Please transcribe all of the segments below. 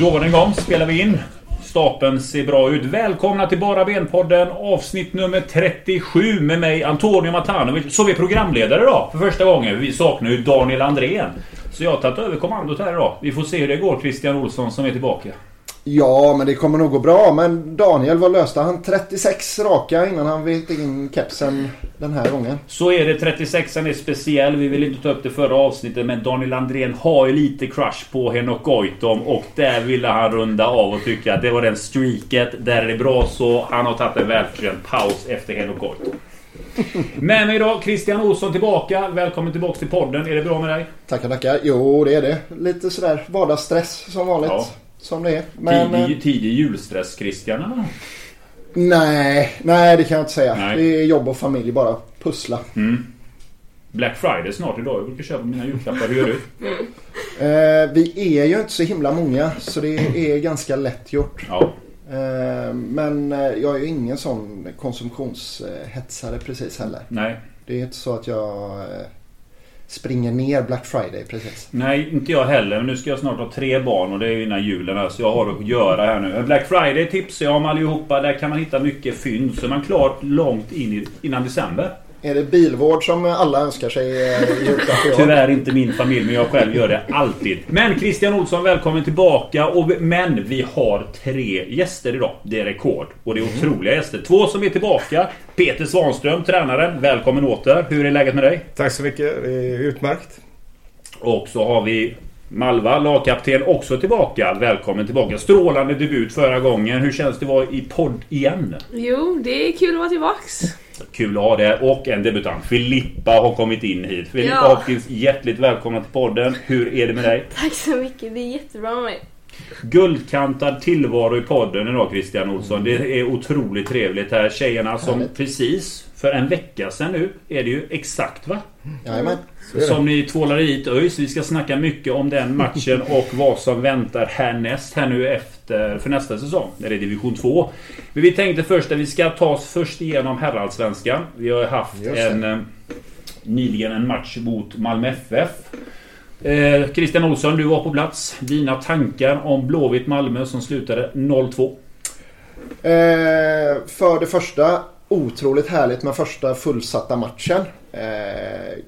Då var den igång. Spelar vi in. Stapeln ser bra ut. Välkomna till Bara Ben-podden avsnitt nummer 37 med mig Antonio Matanovic. Så vi är programledare idag för första gången. Vi saknar ju Daniel Andrén. Så jag har tagit över kommandot här idag. Vi får se hur det går Christian Olsson som är tillbaka. Ja, men det kommer nog gå bra. Men Daniel, vad löste han? 36 raka innan han vek in kepsen den här gången. Så är det. 36an är speciell. Vi vill inte ta upp det förra avsnittet. Men Daniel Andrén har ju lite crush på Henok Goitom. Och där ville han runda av och tycka att det var den streaket. Där är det bra så. Han har tagit en välförtjänt paus efter Henok Goitom. Med mig idag Christian Olsson tillbaka. Välkommen tillbaka till podden. Är det bra med dig? Tackar, tackar. Jo, det är det. Lite sådär vardagsstress som vanligt. Ja. Som det är. Men, tidig, eh, tidig julstress Christian? nej, nej det kan jag inte säga. Nej. Det är jobb och familj bara. Pussla. Mm. Black Friday snart idag. Jag brukar köpa mina julklappar. Hur gör du? Eh, vi är ju inte så himla många så det är ganska lätt gjort. Ja. Eh, men eh, jag är ju ingen sån konsumtionshetsare precis heller. Nej. Det är inte så att jag eh, springer ner Black Friday precis. Nej, inte jag heller. Men nu ska jag snart ha tre barn och det är ju innan julen här, så jag har att göra här nu. Black Friday tipsar jag om allihopa. Där kan man hitta mycket fynd. Så är man klar långt in i, innan december. Är det bilvård som alla önskar sig eh, i? Tyvärr inte min familj, men jag själv gör det alltid. Men Christian Olsson, välkommen tillbaka. Och, men vi har tre gäster idag. Det är rekord. Och det är otroliga gäster. Två som är tillbaka. Peter Svanström, tränaren. Välkommen åter. Hur är läget med dig? Tack så mycket. Det är utmärkt. Och så har vi Malva, lagkapten, också tillbaka. Välkommen tillbaka. Strålande debut förra gången. Hur känns det att vara i podd igen? Jo, det är kul att vara tillbaks. Kul att ha det. Och en debutant. Filippa har kommit in hit. Filippa Ja. Hopkins, hjärtligt välkommen till podden. Hur är det med dig? Tack så mycket, det är jättebra med mig. Guldkantad tillvaro i podden idag Christian Olsson. Det är otroligt trevligt här. Tjejerna som Härligt. precis för en vecka sedan nu är det ju exakt va? Jajamän. Som ni tvålar hit ÖIS. Vi ska snacka mycket om den matchen och vad som väntar härnäst här nu efter för nästa säsong. När det är division 2. Men vi tänkte först att vi ska ta oss först igenom herrallsvenskan. Vi har haft en eh, nyligen en match mot Malmö FF. Eh, Christian Olsson, du var på plats. Dina tankar om Blåvitt Malmö som slutade 0-2. Eh, för det första, otroligt härligt med första fullsatta matchen. Eh,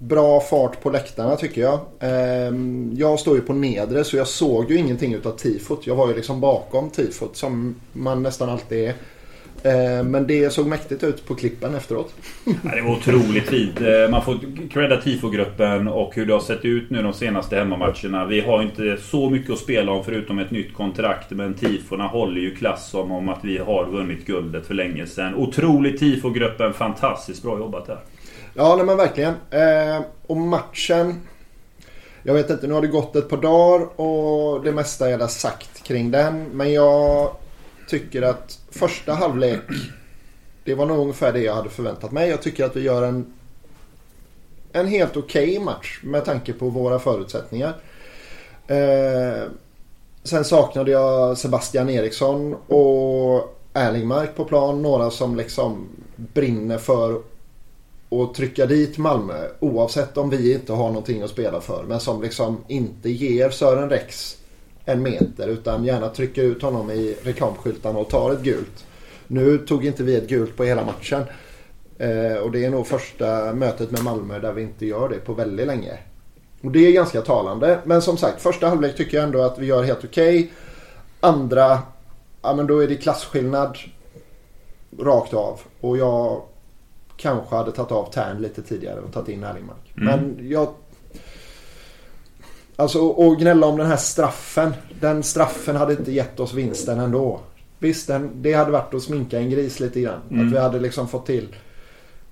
bra fart på läktarna tycker jag. Ehm, jag står ju på nedre så jag såg ju ingenting utav tifot. Jag var ju liksom bakom tifot som man nästan alltid är. Ehm, men det såg mäktigt ut på klippen efteråt. Ja, det var otroligt fint. Eh, man får credda tifogruppen och hur det har sett ut nu de senaste hemmamatcherna. Vi har inte så mycket att spela om förutom ett nytt kontrakt. Men tifona håller ju klass som om att vi har vunnit guldet för länge sedan. Otroligt tifogruppen. Fantastiskt bra jobbat där. Ja, nej men verkligen. Eh, och matchen. Jag vet inte, nu har det gått ett par dagar och det mesta är redan sagt kring den. Men jag tycker att första halvlek. Det var nog ungefär det jag hade förväntat mig. Jag tycker att vi gör en, en helt okej match med tanke på våra förutsättningar. Eh, sen saknade jag Sebastian Eriksson och Erlingmark på plan. Några som liksom brinner för och trycka dit Malmö oavsett om vi inte har någonting att spela för. Men som liksom inte ger Sören Rex en meter utan gärna trycker ut honom i reklamskyltarna och tar ett gult. Nu tog inte vi ett gult på hela matchen. Eh, och det är nog första mötet med Malmö där vi inte gör det på väldigt länge. Och det är ganska talande. Men som sagt, första halvlek tycker jag ändå att vi gör helt okej. Andra, ja men då är det klasskillnad rakt av. Och jag kanske hade tagit av Tern lite tidigare och tagit in Erlingmark. Mm. Men jag... Alltså och gnälla om den här straffen. Den straffen hade inte gett oss vinsten ändå. Visst, den, det hade varit att sminka en gris lite grann. Mm. Att vi hade liksom fått till...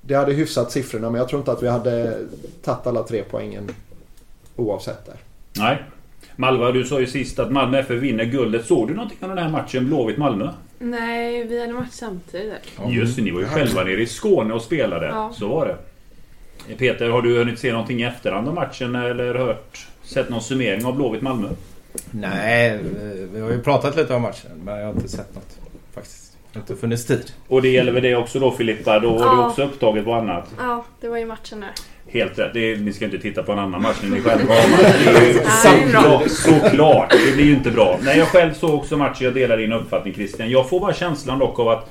Det hade hyfsat siffrorna men jag tror inte att vi hade tagit alla tre poängen oavsett där. Nej. Malva, du sa ju sist att Malmö FF vinner guldet. Såg du någonting av den här matchen Blåvitt-Malmö? Nej, vi hade match samtidigt. där. Just det, ni var ju själva nere i Skåne och spelade. Ja. Så var det. Peter, har du hunnit se någonting i efterhand av matchen eller hört, sett någon summering av Blåvitt-Malmö? Nej, vi- vi har ju pratat lite om matchen men jag har inte sett något faktiskt. Det har inte funnits tid. Och det gäller väl det också då Filippa? Då var du Ja. också upptaget på annat. Ja, det var ju matchen där. Helt rätt. Det är, ni ska inte titta på en annan match när ni själva har match. Såklart. Det blir ju inte bra. Nej, jag själv såg också matchen. Jag delar din uppfattning Christian. Jag får bara känslan dock av att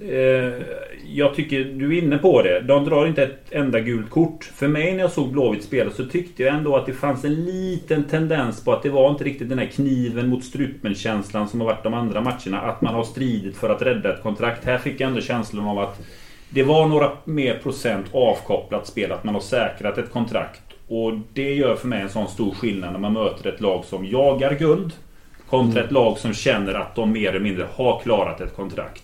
Eh, jag tycker du är inne på det. De drar inte ett enda gult kort. För mig när jag såg Blåvitt spela så tyckte jag ändå att det fanns en liten tendens på att det var inte riktigt den här kniven mot strupen-känslan som har varit de andra matcherna. Att man har stridit för att rädda ett kontrakt. Här fick jag ändå känslan av att det var några mer procent avkopplat spel. Att man har säkrat ett kontrakt. Och det gör för mig en sån stor skillnad när man möter ett lag som jagar guld. Kontra ett lag som känner att de mer eller mindre har klarat ett kontrakt.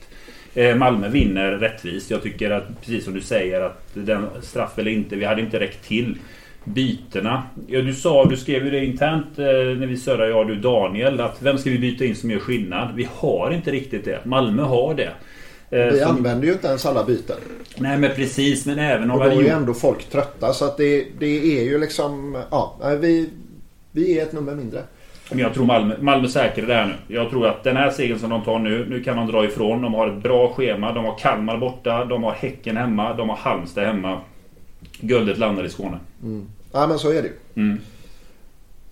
Eh, Malmö vinner rättvist. Jag tycker att, precis som du säger, att den straff eller inte, vi hade inte räckt till. Bytena. Ja, du sa, du skrev ju det internt eh, när vi surrade, jag och du Daniel, att vem ska vi byta in som gör skillnad? Vi har inte riktigt det. Malmö har det. Eh, Vi som- använder ju inte ens alla byten. Nej men precis, men även om Och då är ju ändå folk trötta. Så att det, det är ju liksom... Ja, vi, vi är ett nummer mindre. Men jag tror Malmö, Malmö säkrar det här nu. Jag tror att den här segern som de tar nu, nu kan de dra ifrån. De har ett bra schema. De har Kalmar borta, de har Häcken hemma, de har Halmstad hemma. Guldet landar i Skåne. Ja, men så är det ju. Mm.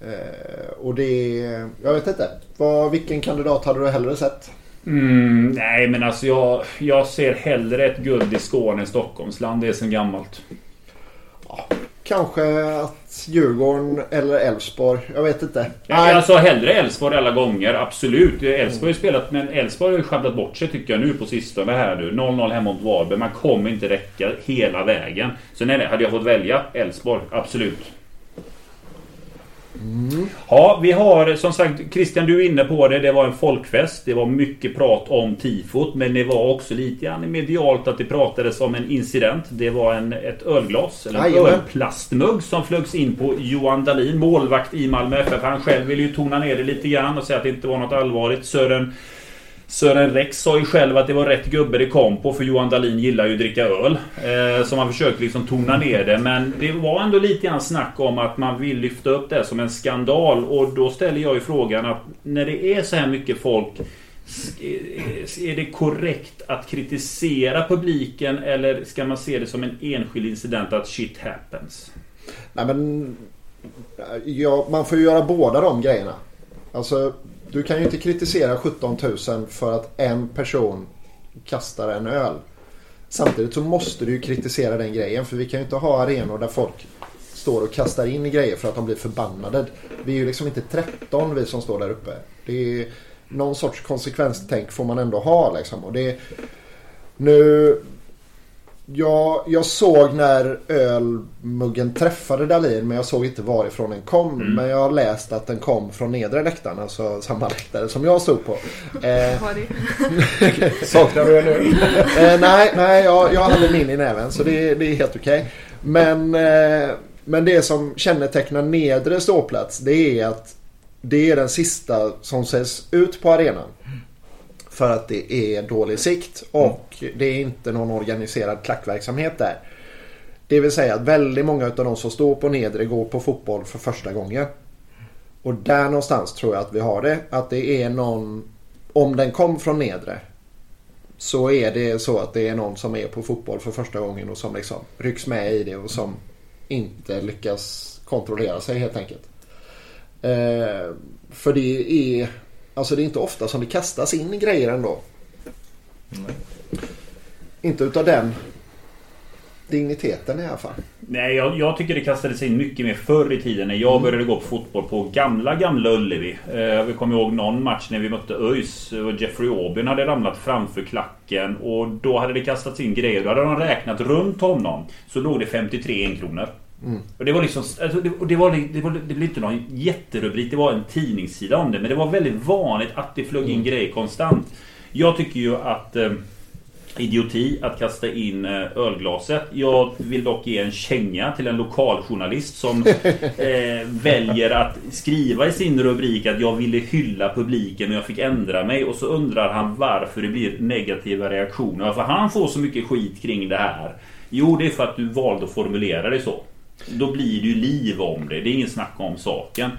Eh, och det... Jag vet inte. Vad, vilken kandidat hade du hellre sett? Mm, nej men alltså jag, jag ser hellre ett guld i Skåne än Stockholmsland. Det är sen gammalt. Kanske att Djurgården eller Elfsborg. Jag vet inte. Ja, jag sa hellre Elfsborg alla gånger, absolut. Elfsborg har ju spelat, men Elfsborg har ju sjabblat bort sig tycker jag nu på sistone här nu. 0-0 hemma mot Varberg. Man kommer inte räcka hela vägen. Så nej, nej, hade jag fått välja Elfsborg, absolut. Ja, vi har som sagt Christian du är inne på det. Det var en folkfest. Det var mycket prat om tifot. Men det var också lite grann medialt att det pratades om en incident. Det var en, ett ölglas, eller en ölplastmugg som flögs in på Johan Dahlin, målvakt i Malmö FF. Han själv ville ju tona ner det lite grann och säga att det inte var något allvarligt. Sören Sören Rex sa ju själv att det var rätt gubbe det kom på för Johan Dahlin gillar ju att dricka öl. Eh, så man försökte liksom tona ner det. Men det var ändå lite grann snack om att man vill lyfta upp det som en skandal. Och då ställer jag ju frågan att när det är så här mycket folk eh, Är det korrekt att kritisera publiken eller ska man se det som en enskild incident att shit happens? Nej men... Ja, man får ju göra båda de grejerna. Alltså, du kan ju inte kritisera 17 000 för att en person kastar en öl. Samtidigt så måste du ju kritisera den grejen. För vi kan ju inte ha arenor där folk står och kastar in grejer för att de blir förbannade. Vi är ju liksom inte 13 vi som står där uppe. Det är någon sorts konsekvenstänk får man ändå ha liksom. Och det, nu jag, jag såg när ölmuggen träffade Dalin men jag såg inte varifrån den kom. Mm. Men jag har läst att den kom från nedre läktaren, alltså samma läktare som jag stod på. Eh, det. Saknar du en öl? eh, nej, nej jag, jag hade min i näven så det, det är helt okej. Men, eh, men det som kännetecknar nedre ståplats det är att det är den sista som säljs ut på arenan. För att det är dålig sikt och det är inte någon organiserad klackverksamhet där. Det vill säga att väldigt många av de som står på nedre går på fotboll för första gången. Och där någonstans tror jag att vi har det. Att det är någon, om den kom från nedre. Så är det så att det är någon som är på fotboll för första gången och som liksom rycks med i det och som inte lyckas kontrollera sig helt enkelt. Eh, för det är, alltså det är inte ofta som det kastas in grejer ändå. Inte utav den digniteten i alla fall. Nej, jag, jag tycker det kastades in mycket mer förr i tiden när jag började gå på fotboll på gamla, gamla Ullevi. Eh, vi kommer ihåg någon match när vi mötte ÖIS och Jeffrey Aubin hade ramlat framför klacken och då hade det kastats in grejer. Då hade de räknat runt honom. Så låg det 53 enkronor. Och det var liksom... Alltså det, och det, var, det, var, det blev inte någon jätterubrik. Det var en tidningssida om det. Men det var väldigt vanligt att det flög in grejer konstant. Jag tycker ju att... Eh, idioti att kasta in eh, ölglaset. Jag vill dock ge en känga till en lokaljournalist som eh, väljer att skriva i sin rubrik att jag ville hylla publiken och jag fick ändra mig. Och så undrar han varför det blir negativa reaktioner. Varför han får så mycket skit kring det här. Jo, det är för att du valde att formulera det så. Då blir det ju liv om det. Det är ingen snack om saken.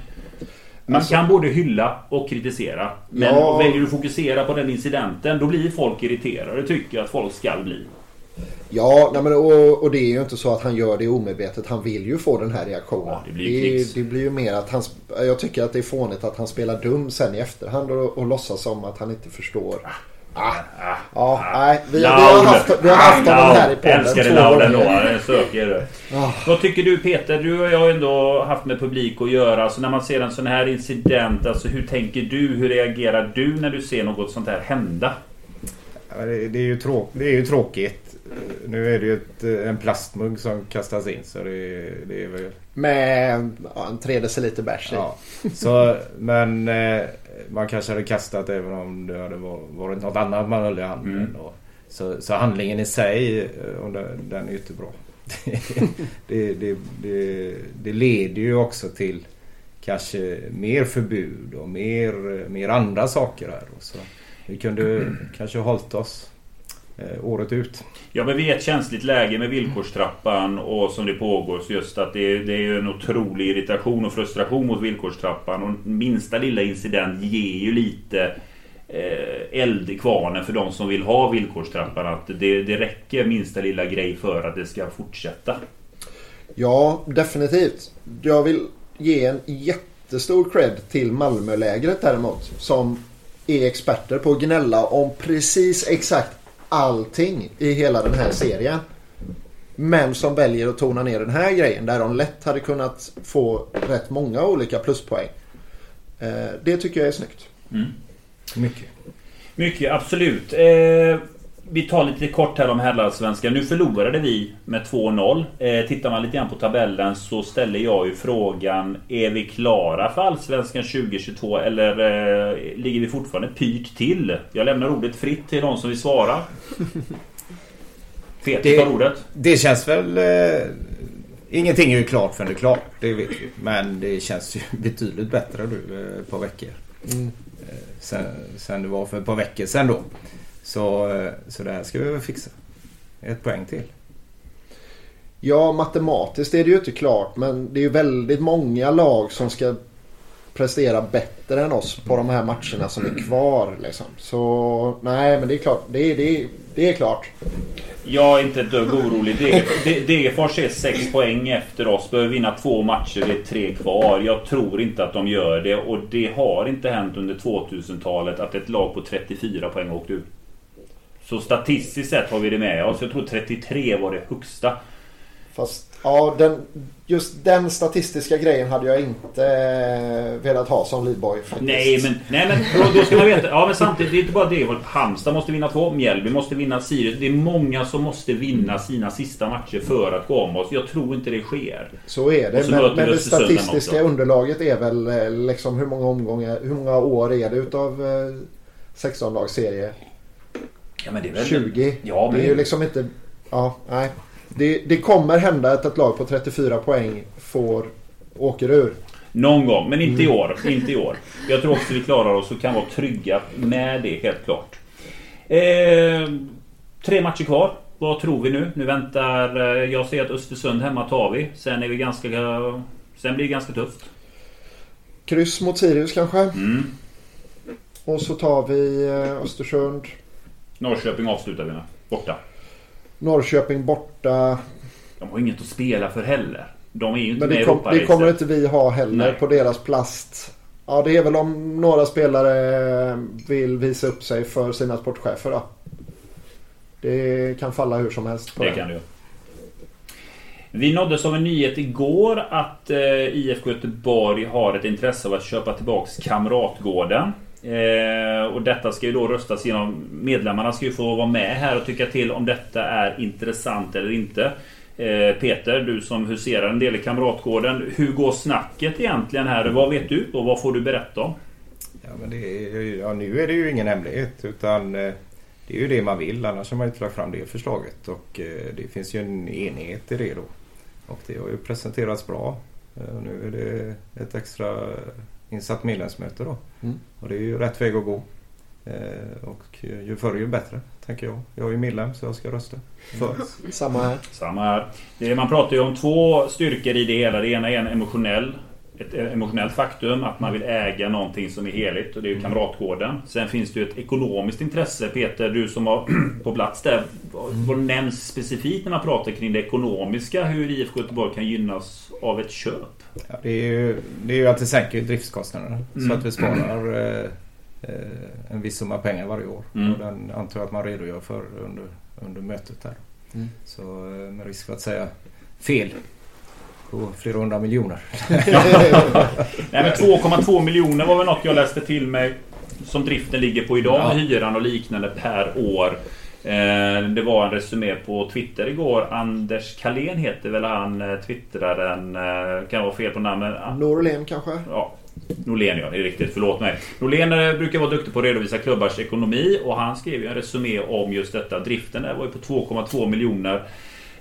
Man Alltså- kan både hylla och kritisera. Men Ja. väljer du att fokusera på den incidenten, då blir folk irriterade. Tycker jag att folk ska bli. Ja, nej men, och, och det är ju inte så att han gör det omedvetet. Han vill ju få den här reaktionen. Ja, det blir ju det, det blir ju mer att han... Jag tycker att det är fånigt att han spelar dum sen i efterhand och, och låtsas som att han inte förstår. Ah, ja, nej. Vi, vi har haft, vi har haft honom här i podden Älskade två Laul ändå. söker du. Ah. Vad tycker du Peter? Du och jag har ändå haft med publik att göra. Alltså när man ser en sån här incident. Alltså hur tänker du? Hur reagerar du när du ser något sånt här hända? Ja, Det, det, är ju tråk, det är ju tråkigt. Nu är det ju ett, en plastmugg som kastas in så det, det är väl... Med ja, en 3 deciliter bärs. Ja. Så, men eh, man kanske hade kastat även om det hade var- varit något annat man höll i handen. Mm. Och, så, så handlingen i sig, eh, och den, den är ju inte bra. det, det, det, det leder ju också till kanske mer förbud och mer, mer andra saker här. Så vi kunde kanske ha hållit oss eh, året ut. Ja men vi är i ett känsligt läge med villkorstrappan och som det pågår. Så just att det, det är ju en otrolig irritation och frustration mot villkorstrappan. Och minsta lilla incident ger ju lite eh, eld i kvarnen för de som vill ha villkorstrappan. Att det, det räcker minsta lilla grej för att det ska fortsätta. Ja, definitivt. Jag vill ge en jättestor cred till Malmölägret däremot. Som är experter på att gnälla om precis exakt allting i hela den här serien. Men som väljer att tona ner den här grejen där de lätt hade kunnat få rätt många olika pluspoäng. Eh, Det tycker jag är snyggt. Mycket. Mycket, absolut. Eh, vi tar lite kort här om herrallsvenskan. Nu förlorade vi med 2-0. Eh, tittar man lite grann på tabellen så ställer jag ju frågan Är vi klara för Allsvenskan 2022 eller eh, ligger vi fortfarande pyrt till? Jag lämnar ordet fritt till de som vill svara. Det- tar ordet. Det känns väl... Eh, ingenting är ju klart förrän det är klart. Det vet vi. Men det känns ju betydligt bättre nu eh, ett par veckor. Mm. Eh, sen, sen det var för ett par veckor sedan då. Så, eh, så det här ska vi väl fixa. Ett poäng till. Ja, matematiskt är det ju inte klart men det är ju väldigt många lag som ska prestera bättre än oss på de här matcherna som är kvar. Liksom. Så nej, men det är klart. Det är, det det är klart. Jag är inte ett dugg orolig. Deg- De- Degerfors är 6 poäng efter oss. Behöver vinna två matcher. Det är tre kvar. Jag tror inte att de gör det. Och det har inte hänt under 2000-talet att ett lag på 34 poäng har åkt ut. Så statistiskt sett har vi det med oss. Jag tror 33 var det högsta. Fast ja, den, just den statistiska grejen hade jag inte eh, velat ha som faktiskt. Nej men, nej, men då, ska man veta. Ja men samtidigt, det är inte bara det. Halmstad måste vinna två. Mjällby måste vinna Sirius. Det är många som måste vinna sina sista matcher för att gå om oss. Jag tror inte det sker. Så är det. så Men, men det statistiska underlaget är väl eh, liksom hur många omgångar, hur många år är det utav eh, 16-lagsserie? Ja, men det är väl... 20. Ja, men Det är ju liksom inte... Ja, nej. Det, det kommer hända att ett lag på 34 poäng får åker ur. Någon gång, men inte i år. Inte i år. Jag tror också vi klarar oss och kan vara trygga med det, helt klart. Eh, tre matcher kvar. Vad tror vi nu? Nu väntar... eh, Jag säger att Östersund hemma tar vi. Sen är vi ganska... Sen blir det ganska tufft. Kryss mot Sirius kanske. Mm. Och så tar vi eh, Östersund. Norrköping avslutar vi med. Borta. Norrköping borta. De har inget att spela för heller. De är ju inte Men med det, i kom, det kommer inte vi ha heller Nej. på deras plast. Ja, det är väl om några spelare vill visa upp sig för sina sportchefer då. Det kan falla hur som helst på Det den. kan du. Vi nåddes av en nyhet igår att eh, IFK Göteborg har ett intresse av att köpa tillbaks Kamratgården. Eh, och detta ska ju då röstas genom Medlemmarna ska ju få vara med här och tycka till om detta är intressant eller inte. Eh, Peter, du som huserar en del i Kamratgården. Hur går snacket egentligen här? Vad vet du och vad får du berätta om? Ja, men det är, ja, nu är det ju ingen hemlighet utan eh, det är ju det man vill. Annars har man inte lagt fram det förslaget. Och eh, det finns ju en enighet i det då. Och det har ju presenterats bra. Eh, nu är det ett extra insatt medlemsmöte då. Mm. Och det är ju rätt väg att gå. Eh, Och ju förr ju bättre, tänker jag. Jag är ju medlem så jag ska rösta för. Samma här. Samma här. Man pratar ju om två styrkor i det hela. Det ena är en emotionell ett emotionellt faktum att man vill äga någonting som är heligt och det är ju Mm. Kamratgården. Sen finns det ju ett ekonomiskt intresse. Peter, du som var på plats där. Vad, vad nämns specifikt när man pratar kring det ekonomiska? Hur IFK Göteborg kan gynnas av ett köp? Ja, det, är ju, det är ju att det sänker driftskostnaderna. Så Mm. att vi sparar eh, eh, en viss summa pengar varje år. Mm. Och den antar jag att man redogör för under, under mötet här. Mm. Så eh, med risk för att säga fel på flera hundra miljoner. Nej men 2,2 miljoner var väl något jag läste till mig som driften ligger på idag med hyran och liknande per år. Eh, Det var en resumé på Twitter igår. Anders Kalén heter väl han eh, twittraren. eh, Kan vara fel på namnet. Norlén kanske? Ja, Norlén ja, det är riktigt. Förlåt mig. Norlén brukar vara duktig på att redovisa klubbars ekonomi och han skrev ju en resumé om just detta. Driften där var ju på 2,2 miljoner.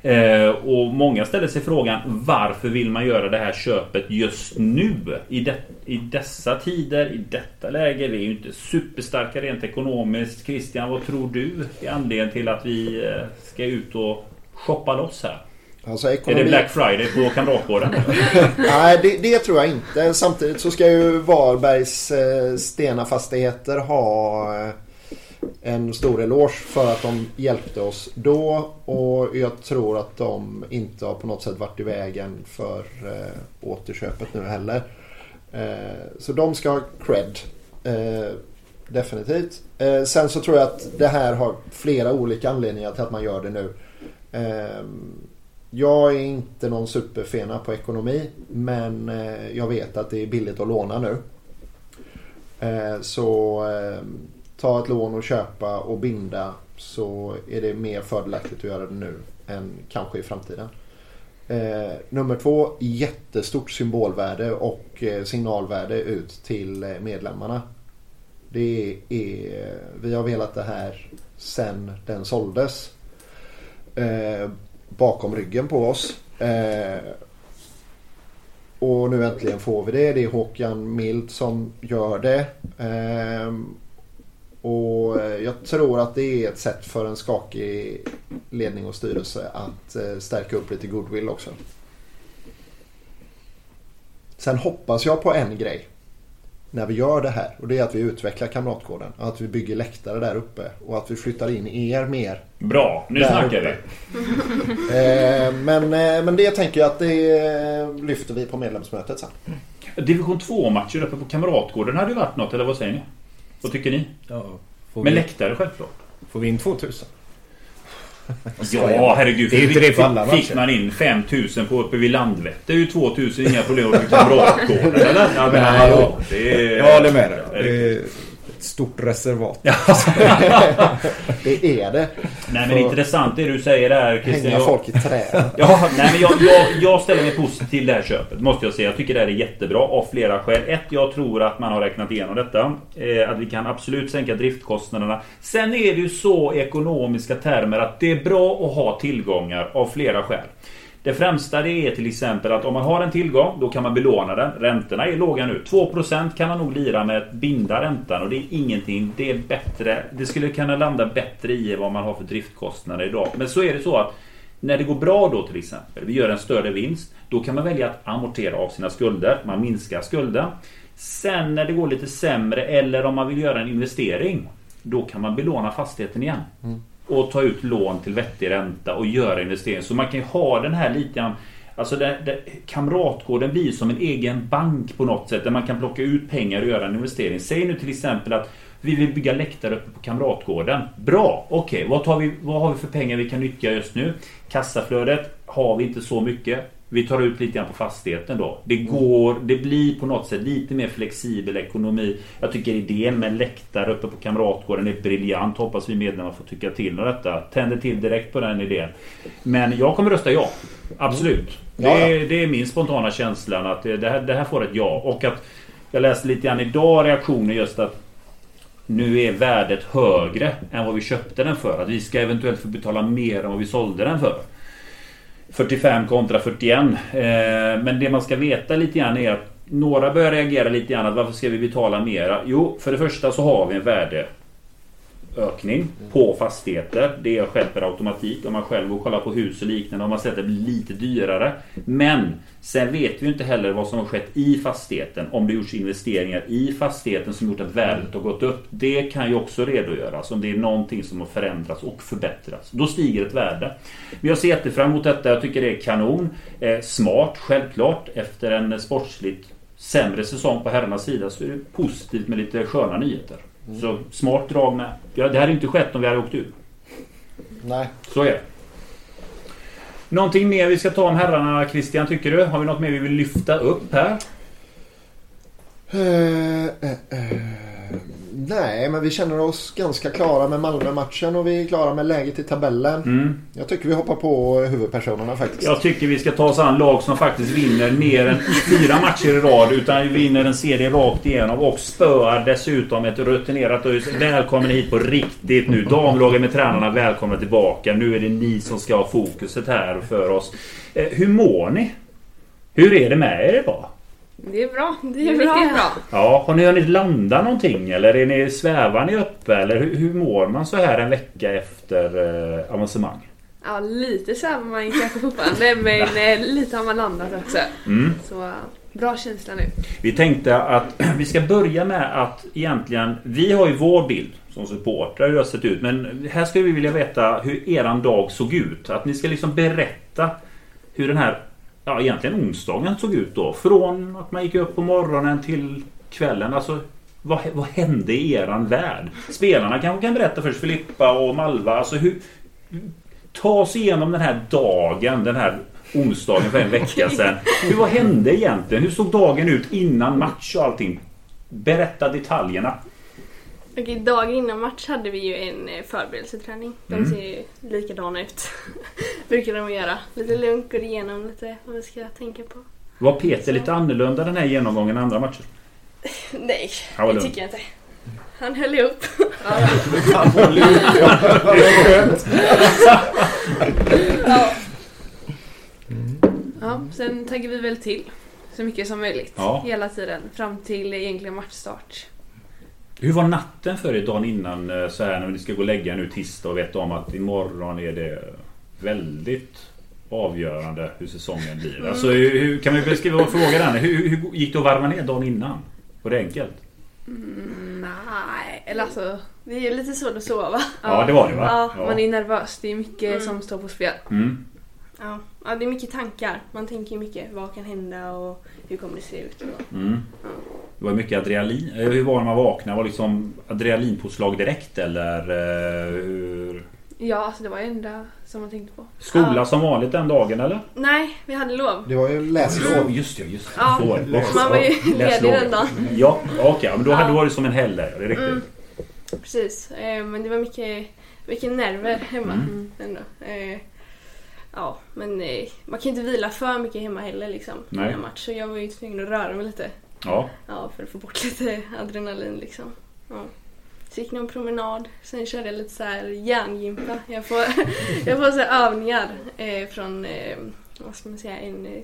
Eh, och många ställer sig frågan varför vill man göra det här köpet just nu? I, det, I dessa tider, i detta läge. Vi är ju inte superstarka rent ekonomiskt. Christian, vad tror du är anledningen till att vi eh, ska ut och shoppa loss här? Alltså Är ekonomi... det Black Friday på Kamratgården? Nej, det, det tror jag inte. Samtidigt så ska ju Varbergs eh, Stena Fastigheter ha eh, en stor eloge för att de hjälpte oss då. Och jag tror att de inte har på något sätt varit i vägen för eh, återköpet nu heller. Eh, så de ska ha cred. Eh, definitivt. Eh, sen så tror jag att det här har flera olika anledningar till att man gör det nu. Eh, jag är inte någon superfena på ekonomi men eh, jag vet att det är billigt att låna nu. Eh, så eh, ta ett lån och köpa och binda så är det mer fördelaktigt att göra det nu än kanske i framtiden. Eh, nummer två, jättestort symbolvärde och eh, signalvärde ut till eh, medlemmarna. Det är, vi har velat det här sen den såldes. Eh, bakom ryggen på oss. Eh, och nu äntligen får vi det. Det är Håkan Mild som gör det. Eh, och jag tror att det är ett sätt för en skakig ledning och styrelse att eh, stärka upp lite goodwill också. Sen hoppas jag på en grej när vi gör det här och det är att vi utvecklar Kamratgården. Att vi bygger läktare där uppe och att vi flyttar in er mer Bra, nu snackar uppe. vi. Eh, men, eh, men det tänker jag att det eh, lyfter vi på medlemsmötet sen. Division 2-matcher uppe på Kamratgården hade ju varit något, eller vad säger ni? Vad tycker ni? Ja, får, Med vi, läktare självklart. får vi in 2000? Ja, herregud. Det är inte det alla Fick man in 5000 på uppe vid Landvetter Det är ju 2000 inga problem Nej, hallå. Det är... Jag håller med dig. Ett stort reservat. Det är det. Nej men intressant det du säger där Christian. Hänga Jag- folk i trä. Ja, nej, men jag, jag, jag ställer mig positiv till det här köpet. Måste jag säga. Jag tycker det här är jättebra av flera skäl. Ett, jag tror att man har räknat igenom detta. Eh, att vi kan absolut sänka driftkostnaderna. Sen är det ju så ekonomiska termer att det är bra att ha tillgångar av flera skäl. Det främsta det är till exempel att om man har en tillgång då kan man belåna den. Räntorna är låga nu. 2% kan man nog lira med att binda räntan och det är ingenting. Det är bättre. Det skulle kunna landa bättre i vad man har för driftkostnader idag. Men så är det så att när det går bra då till exempel, vi gör en större vinst. Då kan man välja att amortera av sina skulder. Man minskar skulden. Sen när det går lite sämre eller om man vill göra en investering. Då kan man belåna fastigheten igen. Mm. Och ta ut lån till vettig ränta och göra investeringar. Så man kan ju ha den här lite grann Alltså det, det, Kamratgården blir som en egen bank på något sätt där man kan plocka ut pengar och göra en investering. Säg nu till exempel att vi vill bygga läktare uppe på Kamratgården. Bra! Okej, vad, tar vi, vad har vi för pengar vi kan nyttja just nu? Kassaflödet har vi inte så mycket. Vi tar ut lite grann på fastigheten då. Det går, det blir på något sätt lite mer flexibel ekonomi. Jag tycker idén med läktare uppe på Kamratgården är briljant. Hoppas vi medlemmar får tycka till om detta. Tänder till direkt på den idén. Men jag kommer rösta ja. Absolut. Ja, Det, är, det är min spontana känslan att det här, det här får ett ja. Och att jag läste lite grann idag reaktioner just att nu är värdet högre än vad vi köpte den för. Att vi ska eventuellt få betala mer än vad vi sålde den för. 45 kontra 41. Eh, men det man ska veta lite grann är att några börjar reagera lite grann att varför ska vi betala mera? Jo, för det första så har vi en värde ökning på fastigheter. Det sker per automatik. Om man själv går och kollar på hus och liknande har man sett att det blir lite dyrare. Men sen vet vi ju inte heller vad som har skett i fastigheten. Om det gjorts investeringar i fastigheten som gjort att värdet har gått upp. Det kan ju också redogöras om det är någonting som har förändrats och förbättrats. Då stiger ett värde. Men jag ser jättefram emot detta. Jag tycker det är kanon. Eh, smart, självklart. Efter en sportsligt sämre säsong på herrarnas sida så är det positivt med lite sköna nyheter. Så smart drag med. Ja, det hade inte skett om vi hade åkt ur. Nej. Så är det. Någonting mer vi ska ta om herrarna Christian tycker du? Har vi något mer vi vill lyfta upp här? Eh, eh, eh, nej, men vi känner oss ganska klara med Malmö-matchen och vi är klara med läget i tabellen. Mm. Jag tycker vi hoppar på huvudpersonerna faktiskt. Jag tycker vi ska ta oss an lag som faktiskt vinner mer än fyra matcher i rad. Utan vi vinner en serie rakt igenom och spöar dessutom ett rutinerat ÖIS. Välkommen hit på riktigt nu. Damlaget med tränarna välkomna tillbaka. Nu är det ni som ska ha fokuset här för oss. Eh, hur mår ni? Hur är det med er idag? Det är bra. Det är, Det är riktigt bra. Ja, har ni hunnit landa någonting eller är ni, svävar ni uppe? Eller hur, hur mår man så här en vecka efter eh, avancemang? Ja, lite svävar man kanske fortfarande men eh, lite har man landat också. Mm. Så bra känsla nu. Vi tänkte att vi ska börja med att egentligen, vi har ju vår bild som supportrar hur det har sett ut. Men här skulle vi vilja veta hur eran dag såg ut. Att ni ska liksom berätta hur den här, ja egentligen onsdagen såg ut då. Från att man gick upp på morgonen till kvällen. Alltså vad, vad hände i eran värld? Spelarna kanske kan berätta först, Filippa och Malva. Alltså hur, ta oss igenom den här dagen, den här onsdagen för en vecka sedan. Hur, vad hände egentligen? Hur såg dagen ut innan match och allting? Berätta detaljerna. Okej, dagen innan match hade vi ju en eh, förberedelseträning. De Mm. ser ju likadana ut. Brukar de göra. Lite lugnt, går igenom lite vad vi ska tänka på. Var Peter lite annorlunda den här genomgången än andra matcher? Nej, Han det lugn. tycker jag inte. Han höll ihop. Ja. ja, sen taggar vi väl till så mycket som möjligt. Ja. Hela tiden. Fram till egentligen matchstart. Hur var natten för er dagen innan eh, så här när ni ska gå och lägga nu tisdag och veta om att imorgon är det väldigt avgörande hur säsongen blir. Alltså hur, hur, kan vi beskriva och fråga den? Hur, hur gick det att varva ner dagen innan? Var det enkelt? Mm, nej, eller alltså. Det är ju lite svårt att sova. Ja, det var det va? Ja, Man är nervös. Det är mycket Mm. som står på spel. Mm. Ja. ja, det är mycket tankar. Man tänker ju mycket. Vad kan hända och hur kommer det se ut? Och... Mm. Det var mycket adrenalin. Eh, Hur var det när man vaknade? Var det liksom adrenalinpåslag direkt eller eh, hur? Ja, alltså det var det enda som man tänkte på. Skola Ja. som vanligt den dagen eller? Nej, vi hade lov. Det var ju läslov. Just det, just det. Ja, Så var det. man var ju Ja, ledig den dagen. Ja, okej. men då Ja. hade det som en helg. Det är riktigt. Mm. Precis, eh, men det var mycket, mycket nerver hemma Mm. ändå. Ja, men eh, man kan inte vila för mycket hemma heller liksom Nej. match. Så jag var ju tvungen att röra mig lite Ja. ja, för att få bort lite adrenalin liksom. Ja. Så gick någon promenad, sen körde jag lite så här hjärngympa. Jag får, jag får så övningar eh, från, eh, vad ska man säga, en eh,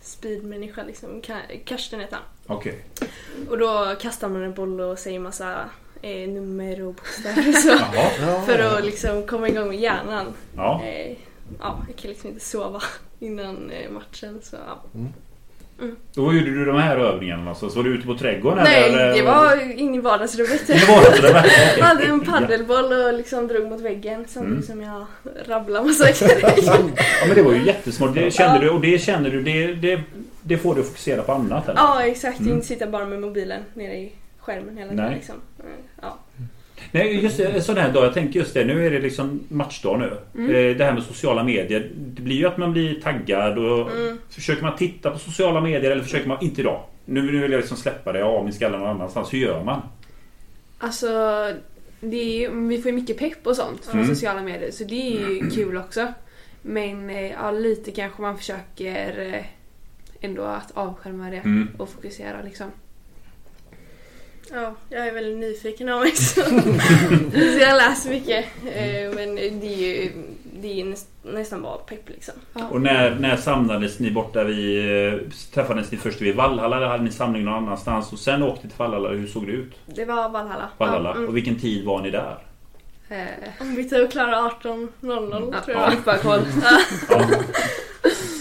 speedmänniska liksom. Ka- Karsten heter han. Okej. Och då kastar man en boll och säger massa eh, nummer och bokstäver så. För att liksom komma igång med hjärnan. Ja. Ja, jag kan liksom inte sova innan eh, matchen så ja. Då gjorde du de här övningarna alltså. Så var du ute på trädgården Nej, eller? det var inne i vardagsrummet. Det var det. det var... Jag hade en paddelboll och liksom drog mot väggen samtidigt Mm. som jag rabblade massa grejer. Ja men det var ju jättesmart. Det kände du och det känner du. Det, det, det får du fokusera på annat eller? Ja, exakt. Mm. Inte sitta bara med mobilen nere i skärmen hela tiden liksom. Mm, Ja. Nej just en sån här dag. Jag tänker just det. Nu är det liksom matchdag nu. Mm. Eh, Det här med sociala medier. Det blir ju att man blir taggad och Mm. försöker man titta på sociala medier eller försöker man inte idag? Nu nu vill jag liksom släppa det av min skalle någon annanstans. Hur gör man? Alltså, det är, ju- vi får ju mycket pepp och sånt från Mm. sociala medier så det är ju kul också. Men eh, ja, lite kanske man försöker eh, ändå att avskärma det Mm. och fokusera liksom. Ja, jag är väldigt nyfiken av mig så, så jag läser mycket. Eh, Men det är ju det är näst, nästan bara pepp liksom. Och när, när samlades ni borta vid... eh, Träffades ni först vid Valhalla eller hade ni samling någon annanstans? Och sen åkte till Valhalla. Hur såg det ut? Det var Valhalla. Valhalla. Ja, mm. Och vilken tid var ni där? Eh, Ombytta och klara 18.00 ja, tror ja, jag. koll. Ja.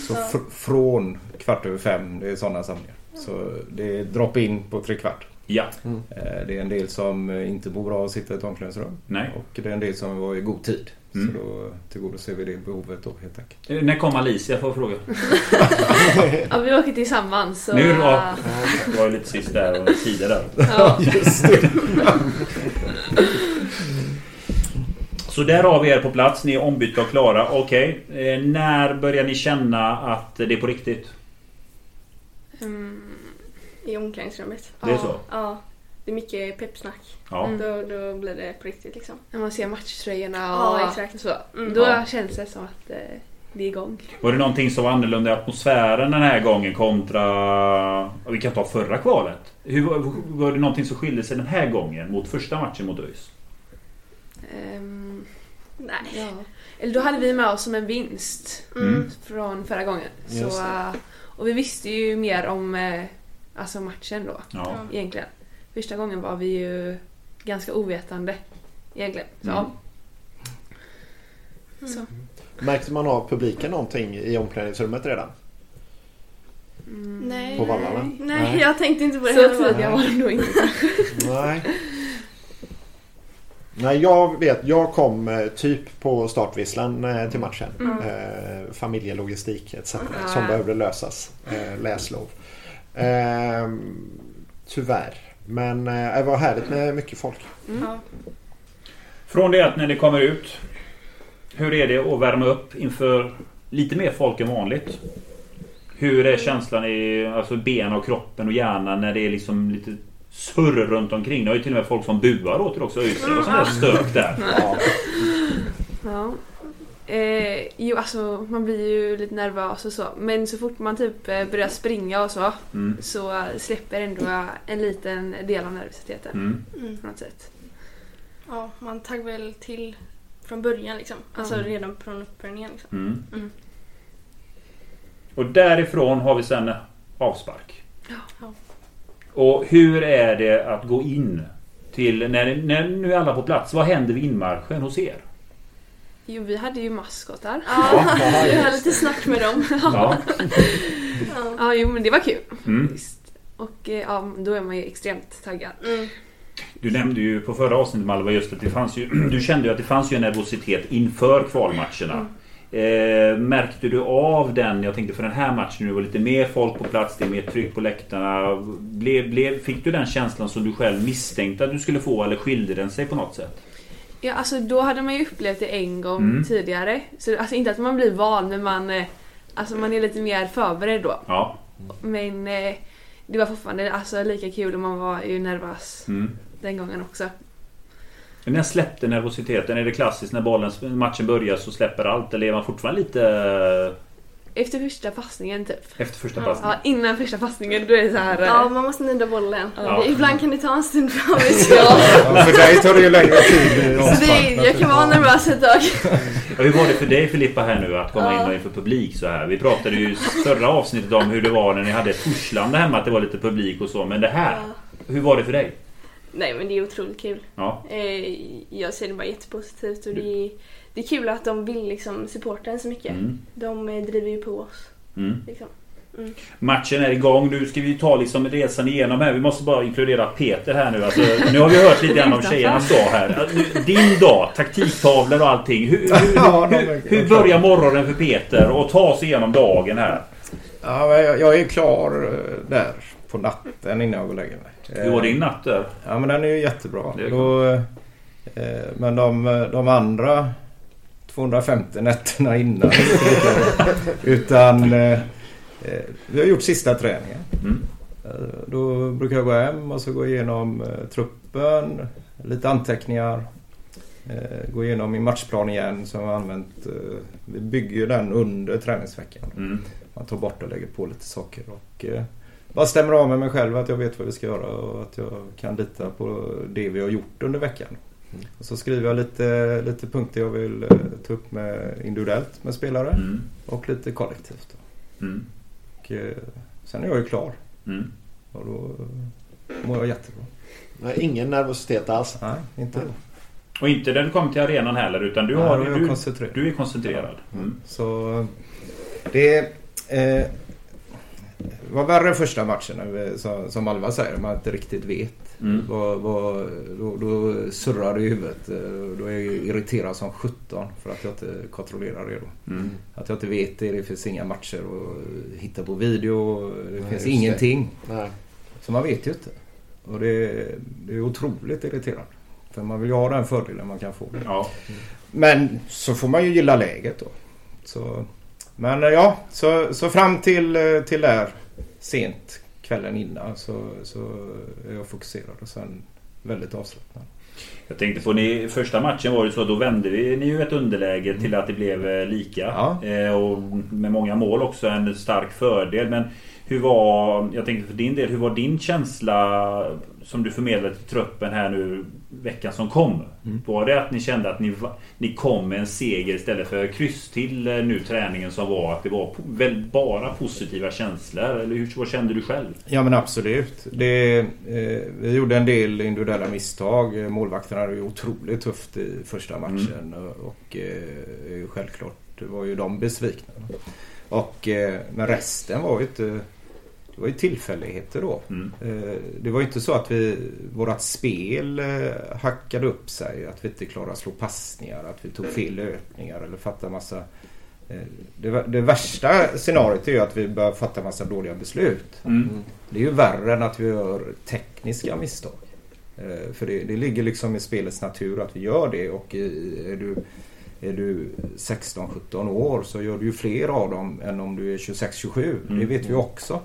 Så fr- från kvart över fem, det är sådana samlingar. Så det är drop-in på tre kvart. Ja. Eh, Det är en del som eh, inte mår bra av att sitta i ett omklädningsrum. Nej. Och det är en del som var i god tid. Mm. Så då tillgodoser vi det behovet då helt enkelt. Eh, När kom Alicia får jag fråga? Ja, vi åker tillsammans. Så, Nu då? eh, Det var ju lite sist där och tider där. ja. Just det. Så där har vi er på plats. Ni är ombytta och klara. Okej. Eh, när börjar ni känna att det är på riktigt? Mm, I omklädningsrummet. Det är ja. så? Ja. Det är mycket peppsnack. Ja. Mm. Då, då blir det på riktigt liksom. När man ser matchtröjorna Ja, och exakt. så. Mm. Då Ja. känns det som att eh, det är igång. Var det någonting som var annorlunda i atmosfären den här gången kontra... ja, Vi kan ta förra kvalet. Hur, var- det någonting som skilde sig den här gången mot första matchen mot ÖIS? Ehm, Nej. ja. Eller då hade vi med oss som en vinst Mm. från förra gången. Så, eh, och vi visste ju mer om eh, alltså matchen då Ja. egentligen. Första gången var vi ju ganska ovetande egentligen. Så, Mm. ja. så. Märkte man av publiken någonting i omklädningsrummet redan? Mm. Nej. På vallarna? Nej, Nej. jag tänkte inte på det Så tidiga var de nog inte. Nej. Nej, jag vet. Jag kom eh, typ på startvisslan eh, till matchen. Mm. Eh, familjelogistik etc. Ah. Som behövde lösas. Eh, läslov. Eh, tyvärr. Men eh, det var härligt med mycket folk. Mm. Från det att när ni kommer ut. Hur är det att värma upp inför lite mer folk än vanligt? Hur är känslan i alltså benen och kroppen och hjärnan när det är liksom lite surr runt omkring? Det har ju till och med folk som buar åt er också. ÖIS och sånt där stök där. Ja. Ja. Eh, jo, alltså man blir ju lite nervös och så. Men så fort man typ eh, börjar springa och så Mm. så släpper ändå en liten del av nervositeten Mm. Mm. på något sätt. ja, man tagg väl till från början liksom. Alltså Ja. redan från uppvärmningen liksom. Mm. Mm. Och därifrån har vi sen avspark. Ja. Och hur är det att gå in till när, när nu är alla på plats? Vad händer vid inmarschen hos er? Jo, vi hade ju maskotar. Ja, Ja, vi har lite snack med dem. Ja. Ja. Jo men det var kul. Mm. Visst. Och eh, ja, då är man ju extremt taggad. Mm. Du nämnde ju på förra avsnittet Malva just att det fanns ju Du kände ju att det fanns ju en nervositet inför kvalmatcherna. Eh, märkte du av den? Jag tänkte för den här matchen nu var lite mer folk på plats, det är mer tryck på läktarna. Blev, blev, fick du den känslan som du själv misstänkte att du skulle få eller skilde den sig på något sätt? Ja, alltså då hade man ju upplevt det en gång Mm. tidigare. Så alltså inte att man blir van, men man, eh, alltså, man är lite mer förberedd då. Ja. Men eh, det var fortfarande alltså, lika kul och man var ju nervös Mm. den gången också. Men När släppte nervositeten? Är det klassiskt när bollen, matchen börjar så släpper allt? Eller är man fortfarande lite Efter första passningen typ. efter första Ja. passningen? Ja, innan första passningen då är det så här... eh, Ja, man måste nudda bollen. Ja. Ibland kan det ta en stund för mig. ja. Ja, för dig tar det ju längre tid Så det, jag kan vara nervös ett tag. Och hur var det för dig Filippa här nu att komma Ja. in och inför publik så här? Vi pratade ju i förra avsnittet om hur det var när ni hade Torslanda hemma att det var lite publik och så. Men det här, Ja. hur var det för dig? Nej men det är otroligt kul. Ja. Eh, jag ser det bara jättepositivt och det är, det är kul att de vill liksom supporta en så mycket. Mm. De eh, driver ju på oss. Mm. Liksom. Matchen är igång. Nu ska vi ta liksom resan igenom här. Vi måste bara inkludera Peter här nu. Alltså, nu har vi hört lite grann om tjejernas dag här. Alltså, Din dag, taktiktavlor och allting. Hur, hur, hur, hur börjar morgonen för Peter och ta sig igenom dagen här? Ja, jag, jag är klar eh, där på natten innan jag går och lägger mig. Hur var din natt där? Ja men den är ju jättebra. Är Då, eh, men de, de andra 250 nätterna innan. Utan eh, eh, vi har gjort sista träningen. Mm. Eh, Då brukar jag gå hem och så gå igenom eh, truppen, lite anteckningar. Eh, gå igenom min matchplan igen som jag har använt. Eh, vi bygger den under träningsveckan. Mm. Man tar bort och lägger på lite saker. Och, bara stämmer av med mig själv att jag vet vad vi ska göra och att jag kan lita på det vi har gjort under veckan. Mm. Och så skriver jag lite, lite punkter jag vill eh, ta upp med individuellt med spelare Mm. och lite kollektivt. Då. Mm. Och, eh, sen är jag ju klar Mm. och då eh, mår jag jättebra. Nej, ingen nervositet alls. Nej, inte Nej. Och inte du kommer till arenan heller utan du, Ja, har, jag du, koncentrerad. du är koncentrerad. Mm. Så det eh, var värre första matchen när vi, som, som Alva säger, man inte riktigt vet. Mm. Vad, vad, då, då surrar det i huvudet. Då är jag irriterad som 17 för att jag inte kontrollerar det då. Mm. Att jag inte vet det. Det finns inga matcher att hitta på video. Det Nej, finns det. ingenting. Nej. Så man vet ju inte. Och det, det är otroligt irriterande. För man vill ju ha den fördelen man kan få. Ja. Men så får man ju gilla läget då. Så, men ja, så, så fram till, eh, till där sent kvällen innan så, så är jag fokuserad och sen väldigt avslappnad. Jag tänkte på ni, första matchen var det så då vände vi ni ju ett underläge till att det blev eh, lika. Ja. Eh, och med många mål också en stark fördel. Men hur var, jag tänkte för din del, hur var din känsla som du förmedlade till truppen här nu veckan som kom? Mm. Var det att ni kände att ni, ni kom med en seger istället för kryss till eh, nu träningen som var att det var väl bara positiva känslor? Eller hur, vad kände du själv? Ja men absolut. Det, eh, vi gjorde en del individuella misstag. Målvakterna hade ju otroligt tufft i första matchen. Och, och eh, självklart var ju de besvikna. Och, eh, men resten var ju inte... Det var ju tillfälligheter då. Mm. Eh, Det var ju inte så att vi, vårat spel eh, hackade upp sig. Att vi inte klarade att slå passningar. Att vi tog fel löpningar eller fattade massa... eh, Det, det värsta scenariot är ju att vi börjar fatta massa dåliga beslut. Mm. Det är ju värre än att vi gör tekniska misstag. För det, det ligger liksom i spelets natur att vi gör det och är du, är du 16-17 år så gör du ju fler av dem än om du är 26-27. Det Mm. vet vi också.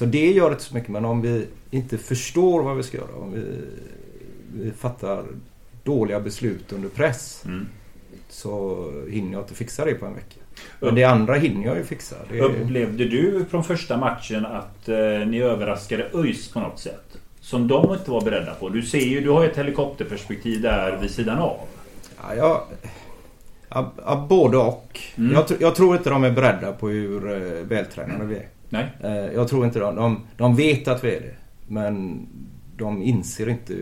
Så det gör inte så mycket men om vi inte förstår vad vi ska göra, om vi, vi fattar dåliga beslut under press Mm. så hinner jag inte fixa det på en vecka. Men det andra hinner jag ju fixa. Det, Upplevde du från första matchen att eh, ni överraskade ÖIS på något sätt? Som de inte var beredda på. Du ser ju, du har ju ett helikopterperspektiv där vid sidan av. Ja, jag, ja, både och. Mm. Jag, jag tror inte de är beredda på hur eh, vältränade vi är. Nej? Eh, jag tror inte de, de... De vet att vi är det. Men de inser inte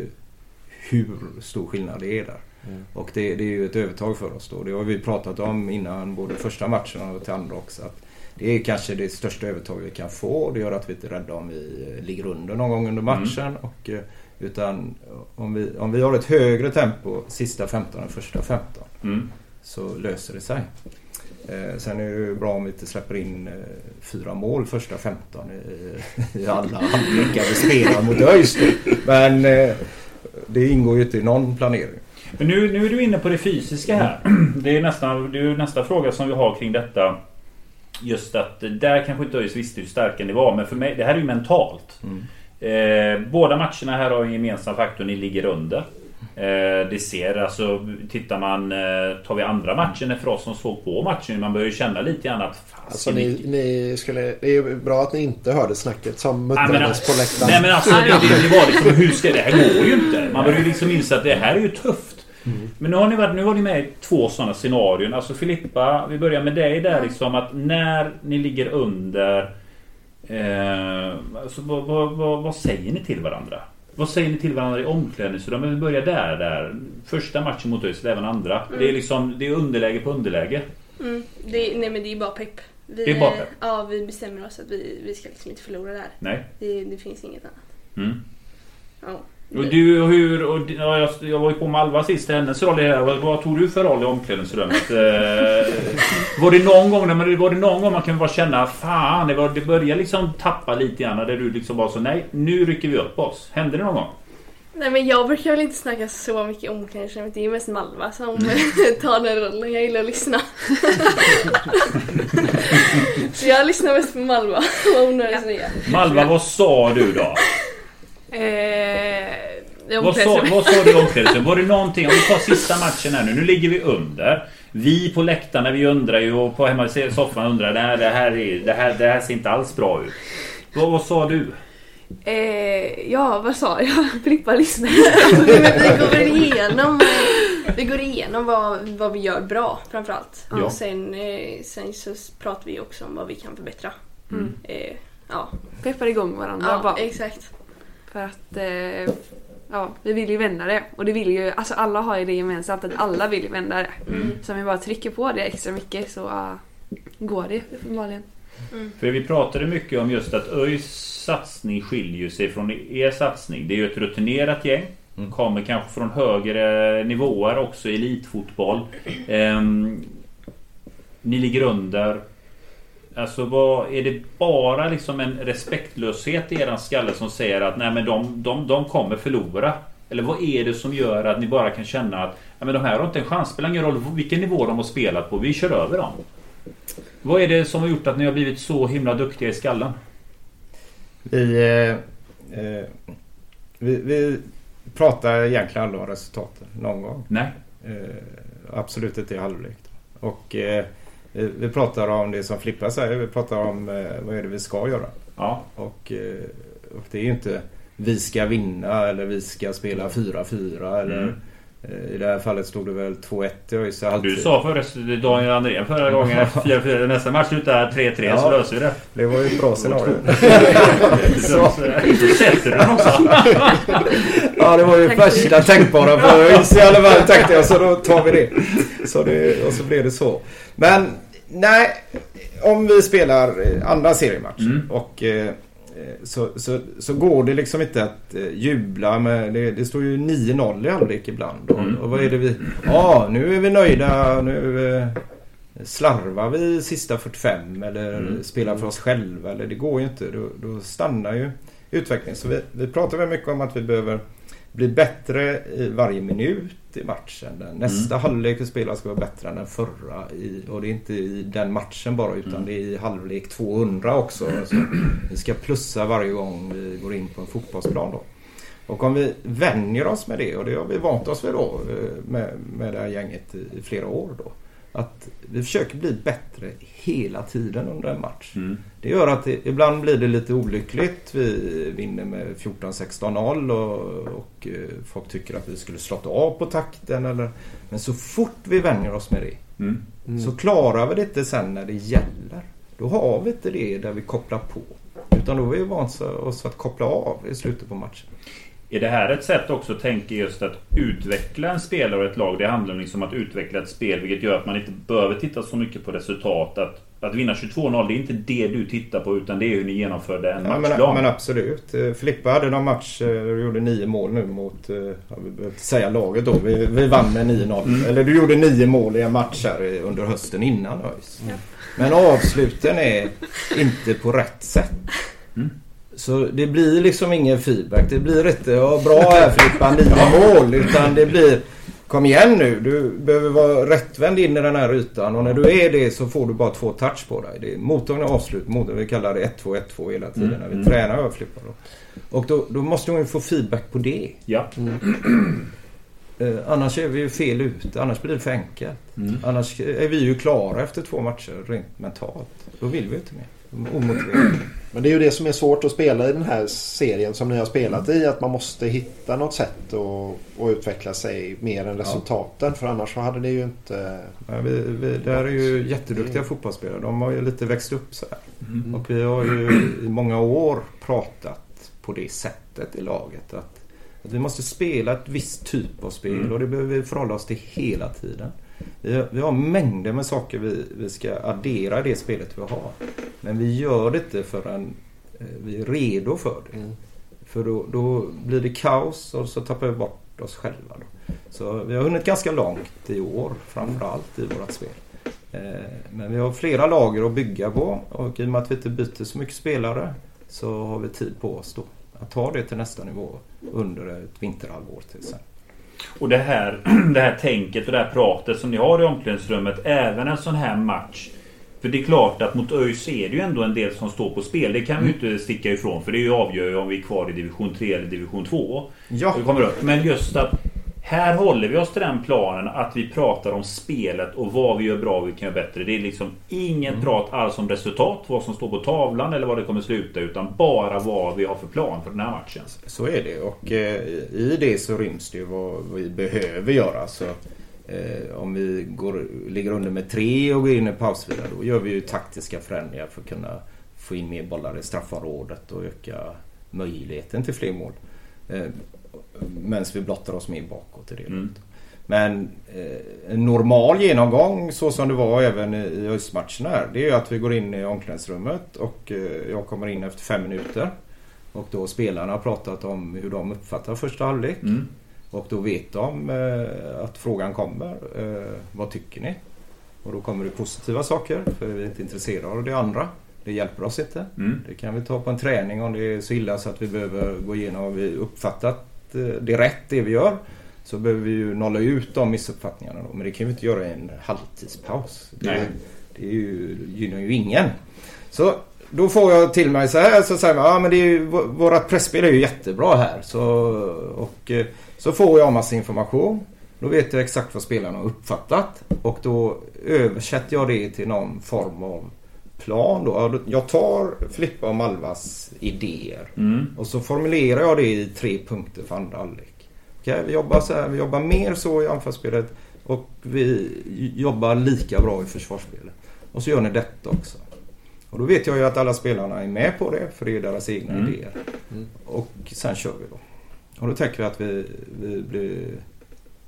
hur stor skillnad det är där. Mm. Och det, det är ju ett övertag för oss då. Det har vi pratat om innan både första matchen och till andra också. Att det är kanske det största övertag vi kan få. Det gör att vi inte är rädda om vi ligger under någon gång under matchen. Och, eh, utan om vi, om vi har ett högre tempo sista 15 än första 15 Mm. så löser det sig. Eh, sen är det ju bra om vi inte släpper in eh, fyra mål första 15 i, i alla halvlekar vi spelar mot ÖIS. Men eh, det ingår ju inte i någon planering. Men nu, nu är du inne på det fysiska här. Det är, nästan, det är nästa fråga som vi har kring detta. Just att eh, där kanske inte ÖIS visste hur starka ni var. Men för mig, det här är ju mentalt. Mm. Eh, båda matcherna här har en gemensam faktor. Ni ligger under. Eh, det ser alltså, tittar man, eh, tar vi andra matchen för oss som såg på matchen. Man börjar ju känna lite grann att Alltså ni, ni skulle, det är ju bra att ni inte hörde snacket som Nej men, muttrades på läktaren. nej men alltså det, det, det var liksom hur ska det här går ju inte. Man börjar ju liksom inse att det här är ju tufft. Men nu har ni varit, nu var ni med i två sådana scenarion. Alltså Filippa, vi börjar med dig där liksom att när ni ligger under eh, alltså, vad, vad, vad, vad säger ni till varandra? Vad säger ni till varandra i omklädningsrummet? Vi börjar där, där. Första matchen mot ÖIS, även andra. Det är liksom, det är underläge på underläge. Mm. Det, nej men det är bara pepp. Vi, Det är bara pepp. Ja, vi bestämmer oss att vi, vi ska liksom inte förlora där. Nej. Det, det finns inget annat. Mm. Ja. Och du, och hur... Och, ja, jag, jag var ju på med Alva sist, hennes roll i. Vad, vad tog du för roll i omklädningsrummet? Eh, var det någon gång, man, var det någon gång man kan bara känna Fan, det, var, det börjar liksom tappa lite grann. Där du liksom bara så Nej, nu rycker vi upp oss. Hände det någon gång? Nej men jag brukar väl inte snacka så mycket om omklädningsrummet. Det är mest Malva som tar den rollen. Jag gillar att lyssna. så jag lyssnar mest på Malva. Vad hon har att säga. Malva, vad sa du då? Eh, Vad sa, vad sa du i omklädningsrummet? Var det någonting? Om vi tar sista matchen här nu. Nu ligger vi under. Vi på läktarna vi undrar ju och på hemma i soffan undrar det här, det här, är, det här, det här ser inte alls bra ut. Vad, vad sa du? Eh, ja, vad sa jag? Filippa lyssnar. vi går väl igenom, eh, vi går igenom vad, vad vi gör bra framförallt. Ja. Och sen, eh, sen så pratar vi också om vad vi kan förbättra. Mm. Eh, ja, Peppar igång varandra ja bara. exakt. För att... Eh, ja, vi vill ju vända det. Och det vill ju, alltså alla har ju det gemensamt att alla vill ju vända det. Så om vi bara trycker på det extra mycket så uh, går det uppenbarligen. För vi pratade mycket om just att ÖIS satsning skiljer sig från er satsning. Det är ju ett rutinerat gäng. Mm. Kommer kanske från högre nivåer också elitfotboll. Ehm, ni ligger under. Alltså vad, är det bara liksom en respektlöshet i eran skalle som säger att nej men de, de, de kommer förlora? Eller vad är det som gör att ni bara kan känna att ja, men de här har inte en chans. Spelar ingen roll vilken nivå de har spelat på. Vi kör över dem. Vad är det som har gjort att ni har blivit så himla duktiga i skallen? Vi, eh, eh, vi, vi pratar egentligen aldrig om resultaten någon gång. Nej. Eh, absolut inte i halvlek. Och eh, vi, vi pratar om det som Flippa säger. Vi pratar om eh, vad är det vi ska göra. Ja. Och, eh, och det är ju inte vi ska vinna eller vi ska spela 4-4 eller Mm. eh, i det här fallet stod det väl 2-1 i ÖIS. Du sa förresten Daniel Andrén förra gången 4-4. Nästa match slutar 3-3 så Ja. löser vi det. Det var ju ett bra scenario. Så sätter du den också. Ja, det var ju värsta tänkbara för ÖIS i alla fall tänkte jag så då tar vi det. Så det. Och så blev det så. Men nej, om vi spelar eh, andra seriematch Mm. och eh, så, så, så går det liksom inte att eh, jubla med, det, det står ju 9-0 i halvlek ibland. Och, Mm. och vad är det vi, ja nu är vi nöjda, nu eh, slarvar vi sista 45 eller Mm. spelar för oss själva eller det går ju inte. Då, då stannar ju utvecklingen. Så vi, vi pratar väldigt mycket om att vi behöver bli bättre i varje minut i matchen. Den nästa halvlek vi spelar ska vara bättre än den förra. I, och det är inte i den matchen bara utan Mm. det är i halvlek 200 också. Så vi ska plussa varje gång vi går in på en fotbollsplan då. Och om vi vänjer oss med det och det har vi vant oss vid då eh, med, med det här gänget i, i flera år då. Att vi försöker bli bättre hela tiden under en match. Mm. Det gör att det, ibland blir det lite olyckligt. Vi vinner med 14-16-0 och, och eh, folk tycker att vi skulle slått av på takten. Eller, men så fort vi vänjer oss med det Mm. så klarar vi det inte sen när det gäller. Då har vi inte det där vi kopplar på. Utan då har vi vant oss att koppla av i slutet på matchen. Är det här ett sätt också att tänka just att utveckla en spelare och ett lag? Det handlar liksom om att utveckla ett spel vilket gör att man inte behöver titta så mycket på resultat. Att, att vinna 22-0 det är inte det du tittar på utan det är hur ni genomförde en Ja, matchplan. men, men absolut. Eh, Filippa hade någon match eh, du gjorde nio mål nu mot, eh, ja, vi behöver inte säga laget då. Vi, vi vann med 9-0. Mm. Eller du gjorde nio mål i en match här under hösten innan ÖIS. Men avsluten är inte på rätt sätt. Mm. Så det blir liksom ingen feedback. Det blir inte ja, bra här Filippa, nio mål. Utan det blir Kom igen nu, du behöver vara rättvänd in i den här ytan och när du är det så får du bara två touch på dig. Det är mottagning och avslut. Mottagning, vi kallar det 1-2, 1-2 hela tiden Mm, när vi mm. tränar överflippar. Och då, då måste hon ju få feedback på det. Ja. Eh, annars är vi ju fel ute. Annars blir det för enkelt. Mm. Annars är vi ju klara efter två matcher rent mentalt. Då vill vi inte mer. Men det är ju det som är svårt att spela i den här serien som ni har spelat i. Att man måste hitta något sätt att, att utveckla sig mer än resultaten. För annars så hade det ju inte... Ja, vi, vi, där är ju jätteduktiga fotbollsspelare. De har ju lite växt upp så här. Mm. Och vi har ju i många år pratat på det sättet i laget. Att, att vi måste spela ett visst typ av spel Mm. och det behöver vi förhålla oss till hela tiden. Vi har, vi har mängder med saker vi, vi ska addera i det spelet vi har. Men vi gör det inte förrän eh, vi är redo för det. Mm. För då, då blir det kaos och så tappar vi bort oss själva. Då. Så vi har hunnit ganska långt i år framförallt i vårt spel. Eh, Men vi har flera lager att bygga på och i och med att vi inte byter så mycket spelare så har vi tid på oss då att ta det till nästa nivå under ett vinterhalvår till exempel. Och det här, det här tänket och det här pratet som ni har i omklädningsrummet. Även en sån här match. För det är klart att mot ÖIS är det ju ändå en del som står på spel. Det kan vi ju inte sticka ifrån. För det är ju avgör ju om vi är kvar i division 3 eller division 2. Ja, Det kommer upp. Men just att här håller vi oss till den planen att vi pratar om spelet och vad vi gör bra och vi kan göra bättre. Det är liksom inget Mm. prat alls om resultat, vad som står på tavlan eller vad det kommer sluta. Utan bara vad vi har för plan för den här matchen. så är det och eh, i det så ryms det ju vad vi behöver göra. Så, eh, om vi går, ligger under med tre och går in i pausvila då gör vi ju taktiska förändringar för att kunna få in mer bollar i straffområdet och öka möjligheten till fler mål. Medan vi blottar oss mer bakåt i det. Mm. Men eh, en normal genomgång så som det var även i, i östmatcherna här. Det är att vi går in i omklädningsrummet och eh, jag kommer in efter fem minuter. Och då spelarna har pratat om hur de uppfattar första halvlek. Mm. Och då vet de eh, att frågan kommer. Vad tycker ni? Och då kommer det positiva saker för vi är inte intresserade av det andra. Det hjälper oss inte. Mm. Det kan vi ta på en träning om det är så illa så att vi behöver gå igenom och vi uppfattat eh, det rätt det vi gör. Så behöver vi ju nolla ut de missuppfattningarna då. Men det kan vi inte göra i en halvtidspaus. Det, det är ju, gynnar ju ingen. Så då får jag till mig så här så säger man ja men det är ju, vå- vårat pressspel är ju jättebra här. Så, och, eh, så får jag massa information. Då vet jag exakt vad spelarna har uppfattat. Och då översätter jag det till någon form av plan då. Jag tar Filippa och Malvas idéer. Mm. Och så formulerar jag det i tre punkter för andra halvlek. Okej, vi jobbar så här, vi jobbar mer så i anfallsspelet och vi jobbar lika bra i försvarsspelet. Och så gör ni detta också. Och då vet jag ju att alla spelarna är med på det för det är deras egna Mm. idéer. Och sen kör vi då. Och då tänker vi att vi, vi blir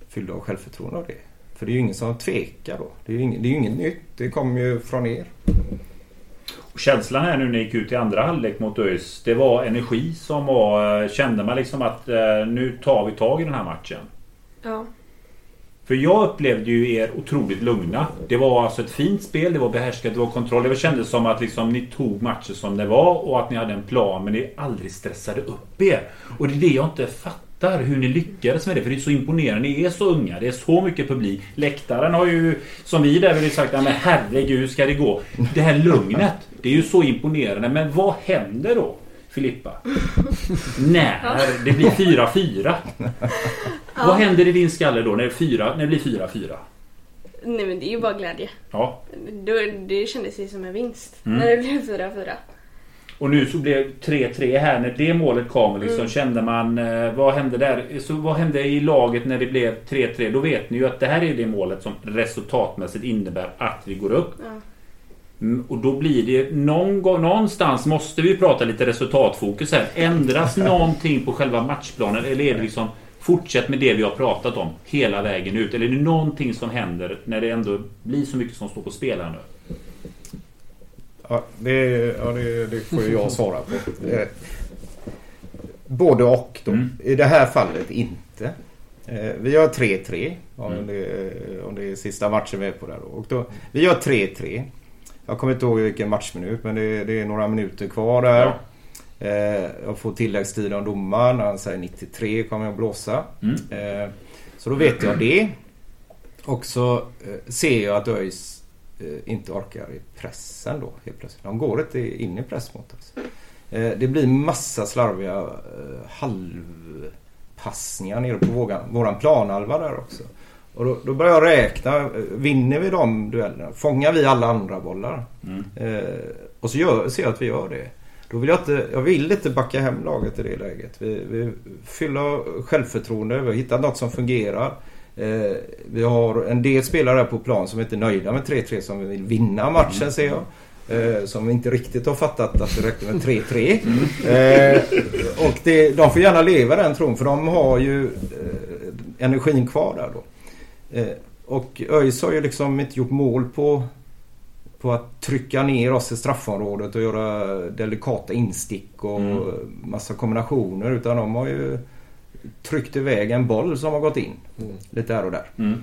fyllda av självförtroende av det. För det är ju ingen som tvekar då. Det är ju inget, det är inget nytt. Det kommer ju från er. Känslan här nu när ni gick ut i andra halvlek mot ÖIS. Det var energi som var... Kände man liksom att eh, nu tar vi tag i den här matchen. Ja. För jag upplevde ju er otroligt lugna. Det var alltså ett fint spel, det var behärskat, det var kontroll. Det kändes som att liksom ni tog matchen som det var och att ni hade en plan men ni aldrig stressade upp er. Och det är det jag inte fattar hur ni lyckades med det. För det är så imponerande. Ni är så unga, det är så mycket publik. Läktaren har ju, som vi där vill sagt, men herregud hur ska det gå? Det här lugnet, det är ju så imponerande. Men vad händer då? Filippa? När det blir 4-4. Vad händer i din skalle då när det, fyra, när det blir 4-4? Nej men det är ju bara glädje. Ja. Då, det kändes ju som en vinst. Mm. När det blev 4-4. Och nu så blev 3-3 här. När det målet kom liksom, kände man... Eh, vad hände där? Så vad hände i laget när det blev 3-3? Då vet ni ju att det här är det målet som resultatmässigt innebär att vi går upp. Ja. Mm, och då blir det någon gång, någonstans måste vi prata lite resultatfokus här. Ändras någonting på själva matchplanen eller är det liksom fortsätt med det vi har pratat om hela vägen ut? Eller är det någonting som händer när det ändå blir så mycket som står på spel här nu? Ja, det, ja, det, det får jag svara på. Eh, Både och då. Mm. I det här fallet inte. Eh, Vi gör 3-3 om, Mm. det, om det är sista matchen vi är på där. Och då vi gör 3-3. Jag kommer inte ihåg vilken matchminut men det, det är några minuter kvar där. Ja. Eh, Jag får tilläggstid av domaren. Han säger 93 kommer jag blåsa. Mm. Eh, Så då vet jag det. Och så ser jag att ÖIS inte orkar i pressen då helt plötsligt. De går inte in i press mot oss. Eh, Det blir massa slarviga eh, halvpassningar nere på våran, våran planhalva där också. Och då, då börjar jag räkna. eh, Vinner vi de duellerna? Fångar vi alla andra bollar? Mm. Eh, och så gör, ser jag att vi gör det. Då vill jag inte, jag vill inte backa hem laget i det läget. Vi, vi fyller självförtroende, vi har hittat något som fungerar. Eh, vi har en del spelare på plan som inte är nöjda med 3-3 som vill vinna matchen ser jag. Eh, som inte riktigt har fattat att det räcker med 3-3. Eh, och det, de får gärna leva den tron för de har ju eh, energin kvar där då. Eh, och ÖIS har ju liksom inte gjort mål på på att trycka ner oss i straffområdet och göra delikata instick och Mm. massa kombinationer. Utan de har ju tryckt iväg en boll som har gått in. Mm. Lite här och där. Mm.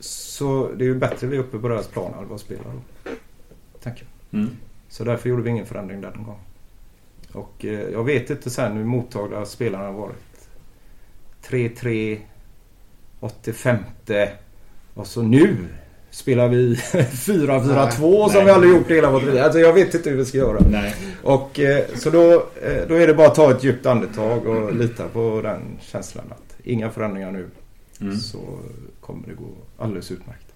Så det är ju bättre vi är uppe på deras planhalva och spelar då. Tänker jag. Mm. Så därför gjorde vi ingen förändring den gången. Och eh, jag vet inte sen hur mottagliga spelarna har varit. 3-3, 85 och så nu spelar vi 4-4-2 som vi aldrig gjort i hela vårt liv. Alltså jag vet inte hur vi ska göra. Nej. Och eh, så då, eh, då är det bara att ta ett djupt andetag och lita på den känslan att inga förändringar nu. Mm. Så kommer det gå alldeles utmärkt.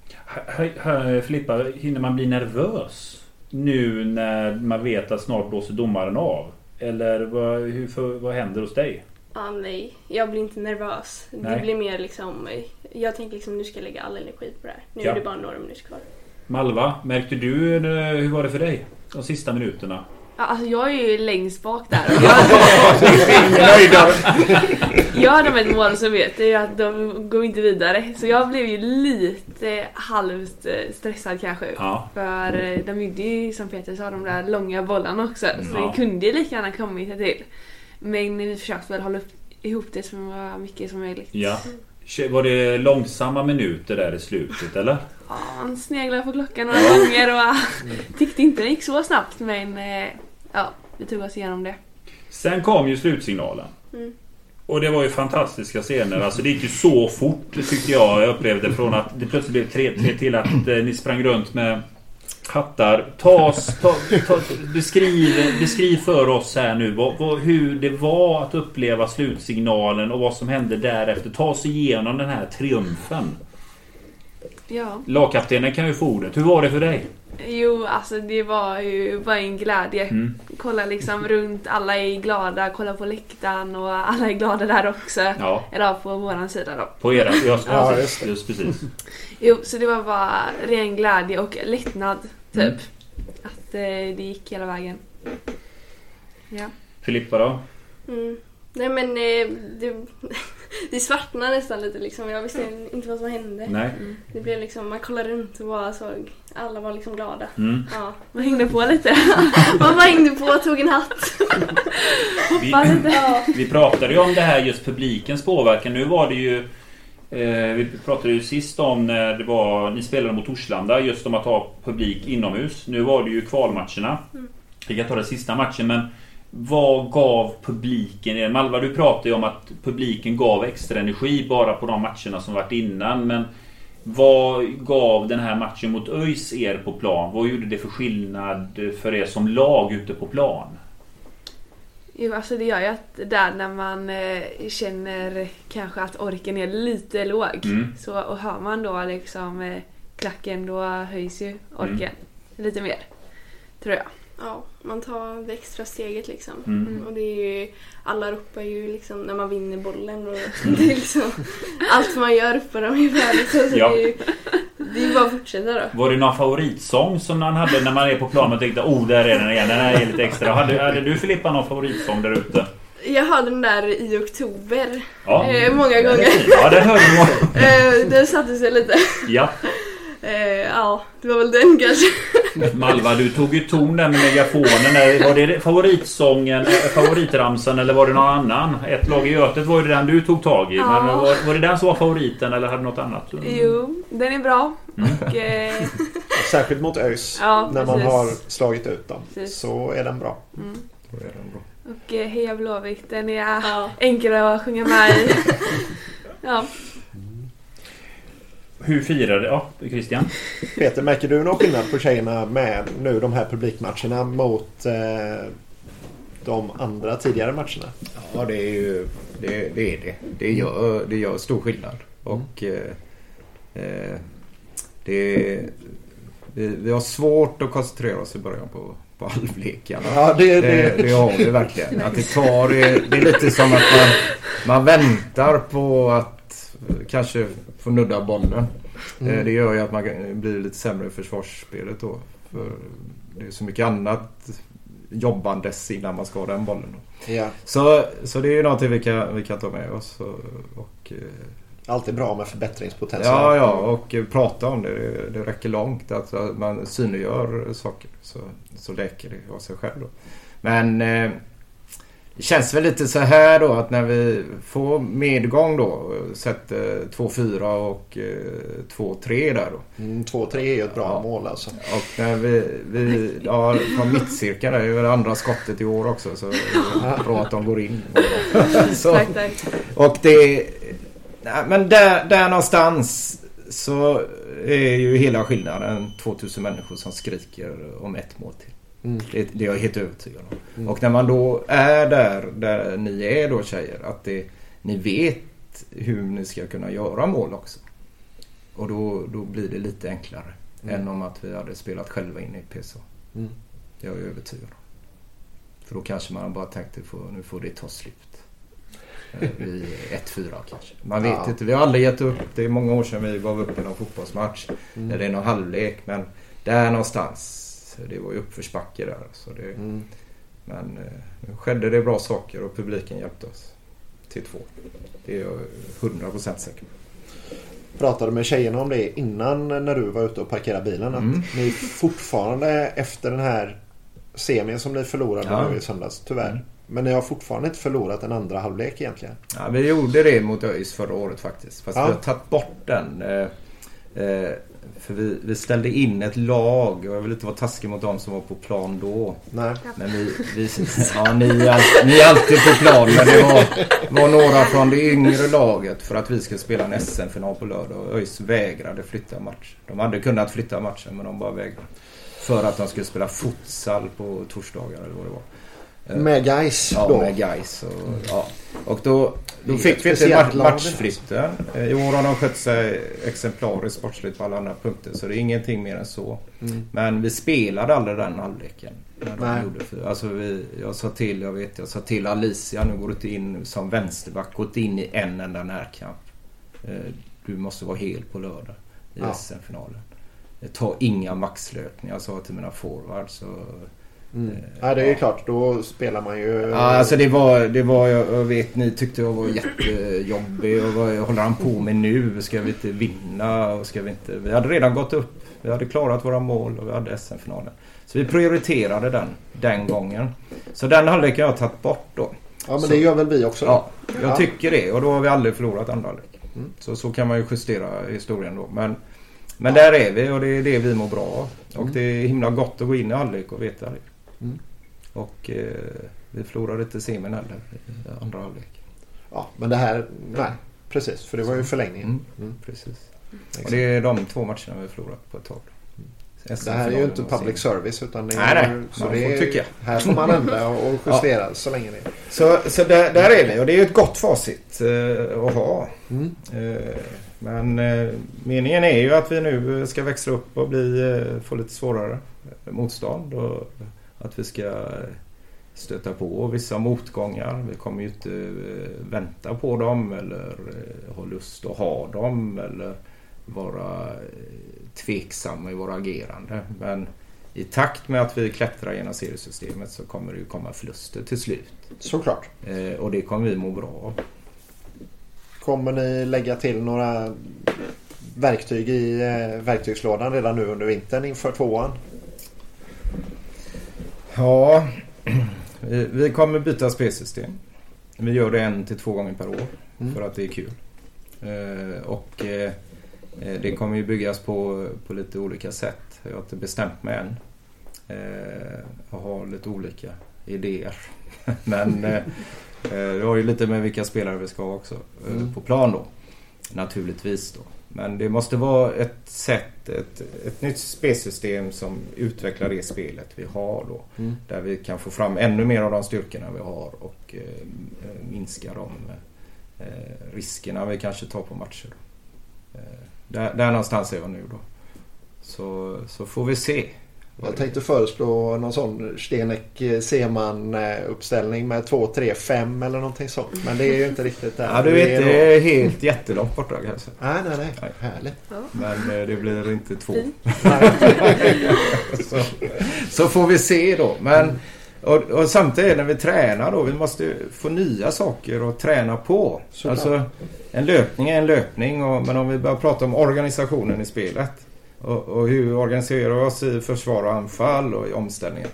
Filippa, hinner man bli nervös nu när man vet att snart blåser domaren av? Eller vad, hur, för, vad händer hos dig? Ah, nej, jag blir inte nervös. Nej. Det blir mer liksom... Jag tänker liksom nu ska jag lägga all energi på det här. Nu Ja. är det bara några minuter kvar. Malva, märkte du eh, hur var det för dig? De sista minuterna? Ja, alltså jag är ju längst bak där. Jag, gör de ett mål så vet jag att de går inte vidare. Så jag blev ju lite halvt eh, stressad kanske. Ja. För eh, de gjorde ju som Peter sa de där långa bollarna också. Så Ja. det kunde ju lika gärna kommit till. Men vi försökte väl hålla upp, ihop det så mycket som möjligt. Ja. Var det långsamma minuter där i slutet eller? Ja, han sneglade på klockan några gånger och tyckte inte det gick så snabbt men eh, ja, vi tog oss igenom det. Sen kom ju slutsignalen. Mm. Och det var ju fantastiska scener. Alltså det gick ju så fort tyckte jag. Jag upplevde från att det plötsligt blev 3-3 till att eh, ni sprang runt med hattar. Ta oss, ta, ta, beskriv, beskriv för oss här nu vad, vad, hur det var att uppleva slutsignalen och vad som hände därefter. Ta oss igenom den här triumfen. Ja. Lagkaptenen kan ju få ordet. Hur var det för dig? Jo, alltså det var ju bara en glädje. Mm. Kolla liksom runt, alla är glada, kolla på läktaren och alla är glada där också. Ja, Eller på våran sida då. på era... Ja, Ja, just, just precis. Jo, så det var bara ren glädje och lättnad typ. Mm. Att eh, det gick hela vägen. Ja. Filippa då? Mm. Nej men eh, det, det svartnade nästan lite liksom. Jag visste inte vad som hände. Nej? Det blev liksom, man kollade runt och bara såg, alla var liksom glada. Mm. Ja. Man hängde på lite. Man bara hängde på och tog en hatt. Vi. Vi pratade ju om det här just publikens påverkan. Nu var det ju... Eh, vi pratade ju sist om när det var... Ni spelade mot Torslanda just om att ha publik inomhus. Nu var det ju kvalmatcherna. Vi kan ta den sista matchen men... Vad gav publiken er? Malva du pratade ju om att publiken gav extra energi bara på de matcherna som varit innan. Men vad gav den här matchen mot ÖIS er på plan? Vad gjorde det för skillnad för er som lag ute på plan? Jo, alltså det gör ju att där när man eh, känner kanske att orken är lite låg. Mm. Så, och hör man då liksom eh, klacken då höjs ju orken Mm. lite mer. Tror jag. ja, man tar det extra steget liksom. Mm. Och det är ju, alla ropar ju liksom när man vinner bollen och det är liksom allt man gör ropar de ju värdet. Så Ja. det är ju det är ju bara att fortsätta då. Var det någon favoritsång som man hade när man är på plan och tänkte oh där är den igen, den här är lite extra. Hade, hade du Filippa någon favoritsång där ute? Jag hörde den där i oktober Ja. eh, många gånger. Ja den hörde. Eh, den satte sig lite. Ja. Eh, ja, det var väl den kanske. Malva du tog ju ton där med megafonen. Var det favoritsången, eh, favoritramsan eller var det någon annan? Ett lag i Götet var ju den du tog tag i. Men Ja. var, var det den som var favoriten eller hade du något annat? Jo, den är bra. Mm. Och, eh, Särskilt mot ÖIS. Ja, när man har slagit ut dem. Precis. Så är den bra. mm. Då är den bra. och Heja Blåvitt, den är Ja. enklare att sjunga med i. Ja. Hur firade... Ja, Christian? Peter, märker du någon skillnad på tjejerna med nu de här publikmatcherna mot eh, de andra tidigare matcherna? Ja, det är ju det, det, är det. Det gör, det gör stor skillnad. Och eh, eh, det, vi, vi har svårt att koncentrera oss i början på, på halvlekarna. Ja, det, Det, det, det har vi verkligen. Att det tar, det, det är lite som att man, man väntar på att eh, kanske få nudda bollen. Mm. Eh, Det gör ju att man blir lite sämre i försvarsspelet då. För det är så mycket annat jobbandes innan man ska ha den bollen. Då. ja, Så, så det är ju någonting vi kan, vi kan ta med oss. Och, och, eh, alltid bra med förbättringspotential. ja, ja, och prata om det. Det, det räcker långt. Att att man synliggör saker så, så läker det av sig själv. Då. Men eh, det känns väl lite så här då att när vi får medgång då. Sätter 2-4 och eh, 2-3 där då. Mm, 2-3 är ju ett bra Ja. mål alltså. Och när vi, vi ja, från mittcirkeln där, det är väl andra skottet i år också. Så bra att de går in. så, Tack, tack. och det... Men där, där någonstans så är ju hela skillnaden 2000 människor som skriker om ett mål till. Mm. Det, det är jag helt övertygad om. Mm. Och när man då är där, där ni är då tjejer, att det, ni vet hur ni ska kunna göra mål också. Och då, då blir det lite enklare Mm. än om att vi hade spelat själva inne i PSA. Mm. Det är jag övertygad om. För då kanske man bara tänkte nu får det ta slut. Eh, Vid 1-4 kanske. Man vet Ja. inte. Vi har aldrig gett upp. Det är många år sedan vi var uppe i någon fotbollsmatch. Mm. Eller i någon halvlek. Men där någonstans. Det var ju uppförsbacke där. Så det, Mm. Men eh, nu skedde det bra saker och publiken hjälpte oss. till 2. Det är jag 100% säker på. Pratade med tjejerna om det innan när du var ute och parkerade bilen. Att Mm. ni fortfarande efter den här semin som ni förlorade Ja. nu i söndags, tyvärr. Mm. Men ni har fortfarande inte förlorat en andra halvlek egentligen. Ja, vi gjorde det mot ÖIS förra året faktiskt. Fast Ja. vi har tagit bort den. Eh, eh, för vi, vi ställde in ett lag och jag vill inte vara taskig mot dem som var på plan då. Nej. Men vi, vi, ja, ni, är ni är alltid på plan men det var, var några från det yngre laget för att vi skulle spela en SM-final på lördag och ÖIS vägrade flytta match. De hade kunnat flytta matchen men de bara vägrade. För att de skulle spela futsal på torsdagar eller vad det var. Eh, Med guys Ja, då. med guys och, ja. och då, då fick vi inte ma- lag. matchflytten. Eh, I år har de skött sig exemplariskt sportsligt på alla andra punkter så det är ingenting mer än så. Mm. Men vi spelade aldrig den halvleken. När de för, alltså vi, jag sa till, jag vet, jag sa till Alicia, nu går du inte in som vänsterback, gå inte in i en enda närkamp. Eh, Du måste vara hel på lördag i Ja. SM-finalen. Ta inga maxlöpningar, jag sa till mina forwards. Och, Mm. Eh, Ja, det är klart. Då spelar man ju... Ja, alltså det var, det var jag, vet ni tyckte jag var jättejobbig och vad håller han på med nu? Ska vi inte vinna? Och ska vi inte... Vi hade redan gått upp. Vi hade klarat våra mål och vi hade SM-finalen. Så vi prioriterade den, den gången. Så den halvleken har jag tagit bort då. ja, men så- det gör väl vi också. Ja, jag Ja. tycker det och då har vi aldrig förlorat andra halvlek. Mm. Så, så kan man ju justera historien då. Men, men där är vi och det är det vi mår bra av. Och Mm. det är himla gott att gå in i halvlek och veta det. Mm. Och eh, vi förlorade inte semin heller i andra halvlek. Ja, men det här... Nej, precis. För det var ju förlängningen. Mm, Mm. precis. Och det är de två matcherna vi förlorat på ett tag. Det här är ju inte public service utan det är, Nej, nej. så Man det får är, tycka. Här får man ändra och justera så länge det är. Så, så där, där är vi och det är ju ett gott facit eh, att ha. Mm. Eh, men eh, meningen är ju att vi nu ska växla upp och bli, eh, få lite svårare motstånd. Och att vi ska stöta på vissa motgångar. Vi kommer ju inte eh, vänta på dem eller eh, ha lust att ha dem eller vara eh, tveksamma i våra agerande. Men i takt med att vi klättrar genom seriesystemet så kommer det ju komma förluster till slut. Såklart. Och det kommer vi må bra av. Kommer ni lägga till några verktyg i verktygslådan redan nu under vintern inför tvåan? Ja, vi kommer byta spelsystem. Vi gör det en till två gånger per år Mm. för att det är kul. Eh, och eh, eh, det kommer ju byggas på, på lite olika sätt. Jag har inte bestämt mig än. Jag har lite olika idéer. Men det har ju lite med vilka spelare vi ska ha också Mm. på plan då. Naturligtvis då. Men det måste vara ett sätt, ett, ett nytt spelsystem som utvecklar det spelet vi har då. Mm. Där vi kan få fram ännu mer av de styrkorna vi har och eh, minska de eh, riskerna vi kanske tar på matcher. Eh, där, där någonstans är jag nu då. Så, så får vi se. Jag tänkte föreslå någon sån Stenek eh, Seman eh, uppställning med 2, 3, 5 eller någonting sånt. Men det är ju inte riktigt där. Ja, du är är helt jättelångt borta kanske. Nej, nej, nej. Nej. Härligt. Men eh, det blir inte två. Så, så får vi se då. Men, och, och samtidigt när vi tränar då, vi måste få nya saker att träna på. Såklart. Alltså, en löpning är en löpning. Och, men om vi börjar prata om organisationen i spelet. Och, och hur organiserar vi oss i försvar och anfall och i omställningar.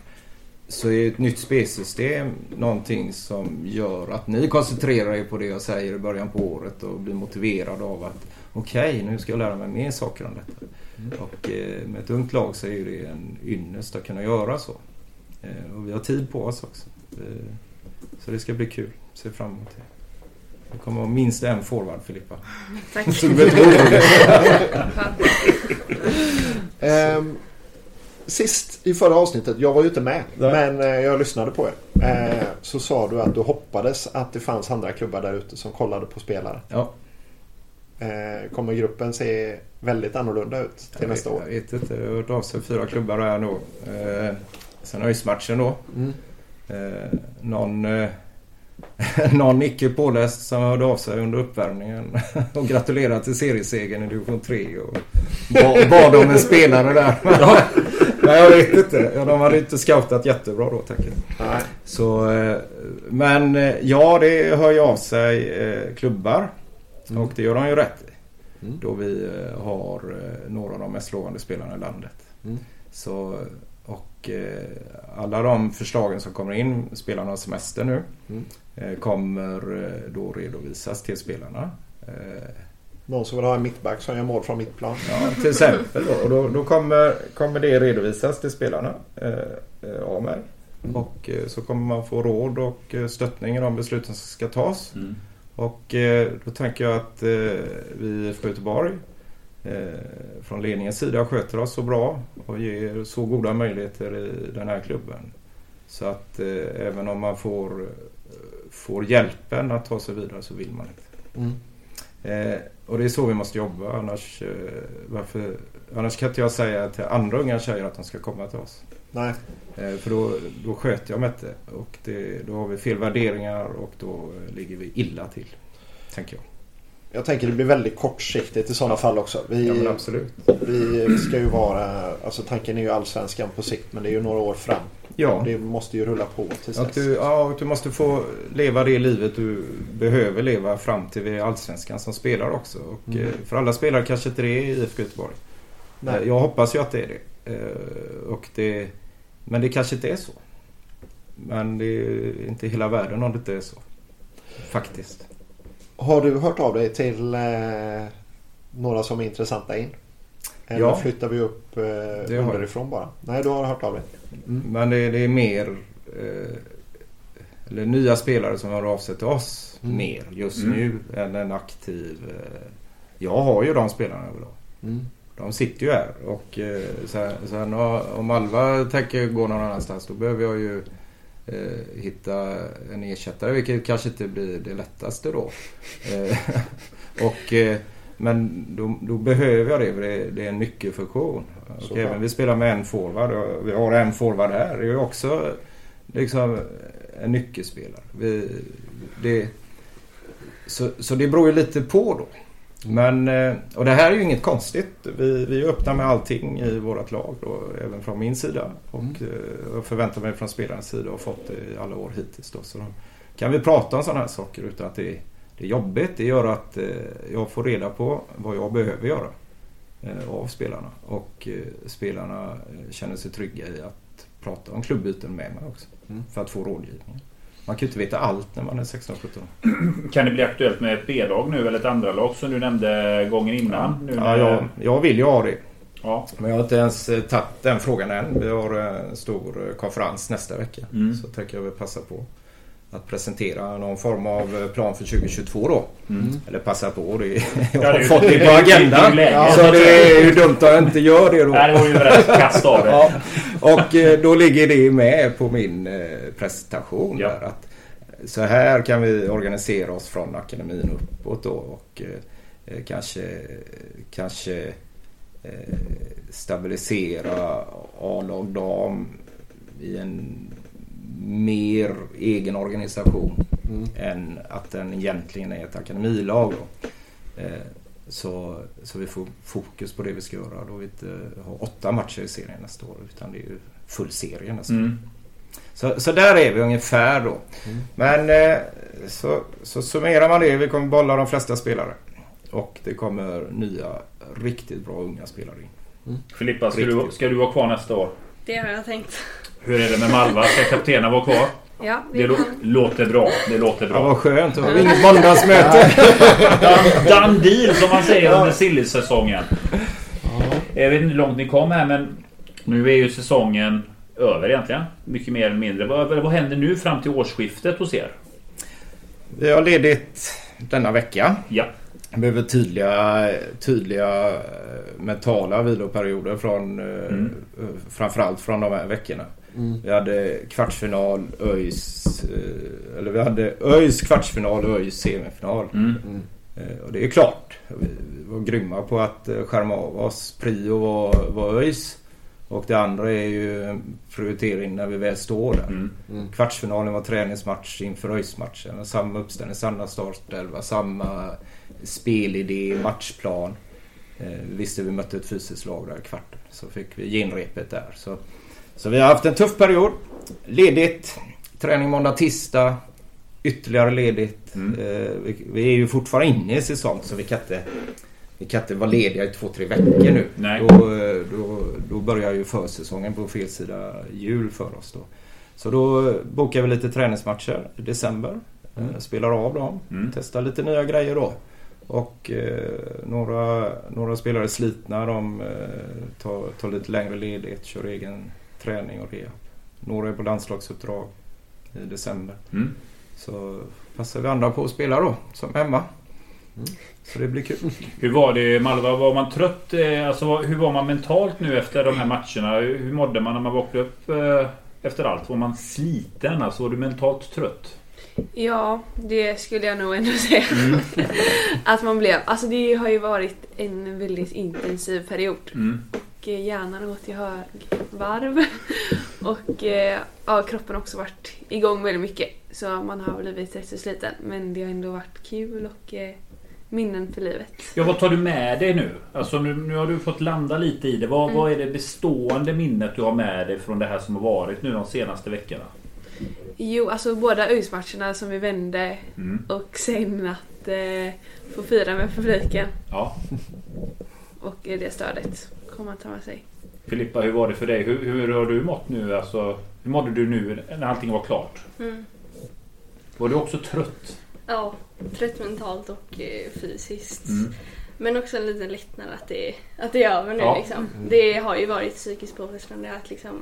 Så är ett nytt spelsystem någonting som gör att ni koncentrerar er på det jag säger i början på året och blir motiverade av att okej, nu ska jag lära mig mer saker om detta. Och eh, med ett ungt lag så är det en ynnest att kunna göra så. Eh, och vi har tid på oss också. Eh, så det ska bli kul. Ser fram emot det. Det kommer att vara minst en forward Filippa. Tack. Ehm, sist i förra avsnittet, jag var ju inte med, Nej. men eh, jag lyssnade på er. Eh, så sa du att du hoppades att det fanns andra klubbar där ute som kollade på spelare. Ja, Eh, kommer gruppen se väldigt annorlunda ut till jag nästa vet, år? Jag vet inte. Det har hört av sig fyra klubbar här nu. Sen ÖIS-matchen då. Mm. Någon, någon icke påläst som hörde av sig under uppvärmningen och gratulerade till seriesegern i division 3 och ba- bad om en spelare där. Nej, jag vet inte. Ja, de hade inte scoutat jättebra då, jag. Nej. Så, eh, men eh, ja, det hör ju av sig eh, klubbar. Mm. Och det gör de ju rätt i. Mm. Då vi har några av de mest lovande spelarna i landet. Mm. Så, och alla de förslagen som kommer in, spelarna har semester nu, Mm. Eh, kommer eh, då redovisas till spelarna. Eh, Någon som vill ha en mittback som gör mål från mittplan. Ja, till exempel då. Och då, då kommer, kommer det redovisas till spelarna eh, av mig. Mm. Och eh, så kommer man få råd och stöttning i de besluten som ska tas. Mm. Och eh, då tänker jag att eh, vi i IFK Göteborg eh, från ledningens sida sköter oss så bra och ger så goda möjligheter i den här klubben. Så att eh, även om man får, får hjälpen att ta sig vidare så vill man inte. Mm. Eh, och det är så vi måste jobba. Annars, eh, varför, annars kan inte jag säga till andra unga tjejer att de ska komma till oss. Nej. Eh, för då, då sköter jag mig inte. Och det, då har vi fel värderingar och då eh, ligger vi illa till. Tänker jag. Jag tänker det blir väldigt kortsiktigt i sådana fall också. Vi, Ja men absolut. vi ska ju vara, alltså tanken är ju allsvenskan på sikt men det är ju några år fram. Ja. Det måste ju rulla på tills dess. du, ja, och du måste få leva det livet du behöver leva fram till vi allsvenskan som spelar också. Och Mm. eh, för alla spelare kanske inte det är i IFK Göteborg. Nej. Eh, Jag hoppas ju att det är det. Eh, Och det. Men det kanske inte är så. Men det är inte hela världen om det inte är så. Faktiskt. Har du hört av dig till eh, några som är intressanta in? Eller Ja. flyttar vi upp eh, underifrån bara? Nej, du har hört av dig. Mm. Men det, det är mer eh, eller nya spelare som har av sig till oss Mm. mer just Mm. nu än en aktiv. Eh, jag har ju de spelarna jag vill ha. De sitter ju här och eh, sen, sen om Alva tänker gå någon annanstans då behöver jag ju hitta en ersättare vilket kanske inte blir det lättaste då. Eh, och, eh, men då, då behöver jag det för det, det är en nyckelfunktion. Och även vi spelar med en forward vi har en forward här. Det är ju också liksom en nyckelspelare. Vi, det, så, så det beror ju lite på då. Men, eh, och det här är ju inget konstigt. Vi, vi är öppna med allting i vårt lag då, även från min sida. Och Mm. eh, jag förväntar mig från spelarens sida och fått det i alla år hittills. Då. Så kan vi prata om sådana här saker utan att det är, det är jobbigt. Det gör att eh, jag får reda på vad jag behöver göra av spelarna. Och spelarna känner sig trygga i att prata om klubbyten med mig också. Mm. För att få rådgivning. Man kan ju inte veta allt när man är 16-17 Kan det bli aktuellt med ett B-lag nu eller ett andra lag som du nämnde gången innan? Nu Ja, jag, jag vill ju ha det. ja. Men jag har inte ens eh, tagit den frågan än. Vi har en stor eh, konferens nästa vecka. Mm. Så tänker jag väl passa på att presentera någon form av eh, plan för 2022 då. Mm. Eller passa på. Det, jag Ja, har det är ju- fått det det på det agendan. så det är ju dumt att jag inte gör det då. Nej, det var ju rätt kast av det. Ja, och eh, då ligger det med på min eh, presentation. Ja. Där, att så här kan vi organisera oss från akademin uppåt då och kanske, kanske stabilisera A-lag dam i en mer egen organisation Mm. än att den egentligen är ett akademilag. Då. Eh, så, så vi får fokus på det vi ska göra. Då vi inte har åtta matcher i serien nästa år utan det är ju full serie nästa år. Mm. Så, så där är vi ungefär då. Mm. Men eh, så, så summerar man det. Vi kommer bolla de flesta spelare. Och det kommer nya riktigt bra unga spelare in. Filippa, ska du, ska du vara kvar nästa år? Det har jag tänkt. Hur är det med Malva? Ska kaptenen vara kvar? Ja, Det lå- låter bra. Det låter Ja, bra. vad skönt. Har vi inget måndagsmöte. Done, deal som man säger under silly-säsongen. Jag vet inte hur långt ni kom här men nu är ju säsongen över egentligen. Mycket mer eller mindre. Vad, vad händer nu fram till årsskiftet hos er? Vi har ledigt denna vecka. Ja. Vi behöver tydliga, tydliga eh, mentala viloperioder från eh, Mm. eh, framförallt från de här veckorna. Mm. Vi hade kvartsfinal, ÖIS, eh, eller vi hade ÖIS kvartsfinal och ÖIS semifinal. Mm. Mm. Eh, Och det är klart, vi var grymma på att eh, skärma av oss. Prio var, var ÖIS. Och det andra är ju prioritering när vi väl står där. Mm. Mm. Kvartsfinalen var träningsmatch inför ÖIS-matchen. Samma uppställning, samma startelva, samma spelidé, matchplan. Eh, vi visste vi mötte ett fysiskt lag där i kvarten. Så fick vi genrepet där. Så, så vi har haft en tuff period. Ledigt. Träning måndag, tisdag. Ytterligare ledigt. Mm. Eh, vi, är ju fortfarande inne i säsong så vi kan inte, vi kan inte vara lediga i två, tre veckor nu. Nej. Då, eh, då, då börjar ju försäsongen på fel sida jul för oss. Då. Så då bokar vi lite träningsmatcher i december. Eh, Spelar av dem. Mm. Testar lite nya grejer då. Och eh, några, några spelare slitna. De eh, tar, tar lite längre ledighet, kör egen träning och rehab. Några är på landslagsuppdrag i december. Mm. Så passar vi andra på att spela då, som Emma. Så det blir kul. Hur var det Malva? Var man trött? eh, Alltså, hur var man mentalt nu efter de här matcherna? Hur mådde man när man vaknade upp eh, efter allt? Var man sliten? Alltså, var du mentalt trött? Ja, det skulle jag nog ändå säga. att man blev. Alltså det har ju varit en väldigt intensiv period. Mm. Och eh, hjärnan har gått i högvarv. och eh, ja, kroppen har också varit igång väldigt mycket. Så man har blivit rätt så sliten. Men det har ändå varit kul och eh, minnen för livet. Ja, vad tar du med dig nu? Alltså nu, nu har du fått landa lite i det. Vad, Mm. vad är det bestående minnet du har med dig från det här som har varit nu de senaste veckorna? Jo, alltså båda ÖIS-matcherna som vi vände Mm. och sen att eh, få fira med publiken Ja. och det stödet kommer man ta med sig. Filippa, hur var det för dig? Hur, hur har du mått nu? Alltså, hur mådde du nu när allting var klart? Mm. Var du också trött? Ja, trött mentalt och eh, fysiskt. Mm. Men också en liten lättnad att det, att det är över nu Ja. liksom. Det har ju varit psykiskt påfrestande att liksom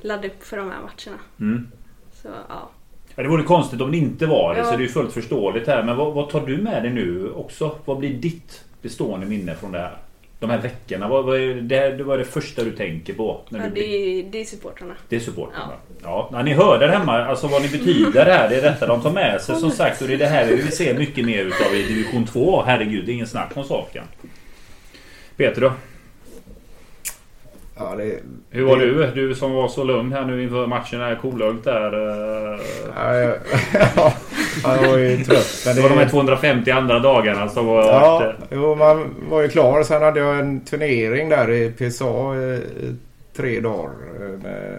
ladda upp för de här matcherna. Mm. Så ja. Ja, det vore konstigt om det inte var det, Ja. så det är ju fullt förståeligt här. Men vad, vad tar du med dig nu också? Vad blir ditt bestående minne från det här? De här veckorna, vad, vad, är det, det var det första du tänker på? När ja du det, är, det är supportrarna. det är supportrarna. Ja. Ja, ni hör där hemma alltså vad ni betyder här. Det är detta de tar med sig som sagt. Och det är det här vi vill se mycket mer utav i division 2. Herregud, det är ingen snack om saken. Peter då? Ja, det, Hur var du? Du som var så lugn här nu inför matchen här. Kolugnt där. eh, ja, jag, ja, jag var ju trött. Men Det var de här 250 andra dagarna som var... Ja, jo, man var ju klar. Sen hade jag en turnering där i PSA i, i tre dagar eh, med eh,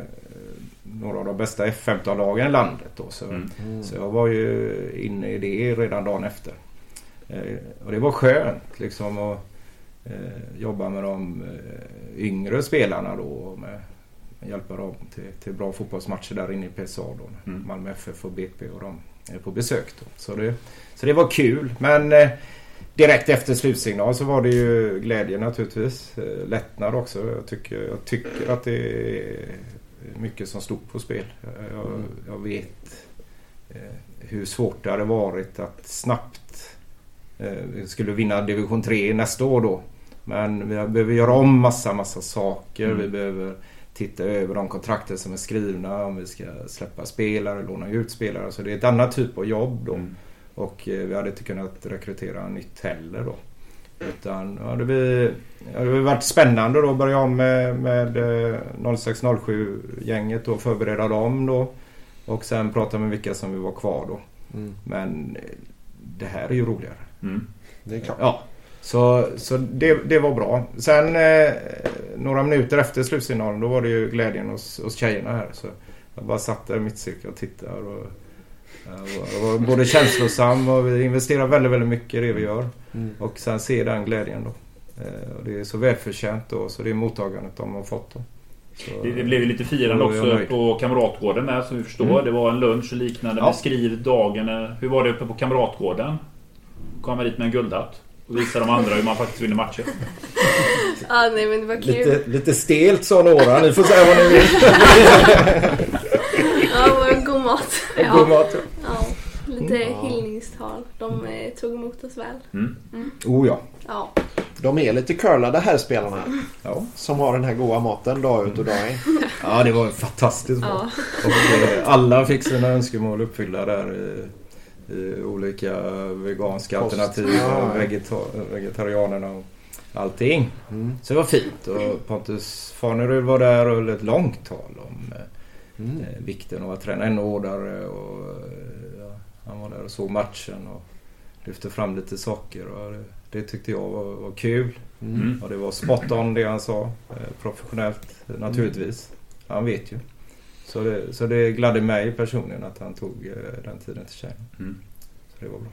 några av de bästa F15-lagen i landet. Då, så, Mm. så jag var ju inne i det redan dagen efter. Eh, och det var skönt liksom att eh, jobba med de eh, yngre spelarna då. Och med, hjälpa dem till, till bra fotbollsmatcher där inne i PSA då. Mm. Malmö FF och BP och de är på besök då. Så det, så det var kul. Men eh, direkt efter slutsignal så var det ju glädje naturligtvis. Eh, lättnad också. Jag tycker, jag tycker att det är mycket som stod på spel. Jag, jag vet eh, hur svårt det hade varit att snabbt eh, skulle vinna division 3 nästa år då. Men vi behöver göra om massa, massa saker. Mm. Vi behöver titta över de kontrakten som är skrivna. Om vi ska släppa spelare, låna ut spelare. Så det är ett annat typ av jobb då. Mm. Och eh, vi hade inte kunnat rekrytera nytt heller då. Utan ja, det, blir, ja, det har varit spännande då att börja om med, med eh, 06-07 gänget och förbereda dem då. Och sen prata med vilka som vill vara kvar då. Mm. Men eh, det här är ju roligare. Mm. Det är klart. Ja, så, så det, det var bra. Sen eh, några minuter efter slutsignalen då var det ju glädjen hos, hos tjejerna här. Så jag bara satt där i mittcirkeln och tittade. Och, jag var, jag var både känslosam och vi investerar väldigt, väldigt mycket i det vi gör. Mm. Och sen se den glädjen då. Eh, och det är så välförtjänt då, så det är mottagandet de har fått då. Så, Det, det blev ju lite firande också på Kamratgården med som vi förstår. Mm. Det var en lunch och liknande. Ja. Beskriv dagen. eh, Hur var det uppe på Kamratgården? Kom man dit med en guldhatt visa de andra hur man faktiskt vinner matcher. Ja, nej men det var kul. lite, lite stelt sa några. Ni får säga vad ni vill. Ja, var god mat. Och god mat, ja. Ja, lite Mm. hyllningstal. De eh, tog emot oss väl. Mm. Oh ja. Ja, De är lite curlade här spelarna. ja. Som har den här goda maten dag ut och dag in. Ja, det var fantastiskt bra. Ja. Och eh, alla fick sina önskemål uppfyllda där i olika veganska Kost. alternativ Ja, vegeta- vegetarianerna och allting. Mm. Så det var fint och Pontus Farnerud var där och höll ett långt tal om eh, Mm. eh, vikten av att träna ännu hårdare och eh, ja, han var där och såg matchen och lyfte fram lite saker och det, Det tyckte jag var, var kul. Mm. Och det var spot on det han sa. Professionellt naturligtvis. Han vet ju. Så det, så det gladde mig personligen att han tog eh, den tiden till tjejen. Mm. Så det var bra.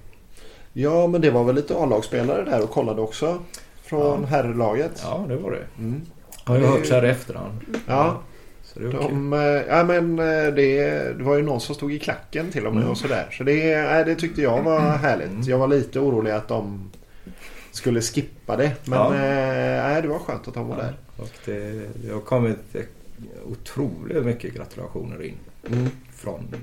Ja, men det var väl lite A-lagsspelare där och kollade också. Från Ja. herrlaget. Ja, det var det. Mm. Har jag Det- hört så här i efterhand. Ja, Så det de, eh, ja, men eh, det, det var ju någon som stod i klacken till och med Mm. och sådär. Så det, eh, det tyckte jag var härligt. Jag var lite orolig att de skulle skippa det. Men Ja. eh, det var skönt att de var Ja, där. och det, det har kommit otroligt mycket gratulationer in Mm. från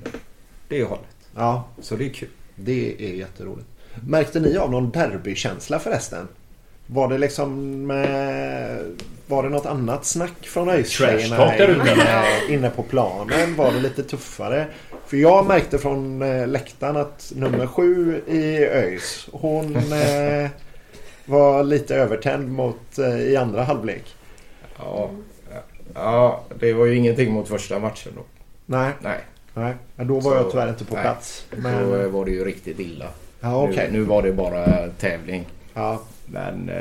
det hållet. Ja, Så det är kul. det är jätteroligt. Märkte ni av någon derbykänsla förresten? Var det liksom... Var det något annat snack från ÖIS-tjejerna inne på planen? Var det lite tuffare? För jag märkte från eh, läktaren att nummer sju i ÖIS hon eh, var lite övertänd mot eh, i andra halvlek. Ja, ja, det var ju ingenting mot första matchen då. Nej, Nej, nej. Men då var Så- jag tyvärr inte på nej. plats. då Men, var det ju riktigt illa. ja, okej. nu, nu var det bara tävling. Ja. Men eh,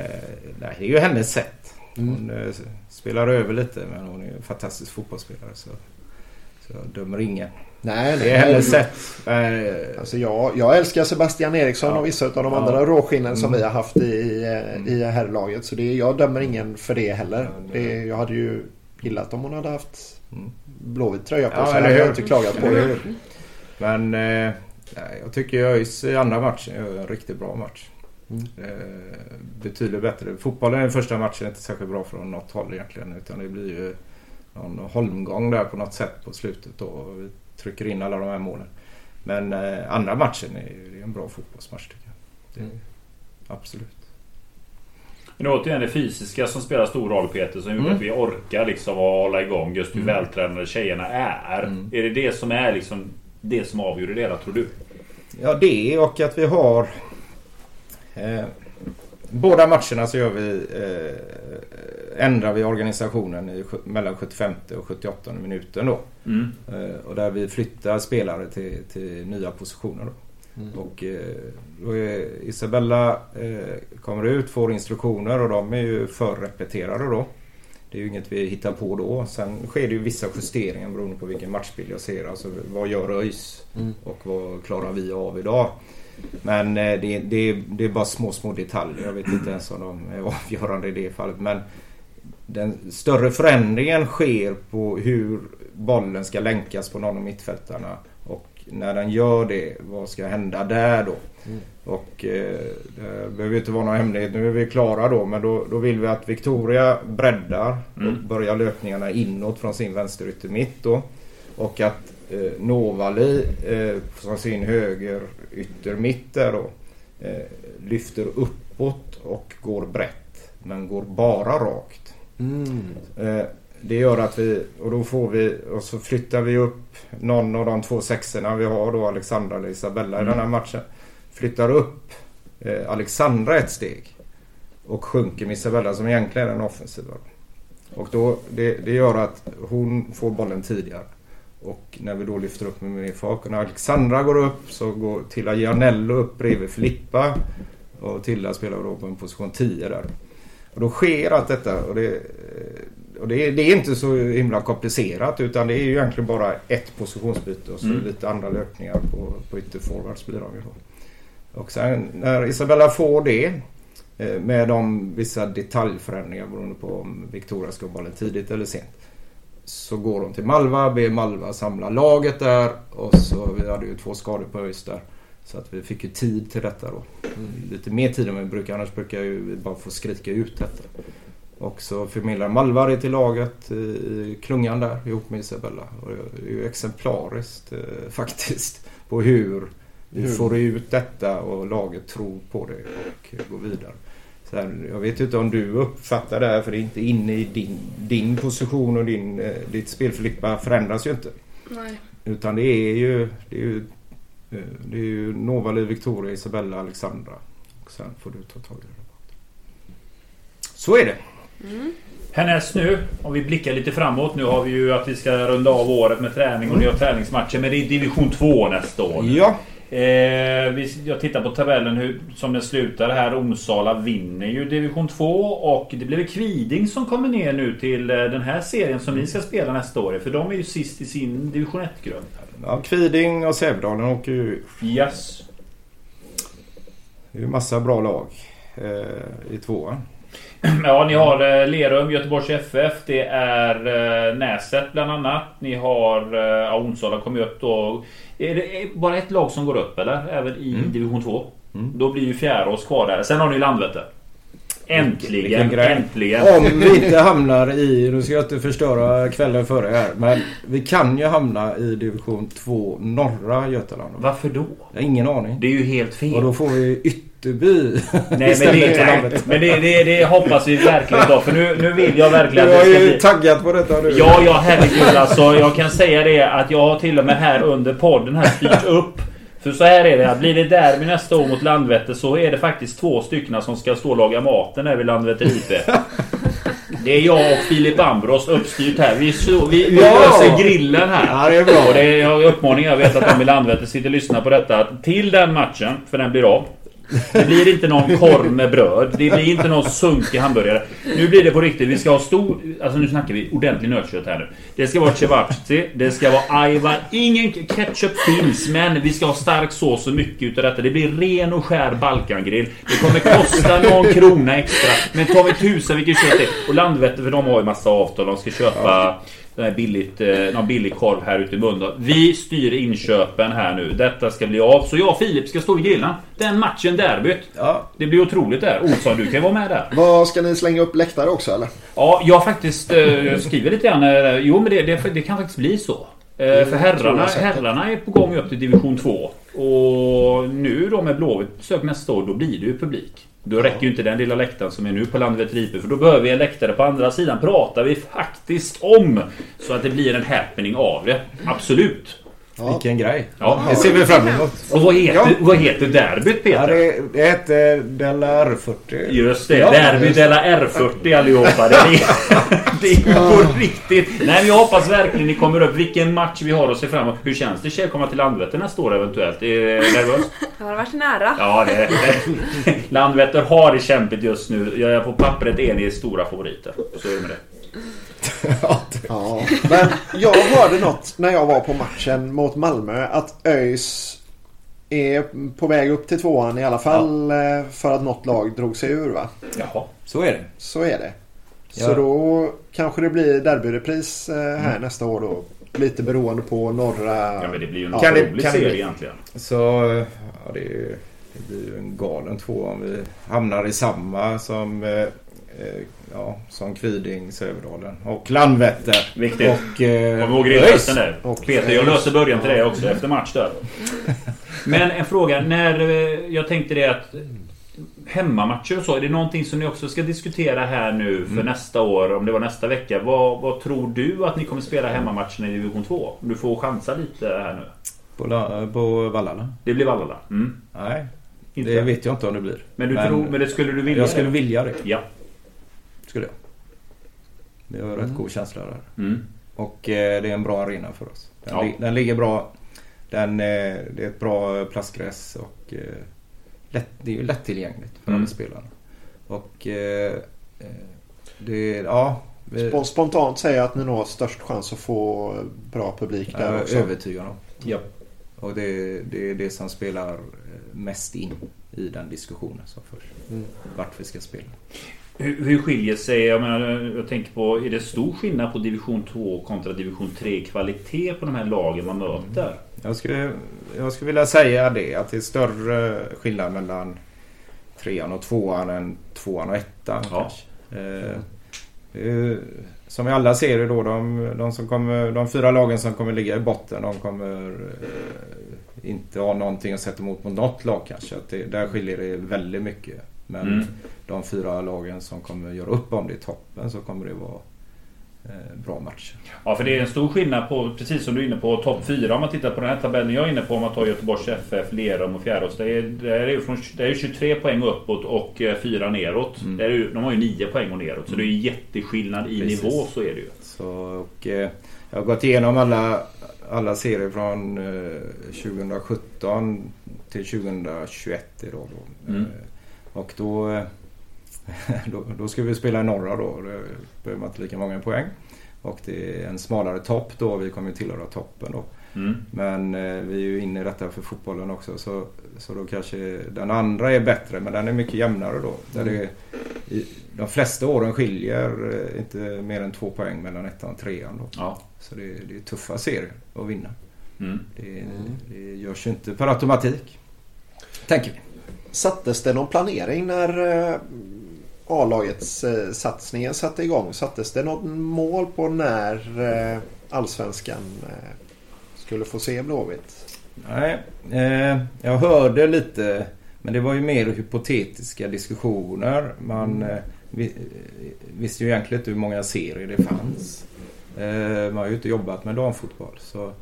nej, det är ju hennes sätt. Mm. Hon eh, spelar över lite men hon är ju en fantastisk fotbollsspelare. Så, så jag dömer ingen. Nej, Det är hennes sätt. Eh, Alltså jag, jag älskar Sebastian Eriksson Ja. och vissa av de Ja. andra råskinnen som Mm. vi har haft i, eh, i herrlaget. Så det, jag dömer ingen för det heller. Det, jag hade ju gillat om hon hade haft Mm. blåvit tröja på Ja, sig. eller Det hade jag hur? inte klagat på. Hur? Men eh, jag tycker ÖIS i andra matchen gör en riktigt bra match. Mm. Eh, betydligt bättre. Fotbollen i första matchen är inte särskilt bra från något håll egentligen. Utan det blir ju någon holmgång där på något sätt på slutet då. Och vi trycker in alla de här målen. Men eh, andra matchen är, det är en bra fotbollsmatch tycker jag. Det, Mm. Absolut. Men återigen det fysiska som spelar stor roll Peter. Som gjorde Mm. att vi orkar liksom att hålla igång just hur Mm. vältränade tjejerna är. Mm. Är det det som är liksom det som avgör det hela tror du? Ja det och att vi har eh, Båda matcherna så gör vi eh, Ändrar vi organisationen i, mellan 75 och 78 minuten då. Mm. Eh, och där vi flyttar spelare till, till nya positioner då. Mm. Och eh, då är Isabella eh, kommer ut, får instruktioner och de är ju förrepeterade då. Det är ju inget vi hittar på då. Sen sker det ju vissa justeringar beroende på vilken matchbild jag ser. Alltså vad gör ÖIS Mm. och vad klarar vi av idag? Men eh, det, det, det är bara små, små detaljer. Jag vet inte ens om de är avgörande i det fallet. Men den större förändringen sker på hur bollen ska länkas på någon av mittfältarna. Och när den gör det, vad ska hända där då? Mm. Och eh, det behöver ju inte vara någon hemlighet. Nu är vi klara då. Men då, då vill vi att Victoria breddar och Mm. börjar löpningarna inåt från sin vänsterytter mitt då. Och att eh, Novali eh, från sin höger ytter mitt där då eh, lyfter uppåt och går brett. Men går bara rakt. Mm. Eh, det gör att vi, och då får vi, och så flyttar vi upp någon av de två sexorna vi har då, Alexandra eller Isabella i Mm. den här matchen. Flyttar upp eh, Alexandra ett steg. Och sjunker med Isabella som egentligen är den offensiva. Och då, det, det gör att hon får bollen tidigare. Och när vi då lyfter upp med mer fart. Och när Alexandra går upp så går Tilla Gianello upp bredvid Filippa. Och Tilla spelar då på en position 10 där. Och då sker allt detta. Och det, och det, är, det är inte så himla komplicerat utan det är ju egentligen bara ett positionsbyte och så Mm. lite andra löpningar på, på ytterforwards blir de ju då. Och sen när Isabella får det eh, med de vissa detaljförändringar beroende på om Victoria ska ha bollen tidigt eller sent. Så går de till Malva, ber Malva samla laget där och så vi hade ju två skador på ÖIS där. Så att vi fick ju tid till detta då. Lite mer tid än vi brukar. Annars brukar ju vi bara få skrika ut detta. Och så förmedlar Malva det till laget i klungan där ihop med Isabella. Och det är ju exemplariskt eh, faktiskt. På hur vi får ut detta och laget tror på det och går vidare. Så här, jag vet inte om du uppfattar det här för det är inte inne i din, din position och din, eh, ditt spelflippa förändras ju inte. Nej. Utan det är ju, det är ju, eh, det är ju Novali, Victoria, Isabella, Alexandra. Och sen får du ta tag i det. Så är det. Mm. Härnäst nu, om vi blickar lite framåt. Nu har vi ju att vi ska runda av året med träning och ni har träningsmatcher. Men det är division 2 nästa år. Ja, Eh, vi- jag tittar på tabellen hur, som den slutar här. Onsala vinner ju division 2 och det blir Kviding som kommer ner nu till eh, den här serien som ni ska spela nästa år. För de är ju sist i sin division 1-grupp. Ja, Kviding och Sävedalen åker ju ur. Yes. Det är ju massa bra lag eh, i tvåan. Ja, ni har eh, Lerum, Göteborgs FF. Det är eh, Näset bland annat. Ni har... Eh, ja, Onsala kommer ju upp då. Är det är bara ett lag som går upp eller? Även i Mm. division 2? Mm. Då blir ju Fjärås kvar där. Sen har ni Landvetter. Äntligen, äntligen. Om vi inte hamnar i, nu ska jag inte förstöra kvällen före här, men vi kan ju hamna i division 2 norra Götaland. Varför då? Jag har ingen aning. Det är ju helt fel. Och då får vi Ytterby Nej men, det, nej, men det, det, det hoppas vi verkligen då. För nu, nu vill jag verkligen Du att har det ska ju bli... taggat på detta nu. Ja, ja herregud alltså. Jag kan säga det att jag har till och med här under podden här styrt upp. För så här är det att blir det derby nästa år mot Landvetter så är det faktiskt två stycken som ska stå och laga maten där vid Landvetter IP. Det är jag och Filip Ambros uppstyrt här. Vi, så, vi, vi Ja! löser grillen här. Ja, det är bra. Och det är jag uppmaning, jag vet att de i Landvetter sitter och lyssnar på detta. att Till den matchen, för den blir av. Det blir inte någon korv med bröd. Det blir inte någon sunkig hamburgare. Nu blir det på riktigt. Vi ska ha stor... Alltså nu snackar vi ordentligt nötkött här nu. Det ska vara cevachi. Det ska vara ajvar. Ingen ketchup finns. Men vi ska ha stark sås och mycket utav detta. Det blir ren och skär Balkangrill. Det kommer kosta någon krona extra. Men ta mig tusan vilket kött det är. Och Landvetter, för de har ju massa avtal. De ska köpa... Billigt, eh, någon billig korv här ute i Mölndal. Vi styr inköpen här nu. Detta ska bli av. Så jag och Filip ska stå vid grillen. Den matchen derbyt. Ja, Det blir otroligt där. Olsson, du kan vara med där. Vad ska ni slänga upp läktare också eller? Ja, jag faktiskt eh, skriver lite grann. eh, Jo, men det, det, det kan faktiskt bli så. Eh, för herrarna, jag herrarna är på gång upp till division 2. Och nu då med Blåvitt besök nästa år, då blir det ju publik. Då räcker ju inte den lilla läktaren som är nu på Landvetter. För då behöver vi en läktare på andra sidan. Pratar vi faktiskt om. Så att det blir en happening av det. Absolut. Ja. vilken grej. Ja. Det ser vi fram emot. Och vad heter, Ja. vad heter derbyt Ja, Peter? det, det heter Della R40. Just det, Ja, Derby just Della R40 allihopa. Det är, det är på riktigt. Nej men jag hoppas verkligen ni kommer upp. Vilken match vi har att se fram emot. Hur känns det tjej komma till Landvetter nästa år eventuellt? Är det nervöst? Det har varit nära. Ja, det, det Landvetter har det kämpigt just nu. Jag är på pappret är ni stora favoriter. Så är det med det. Ja, men jag hörde något när jag var på matchen mot Malmö att ÖIS är på väg upp till tvåan i alla fall eh, för att något lag drog sig ur va? Jaha. Så är det. Så är det. Så Ja. då kanske det blir derbyrepris eh, här nästa år då. Lite beroende på norra... Ja men det blir ju en Kan det- otrolig kan det serie bli? egentligen. Så ja, det, ju- det blir ju en galen två om vi hamnar i samma som, eh, eh, ja, som Kviding, Sävedalen och Landvetter. Viktigt. Och eh, Kom ihåg grillfesten där. Och- Peter, jag löser början till dig också efter match där. Men en fråga. När eh, jag tänkte det att Hemmamatcher och så, är det någonting som ni också ska diskutera här nu för nästa år? Om det var nästa vecka. Vad, vad tror du att ni kommer spela hemmamatcherna i division 2? Om du får chansa lite här nu. På, la- på Vallarna? Det blir Vallala? Mm. Nej, Inte. det vet jag inte om det blir. Men, du tror, men det skulle du vilja? jag skulle vilja det. Ja. Skulle jag. Vi har rätt god känsla där. Mm. Och eh, det är en bra arena för oss. Den, Ja. li- den ligger bra. Den, eh, det är ett bra plastgräs och eh, lätt, det är ju lättillgängligt för Mm. alla spelarna. Och eh, eh, det, ja. Vi, Sp- Spontant säger jag att ni nog har störst chans att få bra publik jag där är också. övertygad om. Ja. Och det, det är det som spelar eh, mest in i den diskussionen som förs. Mm. Vart vi ska spela. Hur, hur skiljer sig, jag, menar, jag tänker på, är det stor skillnad på division 2 kontra division 3 kvalitet på de här lagen man möter? Jag skulle, jag skulle vilja säga det att det är större skillnad mellan trean och tvåan än tvåan och ettan Ja. Eh, ju- som vi alla ser det då, de, de, som kommer, de fyra lagen som kommer ligga i botten de kommer eh, inte ha någonting att sätta emot mot något lag kanske. Att det, där skiljer det väldigt mycket. Men Mm. De fyra lagen som kommer göra upp om det i toppen så kommer det vara eh, bra matcher. Ja, för det är en stor skillnad på, precis som du är inne på, topp 4. Om man tittar på den här tabellen jag är inne på, om man tar Göteborgs FF, Lerum och Fjärås. Det är, det är, från, det är 23 poäng uppåt och 4 neråt. Mm. Det är de har ju 9 poäng och neråt. Så det är ju jätteskillnad i Precis. nivå, så är det ju. Så, och, eh, jag har gått igenom alla, alla serier från eh, 2017. till 2021 idag då. Mm. Eh, Och då, eh, då, då ska vi spela i norra då. Då behöver man inte lika många poäng. Och det är en smalare topp då. Vi kommer ju tillhöra toppen då. Mm. Men eh, vi är ju inne i detta för fotbollen också. Så, så då kanske den andra är bättre. Men den är mycket jämnare då. Där det, i, de flesta åren skiljer eh, inte mer än två poäng mellan ettan och trean då. Ja. Så det, det är tuffa serier att vinna. Mm. Det, det görs ju inte per automatik. Tänker vi. Sattes det någon planering när eh, A-lagets eh, satsningen satte igång? Sattes det något mål på när eh, allsvenskan eh, skulle få se Blåvitt? Nej, eh, jag hörde lite. Men det var ju mer hypotetiska diskussioner. Man eh, vi, eh, visste ju egentligen inte hur många serier det fanns. Man har ju inte jobbat med damfotboll. Så,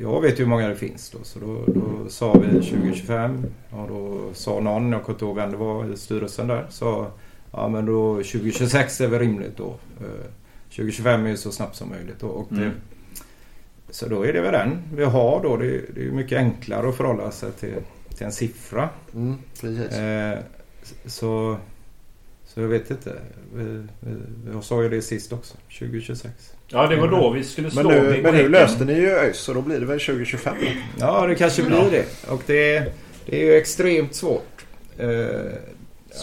jag vet ju hur många det finns då. Så då, då sa vi 2025. Och då sa någon, jag kommer inte ihåg vem det var i styrelsen där. Sa ja men då 2026 är väl rimligt då. Eh, 2025 är ju så snabbt som möjligt då. Och det, Mm. så då är det väl den vi har då. Det, det är mycket enklare att förhålla sig till, till en siffra. Mm, precis. Eh, så, så jag vet inte. Vi, vi, jag sa ju det sist också. 2026. Ja, det var då vi skulle slå Men nu, men nu löste ni ju ÖIS så då blir det väl 2025 då? Ja, det kanske blir det. Och det, det är ju extremt svårt. Eh,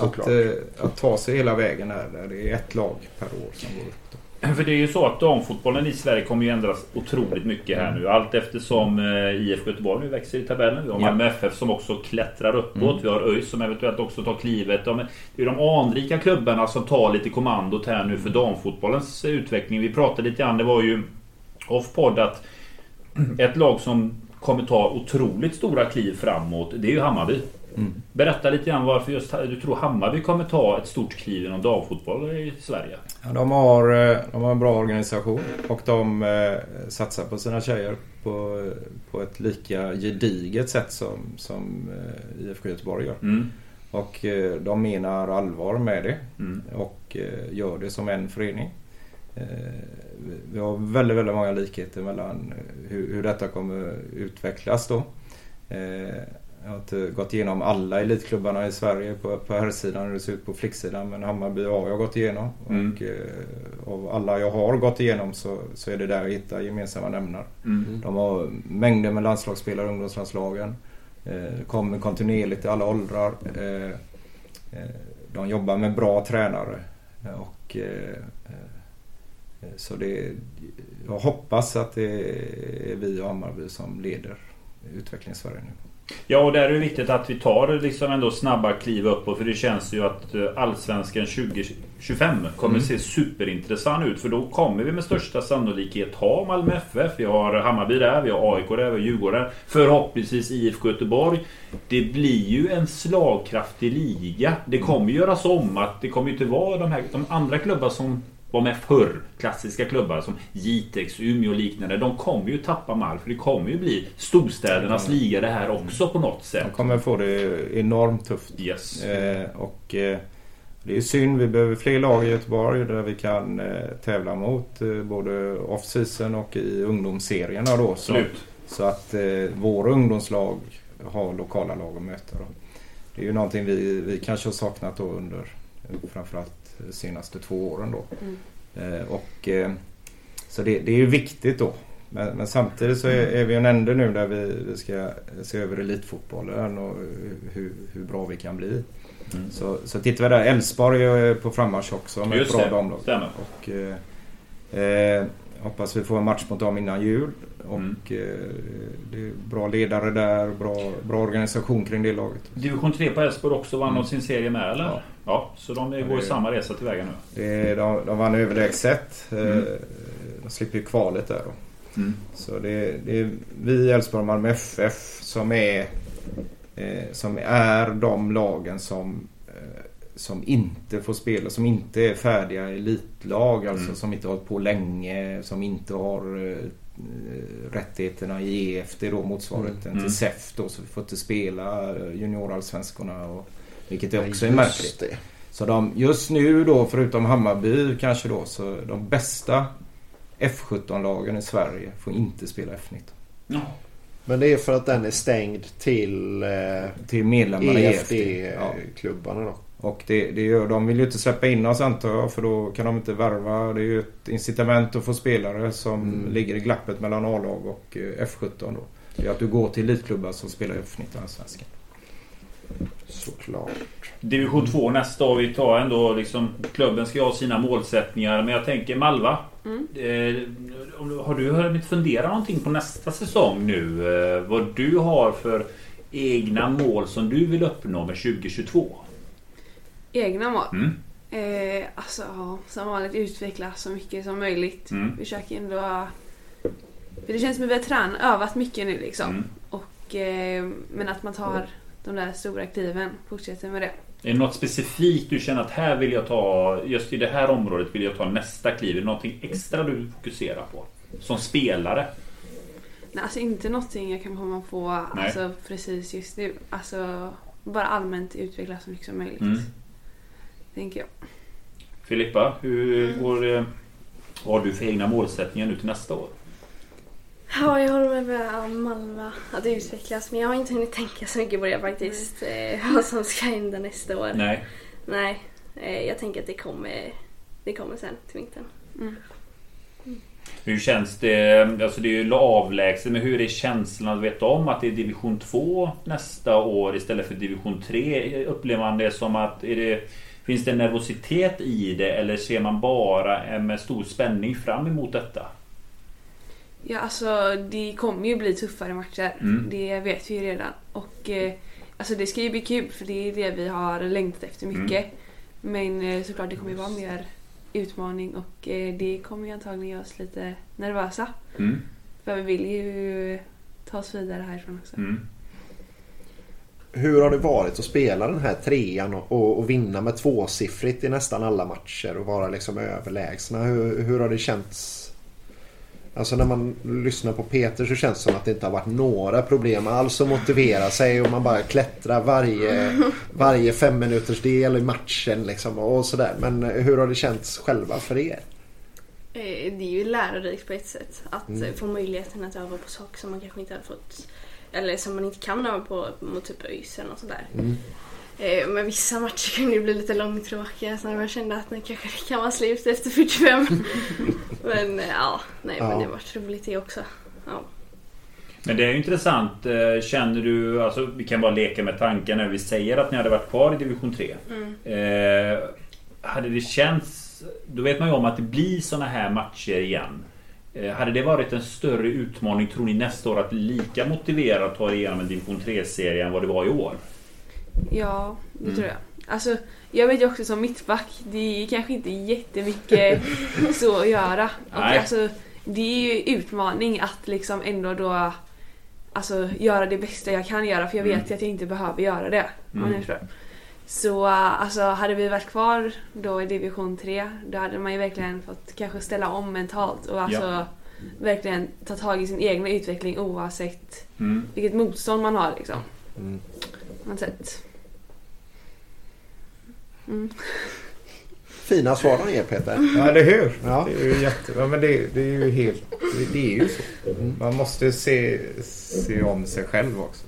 att, eh, att ta sig hela vägen här. Där det är ett lag per år som går upp. För det är ju så att damfotbollen i Sverige kommer ju ändras otroligt mycket här nu. Allt eftersom eh, IFK Göteborg nu växer i tabellen. Vi har Ja. Malmö FF som också klättrar uppåt. Mm. Vi har ÖIS som eventuellt också tar klivet. De, det är de anrika klubbarna som tar lite kommandot här nu för damfotbollens utveckling. Vi pratade lite grann, det var ju off-podd att ett lag som kommer ta otroligt stora kliv framåt, det är ju Hammarby. Mm. Berätta lite grann varför just du tror Hammarby kommer ta ett stort kliv inom damfotboll i Sverige. Ja, de, har, eh, de har en bra organisation och de eh, satsar på sina tjejer på, på ett lika gediget sätt som, som eh, IFK Göteborg gör. Mm. Och eh, de menar allvar med det Mm. och gör det som en förening. Vi- har väldigt, väldigt många likheter mellan eh, hur, hur detta kommer utvecklas då. Eh, jag har inte gått igenom alla elitklubbarna i Sverige på, på herrsidan hur det ser ut på flicksidan men Hammarby har jag gått igenom. Mm. Och eh, av alla jag har gått igenom så, så är det där jag hittar gemensamma nämnare. Mm. De har mängder med landslagsspelare i ungdomslandslagen. Eh, kommer kontinuerligt i alla åldrar. Eh, de jobbar med bra tränare. Och, så det, jag hoppas att det är vi och Hammarby som leder utvecklingen i Sverige nu. Ja, och där är det viktigt att vi tar liksom ändå snabba kliv uppåt. För det känns ju att eh, Allsvenskan 2025 kommer Mm. se superintressant ut. För då kommer vi med största sannolikhet ha Malmö FF. Vi har Hammarby där, vi har AIK där, vi har Djurgården. Förhoppningsvis IFK Göteborg. Det blir ju en slagkraftig liga. Det kommer göras om. att Det kommer inte vara de här de andra klubbar som var med förr. Klassiska klubbar som Jitex, Umeå och liknande. De kommer ju tappa mark. För det kommer ju bli storstädernas liga det här också på något sätt. De kommer få det enormt tufft. Yes. Eh, och eh, det är synd. Vi behöver fler lag i Göteborg där vi kan eh, tävla mot eh, både off-season och i ungdomsserierna då. Så, Absolut. så att eh, våra ungdomslag har lokala lag att möta. Då. Det är ju någonting vi, vi kanske har saknat då under eh, framförallt de senaste två åren då. Mm. Eh, och, eh, så det, det är ju viktigt då. Men, men samtidigt så är, är vi en ände nu där vi, vi ska se över elitfotbollen och hur, hur bra vi kan bli. Mm. Så, så tittar vi där. Elfsborg är på frammarsch också med Just ett bra damlag. Och, eh, eh, hoppas vi får en match mot dem innan jul. Och Mm. eh, det är bra ledare där, bra, bra organisation kring det laget. Division 3 på Elfsborg också vann Mm. sin serie med eller? Ja. Ja. så de går i det- samma resa tillväga nu. Det, de, de vann överlägset. Eh, Mm. De slipper ju kvalet där då. Mm. Så det, det är vi Elfsborg och Malmö FF som är, eh, som är de lagen som, som inte får spela, som inte är färdiga elitlag. Alltså Mm. som inte har hållit på länge, som inte har eh, rättigheterna i EFT då motsvarigheten Mm. till SEF då. Så vi får inte spela eh, juniorallsvenskorna. Och, vilket är också är märkligt. det. Så de, just nu då, förutom Hammarby kanske då, så de bästa F17-lagen i Sverige får inte spela F19. Ja. Men det är för att den är stängd till eh, Till medlemmarna i EFD. Ja. EFD-klubbarna då. Och det, det gör, de vill ju inte släppa in oss antar jag för då kan de inte värva. Det är ju ett incitament att få spelare som Mm. ligger i glappet mellan A-lag och eh, F17 då. Det är att du går till elitklubbar som spelar i F19 Allsvenskan. Såklart. Division 2 nästa år. Vi tar ändå liksom... Klubben ska ha sina målsättningar. Men jag tänker Malva. Mm. Eh, har du hunnit fundera någonting på nästa säsong nu? Eh, vad du har för egna mål som du vill uppnå med 2022? Egna mål. Mm. Eh, alltså ja, som vanligt utveckla så mycket som möjligt. Mm. Försöker ändå... För det känns som att vi har tränat, övat mycket nu liksom. Mm. Och, eh, men att man tar de där stora kliven, fortsätter med det. Är det något specifikt du känner att här vill jag ta, just i det här området vill jag ta nästa kliv? Är det någonting extra du fokuserar på? Som spelare? Nej, alltså inte någonting jag kan komma på alltså, precis just nu. Alltså bara allmänt utveckla så mycket som möjligt. Mm. Tänker jag. Filippa, hur går? Vad har du för egna målsättningar nu till nästa år? Ja, jag håller med med Malva att utvecklas men jag har inte hunnit tänka så mycket på det faktiskt. Eh, vad som ska hända nästa år. Nej. Nej, eh, jag tänker att det kommer, det kommer sen till vintern. Mm. Hur känns det? Alltså det är ju avlägset, men hur är känslan att veta om att det är division 2 nästa år istället för division 3? Upplever man det som att är det, finns det nervositet i det eller ser man bara med stor spänning fram emot detta? Ja, alltså det kommer ju bli tuffare matcher. Mm. Det vet vi ju redan. Och eh, alltså det ska ju bli kul för det är det vi har längtat efter mycket. Men eh, såklart det kommer ju vara mer utmaning och eh, det kommer ju antagligen göra oss lite nervösa. Mm. För vi vill ju ta oss vidare härifrån också. Hur har det varit att spela den här trean och, och, och vinna med tvåsiffrigt i nästan alla matcher och vara liksom överlägsna? Hur, hur har det känts? Alltså när man lyssnar på Peter så känns det som att det inte har varit några problem alls att motivera sig och man bara klättrar varje, varje fem minuters del i matchen liksom och sådär. Men hur har det känts själva för er? Eh, det är ju lärorikt på ett sätt att Mm. få möjligheten att öva på saker som man kanske inte hade fått eller som man inte kan öva på mot typ ÖIS eller något sådär. Mm. Eh, Men vissa matcher kunde ju bli lite långtråkiga så när man kände att nu kanske det kan vara slut efter 45. men eh, ja, nej Ja. men det var roligt det också. Ja. Men det är ju intressant. Eh, Känner du, alltså vi kan bara leka med tanken när vi säger att ni hade varit kvar i division 3. Mm. Eh, hade det känts, då vet man ju om att det blir såna här matcher igen. Eh, hade det varit en större utmaning tror ni nästa år att lika motiverad att ta igenom en division 3-serie än vad det var i år? Ja, det Mm. tror jag. Alltså, jag vet ju också som mittback, det är kanske inte jättemycket så att göra. Och Nej. alltså, det är ju utmaning att liksom ändå då alltså, göra det bästa jag kan göra för jag vet Mm. att jag inte behöver göra det. Mm. Så alltså, hade vi varit kvar då i division 3 då hade man ju verkligen fått kanske ställa om mentalt och alltså verkligen ta tag i sin egna utveckling oavsett Mm. vilket motstånd man har liksom. Mm. Sätt. Mm. Fina svar de ger Peter. Ja, eller hur? Ja. Det är ju jättebra. Men det, det är ju helt... Det, det är ju så. Man måste se, se om sig själv också.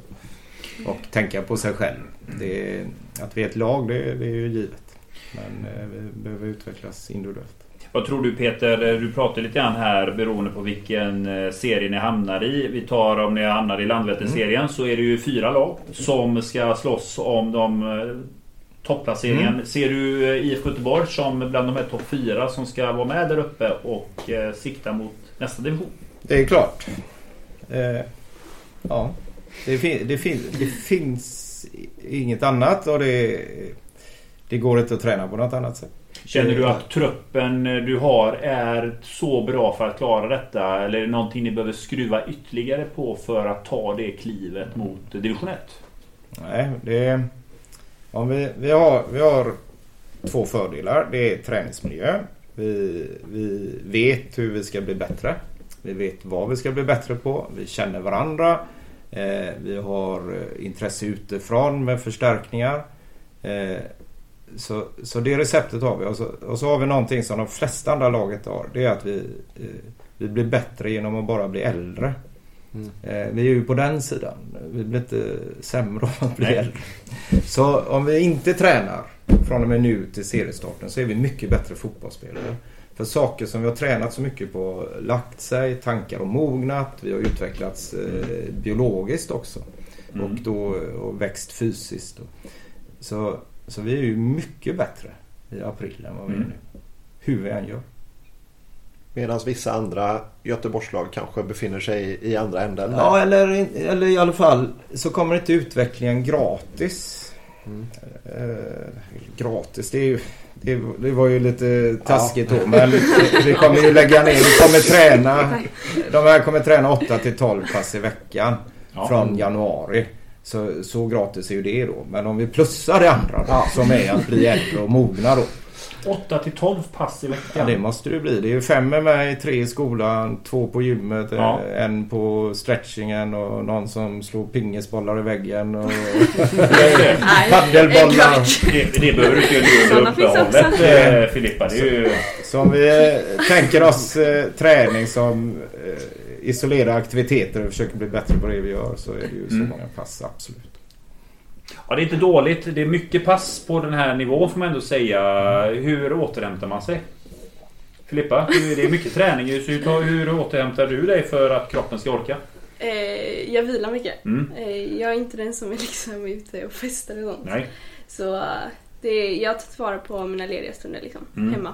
Och tänka på sig själv. Det, att vi är ett lag, det, det är ju givet. Men eh, vi behöver utvecklas individuellt. Vad tror du Peter? Du pratar lite grann här beroende på vilken eh, serie ni hamnar i. Vi tar om ni hamnar i Landvetter-serien så är det ju fyra lag som ska slåss om de eh, topplaceringen. Ser du eh, IFK Göteborg som bland de här topp fyra som ska vara med där uppe och eh, sikta mot nästa division? Det är klart. Eh, ja. Det, fin, det, fin, det finns inget annat och det, det går inte att träna på något annat sätt. Känner du att truppen du har är så bra för att klara detta? Eller är det någonting ni behöver skruva ytterligare på för att ta det klivet mot division 1? Nej, det... Om vi, vi, har, vi har två fördelar. Det är träningsmiljö. Vi, vi vet hur vi ska bli bättre. Vi vet vad vi ska bli bättre på. Vi känner varandra. Eh, vi har eh, intresse utifrån med förstärkningar. Eh, så, så det receptet har vi. Och så, och så har vi någonting som de flesta andra laget har. Det är att vi, vi blir bättre genom att bara bli äldre. Eh, vi är ju på den sidan. Vi blir inte sämre av att bli äldre. Så om vi inte tränar från och med nu till seriestarten så är vi mycket bättre fotbollsspelare. För saker som vi har tränat så mycket på lagt sig, tankar har mognat, vi har utvecklats eh, biologiskt också. Mm. Och, då, och växt fysiskt. Så, så vi är ju mycket bättre i april än vad vi är Mm. nu. Hur vi än gör. Medan vissa andra Göteborgslag kanske befinner sig i andra änden. där. Ja, eller, eller i alla fall så kommer inte utvecklingen gratis. Eh, gratis, det, är ju, det, det var ju lite taskigt då. Men vi kommer ju lägga ner, vi kommer träna. De här kommer träna 8 till 12 pass i veckan Ja. från januari. Så, så gratis är ju det då. Men om vi plussar det andra då, som är att bli äldre och mogna då. 8 till 12 pass i Ja, veckan. det måste det bli. Det är ju fem med mig, tre i skolan, två på gymmet, Ja. eh, en på stretchingen och någon som slår pingisbollar i väggen och exakt. Det, det behöver du inte göra under uppehållet eh, Filippa. Det är ju... Så om vi eh, tänker oss eh, träning som eh, isolerade aktiviteter och försöker bli bättre på det vi gör så är det ju så Mm. många pass, absolut. Ja, det är inte dåligt. Det är mycket pass på den här nivån får man ändå säga. Hur återhämtar man sig? Filippa, det är mycket träning. Så hur, tar- hur återhämtar du dig för att kroppen ska orka? Eh, jag vilar mycket. Mm. Eh, jag är inte den som är liksom ute och festar och sånt. Nej. Så eh, det, jag har tagit vara på mina lediga stunder liksom, Mm. hemma.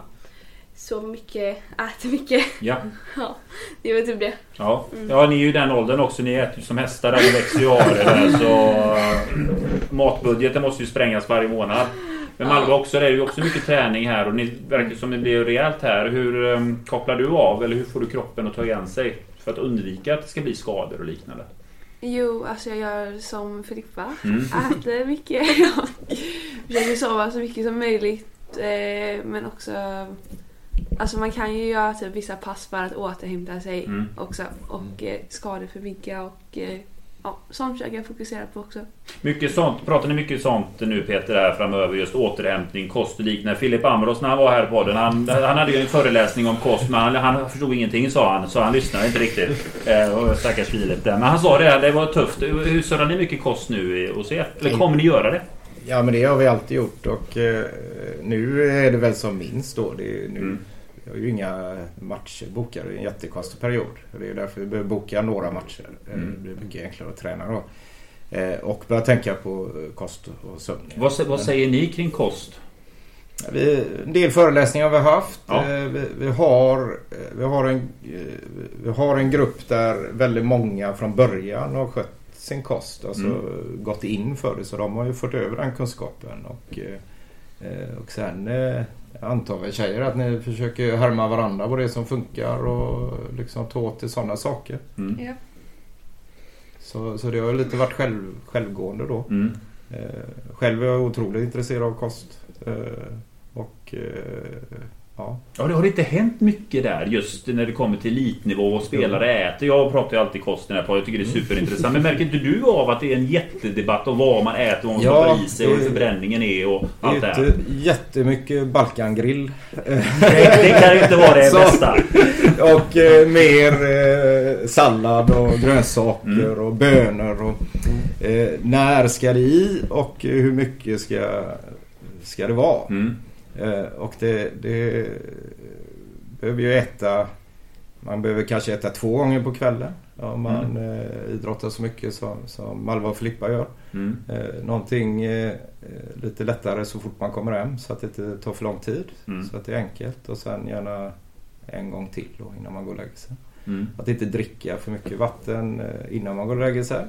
Sover mycket, äter mycket. Ja. Ja, det väl typ det. Ja. ja, ni är ju i den åldern också. Ni äter ju som hästar där. Ni växer ju av er där. Så eh, matbudgeten måste ju sprängas varje månad. Men Malva också, det är ju också mycket träning här och ni verkar som det blir rejält här. Hur um, kopplar du av eller hur får du kroppen att ta igen sig? För att undvika att det ska bli skador och liknande. Jo, alltså jag gör som Filippa. Mm. Äter mycket och försöker sova så mycket som möjligt. Eh, men också... Alltså man kan ju göra typ vissa pass för att återhämta sig Mm. också. Och eh, skadeförebygga och... Eh, ja, sånt försöker jag fokusera på också. Mycket sånt. Pratar ni mycket sånt nu Peter här framöver? Just återhämtning, kost och liknande. Filip Amros när han var här på podden. Han, han hade ju en föreläsning om kost men han, han förstod ingenting sa han. Så han lyssnade inte riktigt. Eh, stackars Filip där. Men han sa det, det var tufft. Hur surrar ni mycket kost nu i- hos er? Eller kommer ni göra det? Ja men det har vi alltid gjort och eh, nu är det väl som minst då. Det är, nu, Mm. Vi har ju inga matcher bokade. Det är en jättekonstig period. Det är därför vi behöver boka några matcher. Eh, Mm. Det blir mycket enklare att träna då. Eh, och börja tänka på eh, kost och sömn. Vad, vad säger ni kring kost? Vi, en del föreläsningar har vi haft. Ja. Eh, Vi, vi, har, vi, har en, vi har en grupp där väldigt många från början har skött sin kost. Alltså Mm. gått in för det. Så de har ju fått över den kunskapen. Och, eh, och sen eh, antar vi tjejer att ni försöker härma varandra på det som funkar och liksom ta åt till sådana saker. Mm. Ja. Så, så det har lite varit själv, självgående då. Mm. Eh, själv är jag otroligt intresserad av kost. Eh, och eh, ja. Ja, det har inte hänt mycket där just när det kommer till elitnivå och spelare äter. Jag pratar ju alltid kost i den här podden. Jag tycker det är superintressant. Men märker inte du av att det är en jättedebatt om vad man äter, vad man Ja, stoppar i sig och hur förbränningen är och allt det är här? inte jättemycket Balkangrill. Det, det kan ju inte vara det Så- bästa. och eh, mer eh, sallad och grönsaker Mm. och bönor. Och, eh, när ska det i och hur mycket ska, ska det vara? Mm. Eh, och det, det behöver ju äta Man behöver kanske äta två gånger på kvällen om man eh, idrottar så mycket som, som Malva och Filippa gör. Mm. Eh, någonting eh, lite lättare så fort man kommer hem så att det inte tar för lång tid. Mm. Så att det är enkelt och sen gärna en gång till då innan man går och lägger sig. Mm. Att inte dricka för mycket vatten innan man går och lägger sig.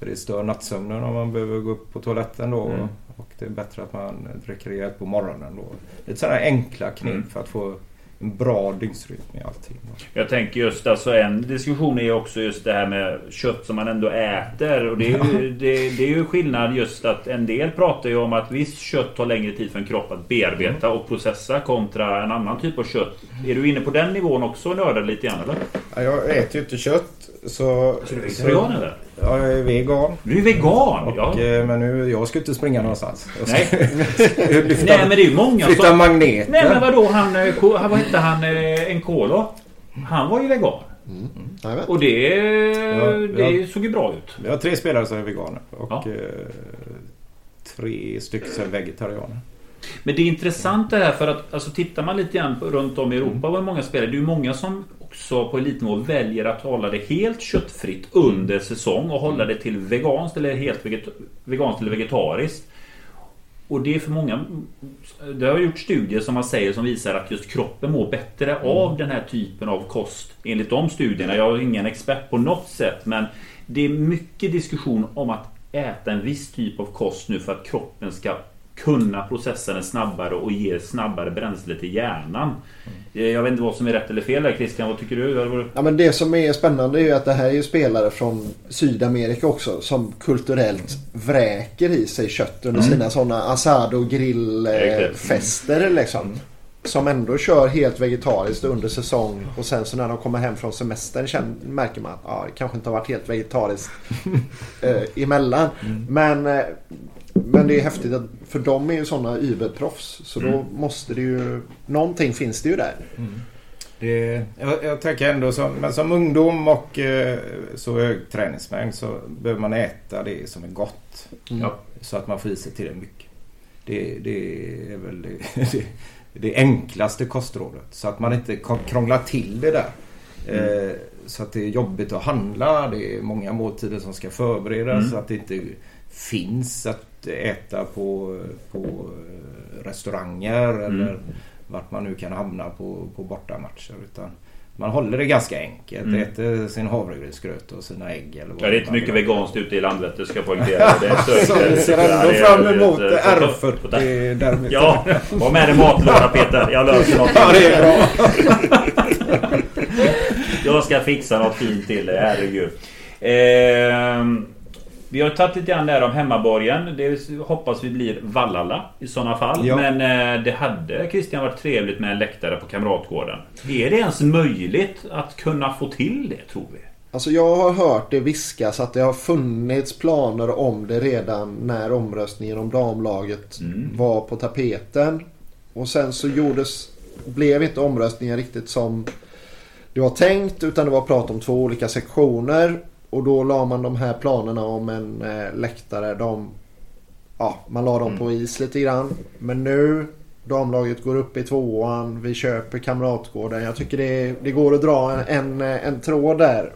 För det stör nattsömnen om man behöver gå upp på toaletten då. Mm. Och det är bättre att man dricker rejält på morgonen då. Lite sådana enkla knep Mm. för att få en bra dygnsrytm i allting. Jag tänker just alltså en diskussion är också just det här med kött som man ändå äter. Och det är, ju, det, det är ju skillnad just att en del pratar ju om att visst kött tar längre tid för en kropp att bearbeta och processa kontra en annan typ av kött. Är du inne på den nivån också och nördar lite grann eller? Ja, jag äter ju inte kött så... Så du är vegetarian eller? Ja, jag är vegan. Du är vegan! Och, Ja. eh, Men nu, jag ska inte springa någonstans. Jag ska Nej. lyfta, Nej men det är ju många flytta som... magneter. Nej men vadå han... eh, Vad hette han? eh, Nkolo? Han var ju vegan. Jajamän. Och det, det ja. såg ju bra ut. Vi har tre spelare som är veganer och Ja. eh, tre stycken som är vegetarianer. Men det är intressant det här för att alltså, tittar man lite grann runt om i Europa vad många spelare. Det är ju många som också på elitnivå väljer att hålla det helt köttfritt under säsong och hålla det till veganskt eller helt veget, veganskt eller vegetariskt. Och det är för många Det har gjort studier som man säger som visar att just kroppen mår bättre av den här typen av kost. Enligt de studierna. Jag är ingen expert på något sätt men det är mycket diskussion om att äta en viss typ av kost nu för att kroppen ska kunna processa den snabbare och ge snabbare bränsle till hjärnan. Eh, Jag vet inte vad som är rätt eller fel där Christian. Vad tycker du? Ja, men det som är spännande är ju att det här är ju spelare från Sydamerika också som kulturellt vräker i sig kött under sina sådana asado grillfester liksom. Som ändå kör helt vegetariskt under säsong och sen så när de kommer hem från semestern känner, märker man att ja, det kanske inte har varit helt vegetariskt eh, emellan. Men, eh, men det är häftigt att för de är ju sådana überproffs så då måste det ju någonting finns det ju där. Det, jag, jag tänker ändå som, men som ungdom och eh, så hög träningsmängd så behöver man äta det som är gott. Ja. Så att man får i sig till det mycket. Det, det är väl det, det, det enklaste kostrådet. Så att man inte krånglar till det där. Eh, så att det är jobbigt att handla. Det är många måltider som ska förberedas. Mm. Så att det inte finns att äta på, på eh, restauranger eller vart man nu kan hamna på, på bortamatcher. Utan man håller det ganska enkelt. Mm. Äter sin havregrynsgröt och sina ägg. Eller vad Ja, det är inte mycket veganskt ute i Landvetter ska jag poängtera. Det är Så vi ser ändå det är- fram det emot det är- R40 därmed. Ja, var med dig matlåda Peter. Jag löser något. Ja, det är bra. Jag ska fixa något fint till dig, herregud. Ehm, vi har tagit lite grann där om hemmaborgen. Det hoppas vi blir Vallala i sådana fall. Ja. Men eh, det hade Christian varit trevligt med en läktare på Kamratgården. Är det ens möjligt att kunna få till det tror vi? Alltså jag har hört det viskas att det har funnits planer om det redan när omröstningen om damlaget Mm. var på tapeten. Och sen så gjordes, blev inte omröstningen riktigt som det var tänkt utan det var prat om två olika sektioner. Och då la man de här planerna om en eh, läktare. De, ja, man la dem på is lite grann. Men nu damlaget går upp i tvåan. Vi köper Kamratgården. Jag tycker det, det går att dra en, en, en tråd där.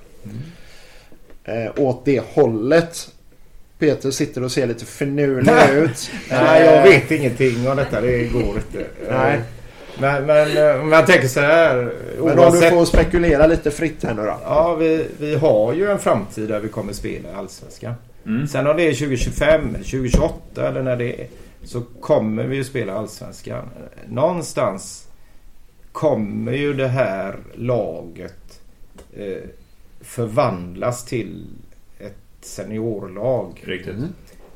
Eh, åt det hållet. Peter sitter och ser lite finurlig ut. Nej, jag Eh, vet ingenting om detta. Det går inte. Nej. Men, men eh, om jag tänker så här. Men om du Oavsett, får spekulera lite fritt här nu då. Ja, vi, vi har ju en framtid där vi kommer spela i Allsvenskan. Mm. Sen om det är 2025, 2028 eller när det är. Så kommer vi ju spela Allsvenskan. Någonstans kommer ju det här laget eh, förvandlas till ett seniorlag. Riktigt.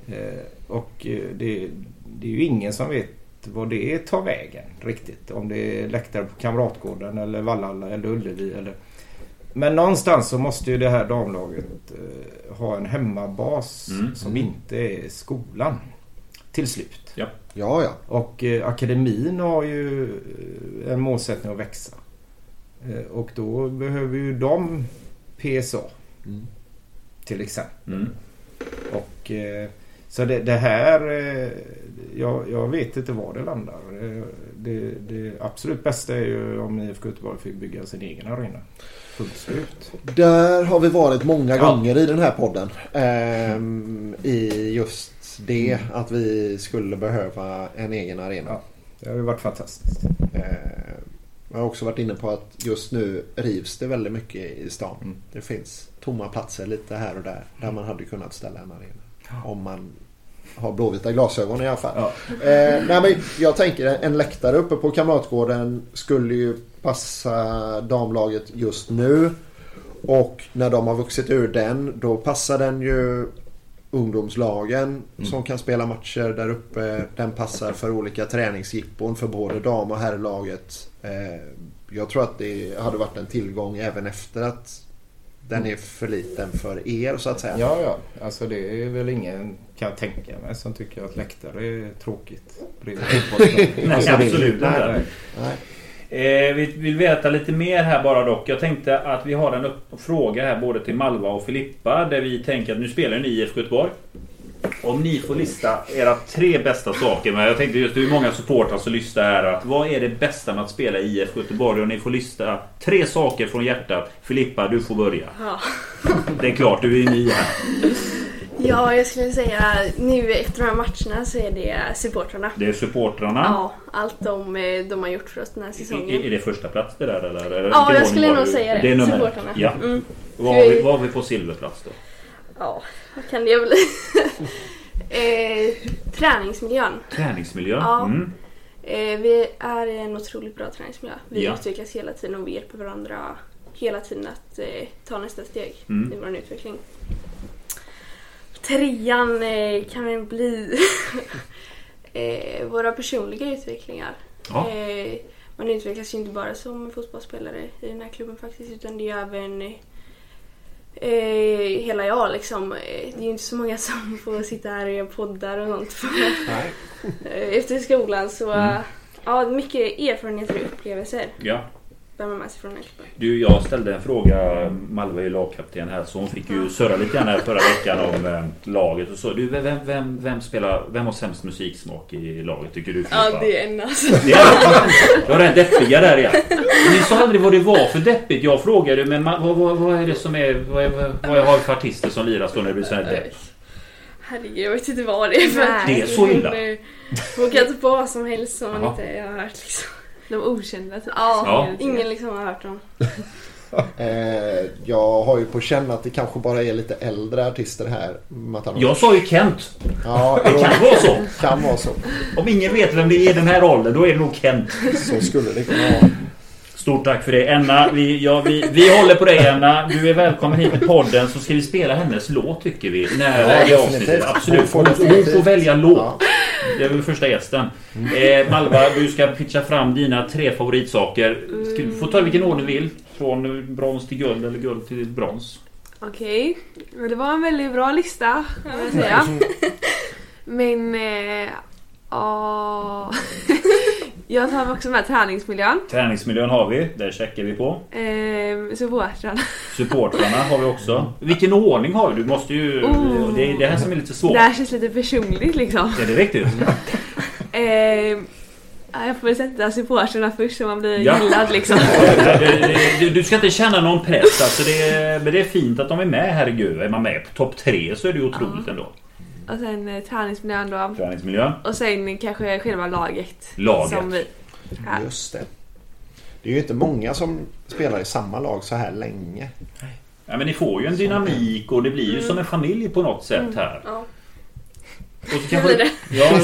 Eh, och eh, det, det är ju ingen som vet vad det tar vägen riktigt. Om det är läktare på Kamratgården eller Vallhalla eller Ullevi. Eller... Men någonstans så måste ju det här damlaget eh, ha en hemmabas Mm. som inte är skolan. Till slut. Ja, ja. Och eh, akademin har ju eh, en målsättning att växa. Eh, och då behöver ju de PSA. Mm. Till exempel. Mm. Och, eh, så det, det här, eh, jag, jag vet inte var det landar. Eh, det, det absolut bästa är ju om IFK Göteborg fick bygga sin egen arena. Fullt slut. Där har vi varit många Ja. gånger i den här podden. Ehm, I just det att vi skulle behöva en egen arena. Ja. Det har ju varit fantastiskt. Ehm, jag har också varit inne på att just nu rivs det väldigt mycket i stan. Mm. Det finns tomma platser lite här och där. Där man hade kunnat ställa en arena. Om man har blåvita glasögon i alla fall. Ja. Eh, nej, men jag tänker en läktare uppe på Kamratgården skulle ju passa damlaget just nu. Och när de har vuxit ur den då passar den ju ungdomslagen som kan spela matcher där uppe. Den passar för olika träningsjippon för både dam och herrlaget. Eh, jag tror att det hade varit en tillgång även efter att den är för liten för er så att säga. Ja, ja. Alltså det är väl ingen, kan jag tänka mig, som tycker att läktare är tråkigt. Nej, Alltså, absolut inte. Eh, vi vill veta lite mer här bara dock. Jag tänkte att vi har en upp- fråga här både till Malva och Filippa. Där vi tänker att nu spelar ni i IFK Göteborg. Om ni får lista era tre bästa saker. Men jag tänkte just hur många supportrar som lyssnar här. Att vad är det bästa med att spela i IFK Göteborg? Och ni får lista tre saker från hjärtat. Filippa, du får börja. Ja. Det är klart, du är ny här. ja, jag skulle säga nu efter de här matcherna så är det supportrarna. Det är supportrarna. Ja, allt de, eh, de har gjort för oss den här Är, säsongen. är det första plats det där eller? Ja, jag skulle nog säga det. Det är Supportrarna. Ja. Mm. Vad har, vi, vad har vi på silverplats då? Ja, vad kan det bli? eh, träningsmiljön. Träningsmiljö? Ja. Mm. Eh, vi är i en otroligt bra träningsmiljö. Vi Ja. utvecklas hela tiden och vi hjälper varandra hela tiden att eh, ta nästa steg Mm. i vår utveckling. Trean eh, kan väl bli eh, våra personliga utvecklingar. Ja. Eh, man utvecklas ju inte bara som fotbollsspelare i den här klubben faktiskt utan det är även eh, hela jag liksom. Det är ju inte så många som får sitta här och göra poddar och sånt efter skolan så Mm. ja, mycket erfarenheter och upplevelser ja. Bär man med sig från klubben. Du, jag ställde en fråga. Malva är ju lagkapten här så hon fick ju surra lite grann här förra veckan om eh, laget och så. Du, vem, vem, vem spelar, vem har sämst musiksmak i laget tycker du Filippa? är en alltså. Det är har den deppiga där igen. Ni sa aldrig vad det var för deppigt. Jag frågade men vad, vad, vad är det som är... Vad, är, vad, har vi för artister som lirar så när det blir så här depp? Herregud, jag vet inte vad det är för Nej. Det är så illa? Hon kan ta på vad som helst som man inte har hört liksom. De okända typ. Ja, Ja. ingen liksom har hört dem. Eh, jag har ju på känn att det kanske bara är lite äldre artister här. Matanovic. Jag sa ju Kent. Ja, Det kan vara så. kan vara så. Om ingen vet vem det är i den här åldern då är det nog Kent. Så skulle det kunna vara. Stort tack för det. Enna, vi, ja, vi, vi håller på dig Enna. Du är välkommen hit till podden så ska vi spela hennes låt tycker vi. När Ja, det avsnittet. Absolut. Hon får Hon, får välja låt. Ja. Det är väl första gästen. Eh, Malva, du ska pitcha fram dina tre favoritsaker. Ska du få ta vilken ordning du vill. Från brons till guld eller guld till brons. Okej, men det var en väldigt bra lista kan jag säga. Men... Eh, ja... jag tar också med träningsmiljön. Träningsmiljön har vi. Där checkar vi på. Eh, supportrarna. Supportrarna har vi också. Vilken ordning har vi? Du måste ju... Oh. Det är det här som är lite svårt. Det här känns lite personligt liksom. Är det riktigt? Eh, ja, jag får väl sätta supportrarna först så man blir Ja. gillad liksom. Du, du ska inte känna någon press. Alltså det, är, men det är fint att de är med, herregud. Är man med på topp tre så är det otroligt Ja. ändå. Och sen eh, träningsmiljön då. Träningsmiljön. Och sen kanske själva laget. Laget. Som vi. Här. Just det. Det är ju inte många som spelar i samma lag så här länge. Ja, men ni får ju en dynamik och det blir ju som en familj på något sätt här. Ja. Och så Det blir det. Ja,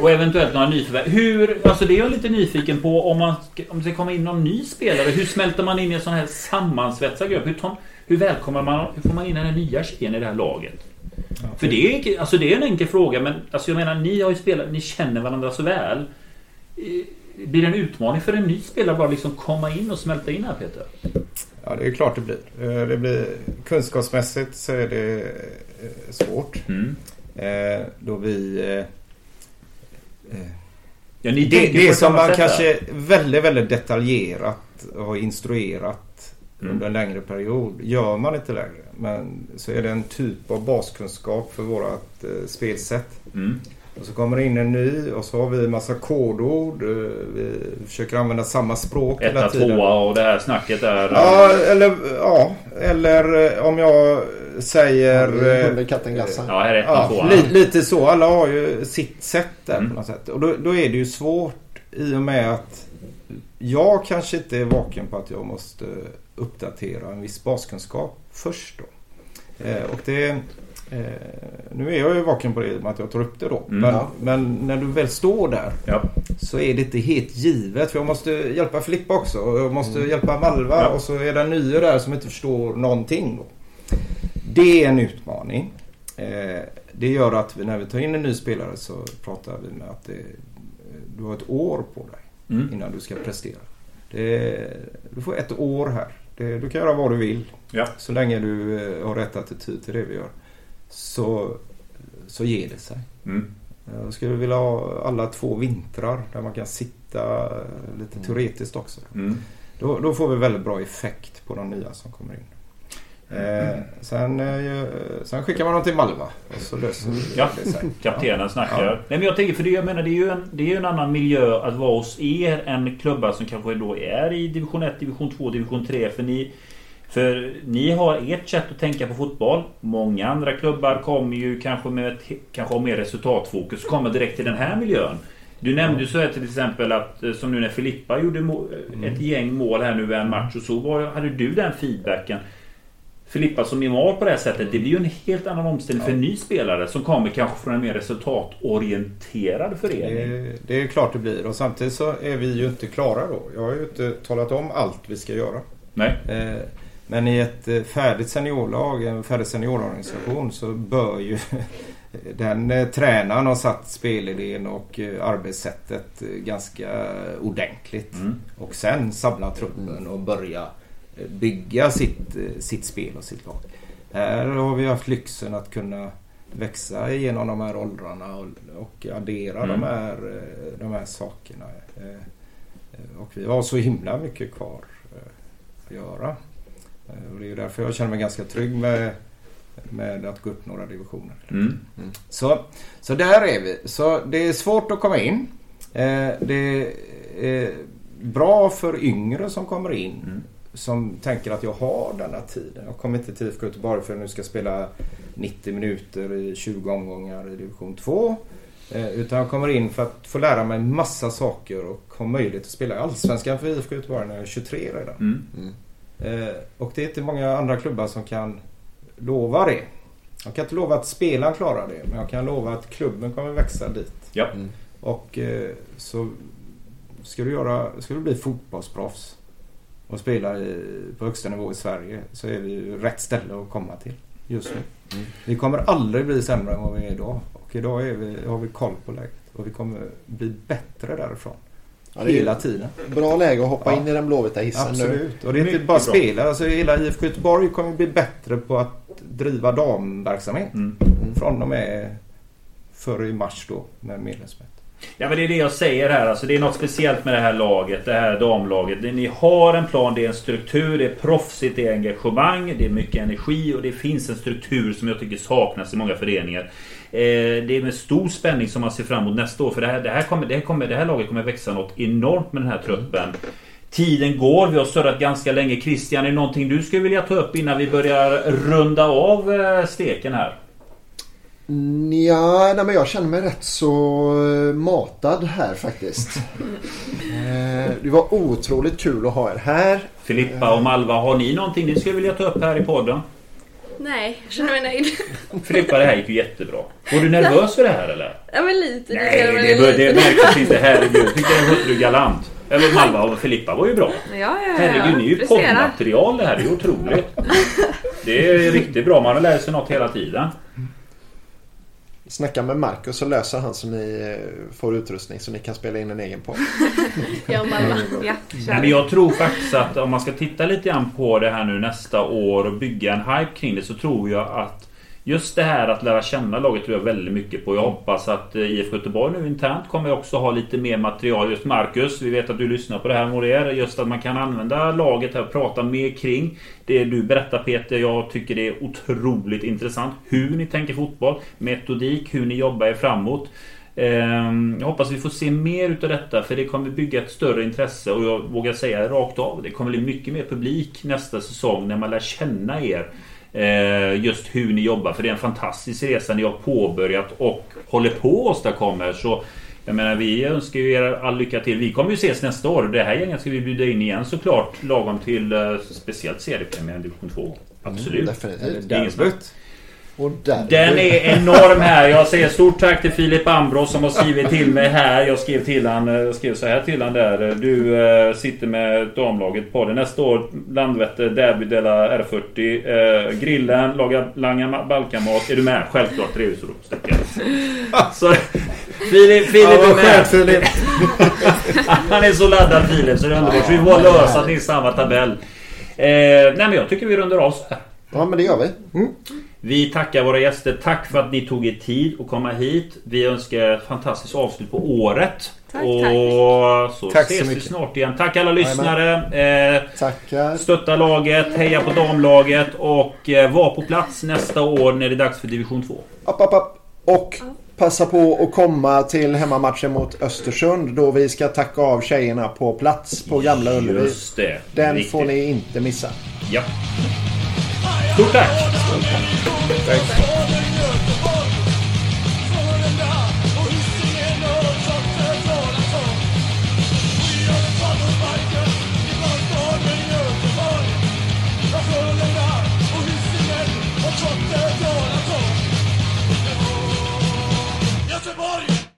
och eventuellt några nyförvärv. Hur, alltså det är jag lite nyfiken på om man ska, om det ska komma in någon ny spelare. Hur smälter man in i en sån här sammansvetsad grupp? Hur, hur välkomnar man, hur får man in den här nya tjejen i det här laget? För det är, alltså det är en enkel fråga men alltså jag menar ni har ju spelat, ni känner varandra så väl. Eh, Blir det en utmaning för en ny spelare bara liksom komma in och smälta in här Peter? Ja, det är klart det blir. Eh, Det blir kunskapsmässigt så är det eh, svårt. Mm. Då vi... Ja, Det, det som man kanske väldigt, väldigt detaljerat har instruerat Mm. under en längre period. Gör man inte längre. Men så är det en typ av baskunskap för vårt eh, spelsätt. Mm. Och så kommer det in en ny och så har vi en massa kodord. eh, Vi försöker använda samma språk hela Etta, tiden. tvåa och det här snacket där. Ja, eller, ja, eller eh, om jag säger... eh, Under katten glassen. Ja, här är ettan, Ja, li, lite så. Alla har ju sitt sätt där Mm. på något sätt. Och då, då är det ju svårt i och med att jag kanske inte är vaken på att jag måste uppdatera en viss baskunskap först då. Eh, och det, eh, nu är jag ju vaken på det med att jag tar upp det då. Mm. Men, men när du väl står där Ja. så är det inte helt givet. För jag måste hjälpa Filippa också. Och jag måste Mm. hjälpa Malva. Ja. Och så är det en nya där som inte förstår någonting. Då. Det är en utmaning. Eh, det gör att vi, när vi tar in en ny spelare så pratar vi med att det, du har ett år på dig Mm. innan du ska prestera. Det, du får ett år här. Det, du kan göra vad du vill. Ja. Så länge du eh, har rätt attityd till det vi gör. Så, så ger det sig. Mm. Jag skulle vilja ha alla två vintrar där man kan sitta eh, lite teoretiskt också. Mm. Då, då får vi väldigt bra effekt på de nya som kommer in. Eh, sen, eh, sen skickar man dem till Malva och så löser Ja. det sig. Kaptenen snackar. Ja. Nej, men jag tänker, för det, jag menar, det är ju en, det är ju en annan miljö att vara hos er än klubbar som kanske då är i division 1, division 2, division 3. För ni, för ni har ert sätt att tänka på fotboll. Många andra klubbar kommer ju kanske med ett, kanske har mer resultatfokus. Kommer direkt till den här miljön. Du nämnde ju så här till exempel att eh, som nu när Filippa gjorde ett gäng mål här nu i en match och så var, hade du den feedbacken. Filippa som är mål på det här sättet. Det blir ju en helt annan omställning för en ny spelare som kommer kanske från en mer resultatorienterad förening. Det, det är klart det blir och samtidigt så är vi ju inte klara då. Jag har ju inte talat om allt vi ska göra. Nej. Eh, Men i ett eh, färdigt seniorlag, en färdig seniororganisation så bör ju den eh, tränaren ha satt spelidén och arbetssättet ganska ordentligt. Mm. Och sen samla truppen och börja bygga sitt, sitt spel och sitt lag. Här har vi haft lyxen att kunna växa igenom de här åldrarna och, och addera Mm. de, här, eh, de här sakerna. Eh, Och vi har så himla mycket kvar eh, att göra. Och det är därför jag känner mig ganska trygg med, med att gå upp några divisioner. Mm. Så, så där är vi. Så det är svårt att komma in. Det är bra för yngre som kommer in. Mm. Som tänker att jag har denna tiden. Jag kommer inte till IFK Göteborg för att nu ska spela 90 minuter i 20 omgångar i division 2. Eh, utan jag kommer in för att få lära mig massa saker och ha möjlighet att spela i Allsvenskan för IFK Göteborg när jag är 23 redan. Mm. Eh, och det är inte många andra klubbar som kan lova det. Jag kan inte lova att spelaren klarar det, men jag kan lova att klubben kommer växa dit. Ja. Och eh, så ska du, göra, ska du bli fotbollsproffs och spela i, på högsta nivå i Sverige så är vi ju rätt ställe att komma till just nu. Mm. Vi kommer aldrig bli sämre än vad vi är idag. Och idag är vi, har vi koll på läget. Och vi kommer bli bättre därifrån. Ja, det är Hela tiden. Bra läge att hoppa Ja. in i den blåvita hissen nu. Absolut. Och det är inte Mycket bara bra. spelare. Alltså hela IFK Göteborg kommer bli bättre på att driva damverksamhet. Mm. Från och med förr i mars då med medlemsmöte. Ja men det är det jag säger här. Alltså, det är något speciellt med det här laget. Det här damlaget. Ni har en plan, det är en struktur, det är proffsigt, det är engagemang, det är mycket energi och det finns en struktur som jag tycker saknas i många föreningar. Eh, det är med stor spänning som man ser fram emot nästa år. För det här, det här, kommer, det här, kommer, det här laget kommer växa något enormt med den här truppen. Tiden går, vi har surrat ganska länge. Christian, är det någonting du skulle vilja ta upp innan vi börjar runda av eh, steken här? Ja, nej, men jag känner mig rätt så eh, matad här faktiskt. Eh, Det var otroligt kul att ha er här. Filippa och Malva, har ni någonting ni skulle vilja ta upp här i podden? Nej, jag känner mig nöjd. Filippa, det här gick ju jättebra. Var du nervös för det här eller? Ja men lite. Nej, det, lite. det märktes inte. Herregud. Jag tyckte det skötte du galant. Eller Malva och Filippa var ju bra. Ja, ja, ja. Herregud, ni är ju poddmaterial det här. Det är otroligt. Det är riktigt bra. Man lärt sig något hela tiden. Snacka med Marcus så löser han så ni eh, får utrustning så ni kan spela in en egen podd. Jag och Malva. Ja, Nej, men jag tror faktiskt att om man ska titta lite grann på det här nu nästa år och bygga en hype kring det så tror jag att Just det här att lära känna laget tror jag väldigt mycket på. Jag hoppas att eh, IFK Göteborg nu internt kommer också ha lite mer material. Just Marcus, vi vet att du lyssnar på det här Morier. Just att man kan använda laget här och prata mer kring det du berättar Peter. Jag tycker det är otroligt intressant. Hur ni tänker fotboll, metodik, hur ni jobbar er framåt. Ehm, jag hoppas vi får se mer utav detta för det kommer bygga ett större intresse och jag vågar säga rakt av. Det kommer bli mycket mer publik nästa säsong när man lär känna er. Eh, Just hur ni jobbar för det är en fantastisk resa ni har påbörjat och håller på att åstadkomma. Så jag menar vi önskar ju er all lycka till. Vi kommer ju ses nästa år. Det här gänget ska vi bjuda in igen såklart lagom till eh, speciellt seriepremiären division 2. Absolut. Definitivt. Det är. Och där Den är enorm här. Jag säger stort tack till Filip Ambros som har skrivit till mig här. Jag skrev till han, jag skrev så här till han där. Du eh, sitter med damlaget på det. Nästa år Landvetter, Derby Della R40. Eh, grillen, laga langa Balkanmat. Är du med? Självklart. Tre utropstecken. Så Filip, Filip Ja, är med. skönt Filip. Han är så laddad Filip så det är underbart. Så vi får lösa det i samma tabell. Eh, nej men jag tycker vi rundar av så här. Ja, men det gör vi. Mm. Vi tackar våra gäster. Tack för att ni tog er tid att komma hit. Vi önskar ett fantastiskt avslut på året. Tack, och tack. så Tack så ses vi mycket. snart igen. Tack alla lyssnare. Eh, Tackar. stötta laget, heja på damlaget och eh, var på plats nästa år när det är dags för division 2. App, app, app. Och passa på att komma till hemmamatchen mot Östersund då vi ska tacka av tjejerna på plats på Gamla Ullevi. Just det. Den Riktigt. får ni inte missa. Ja. Tack! Tack.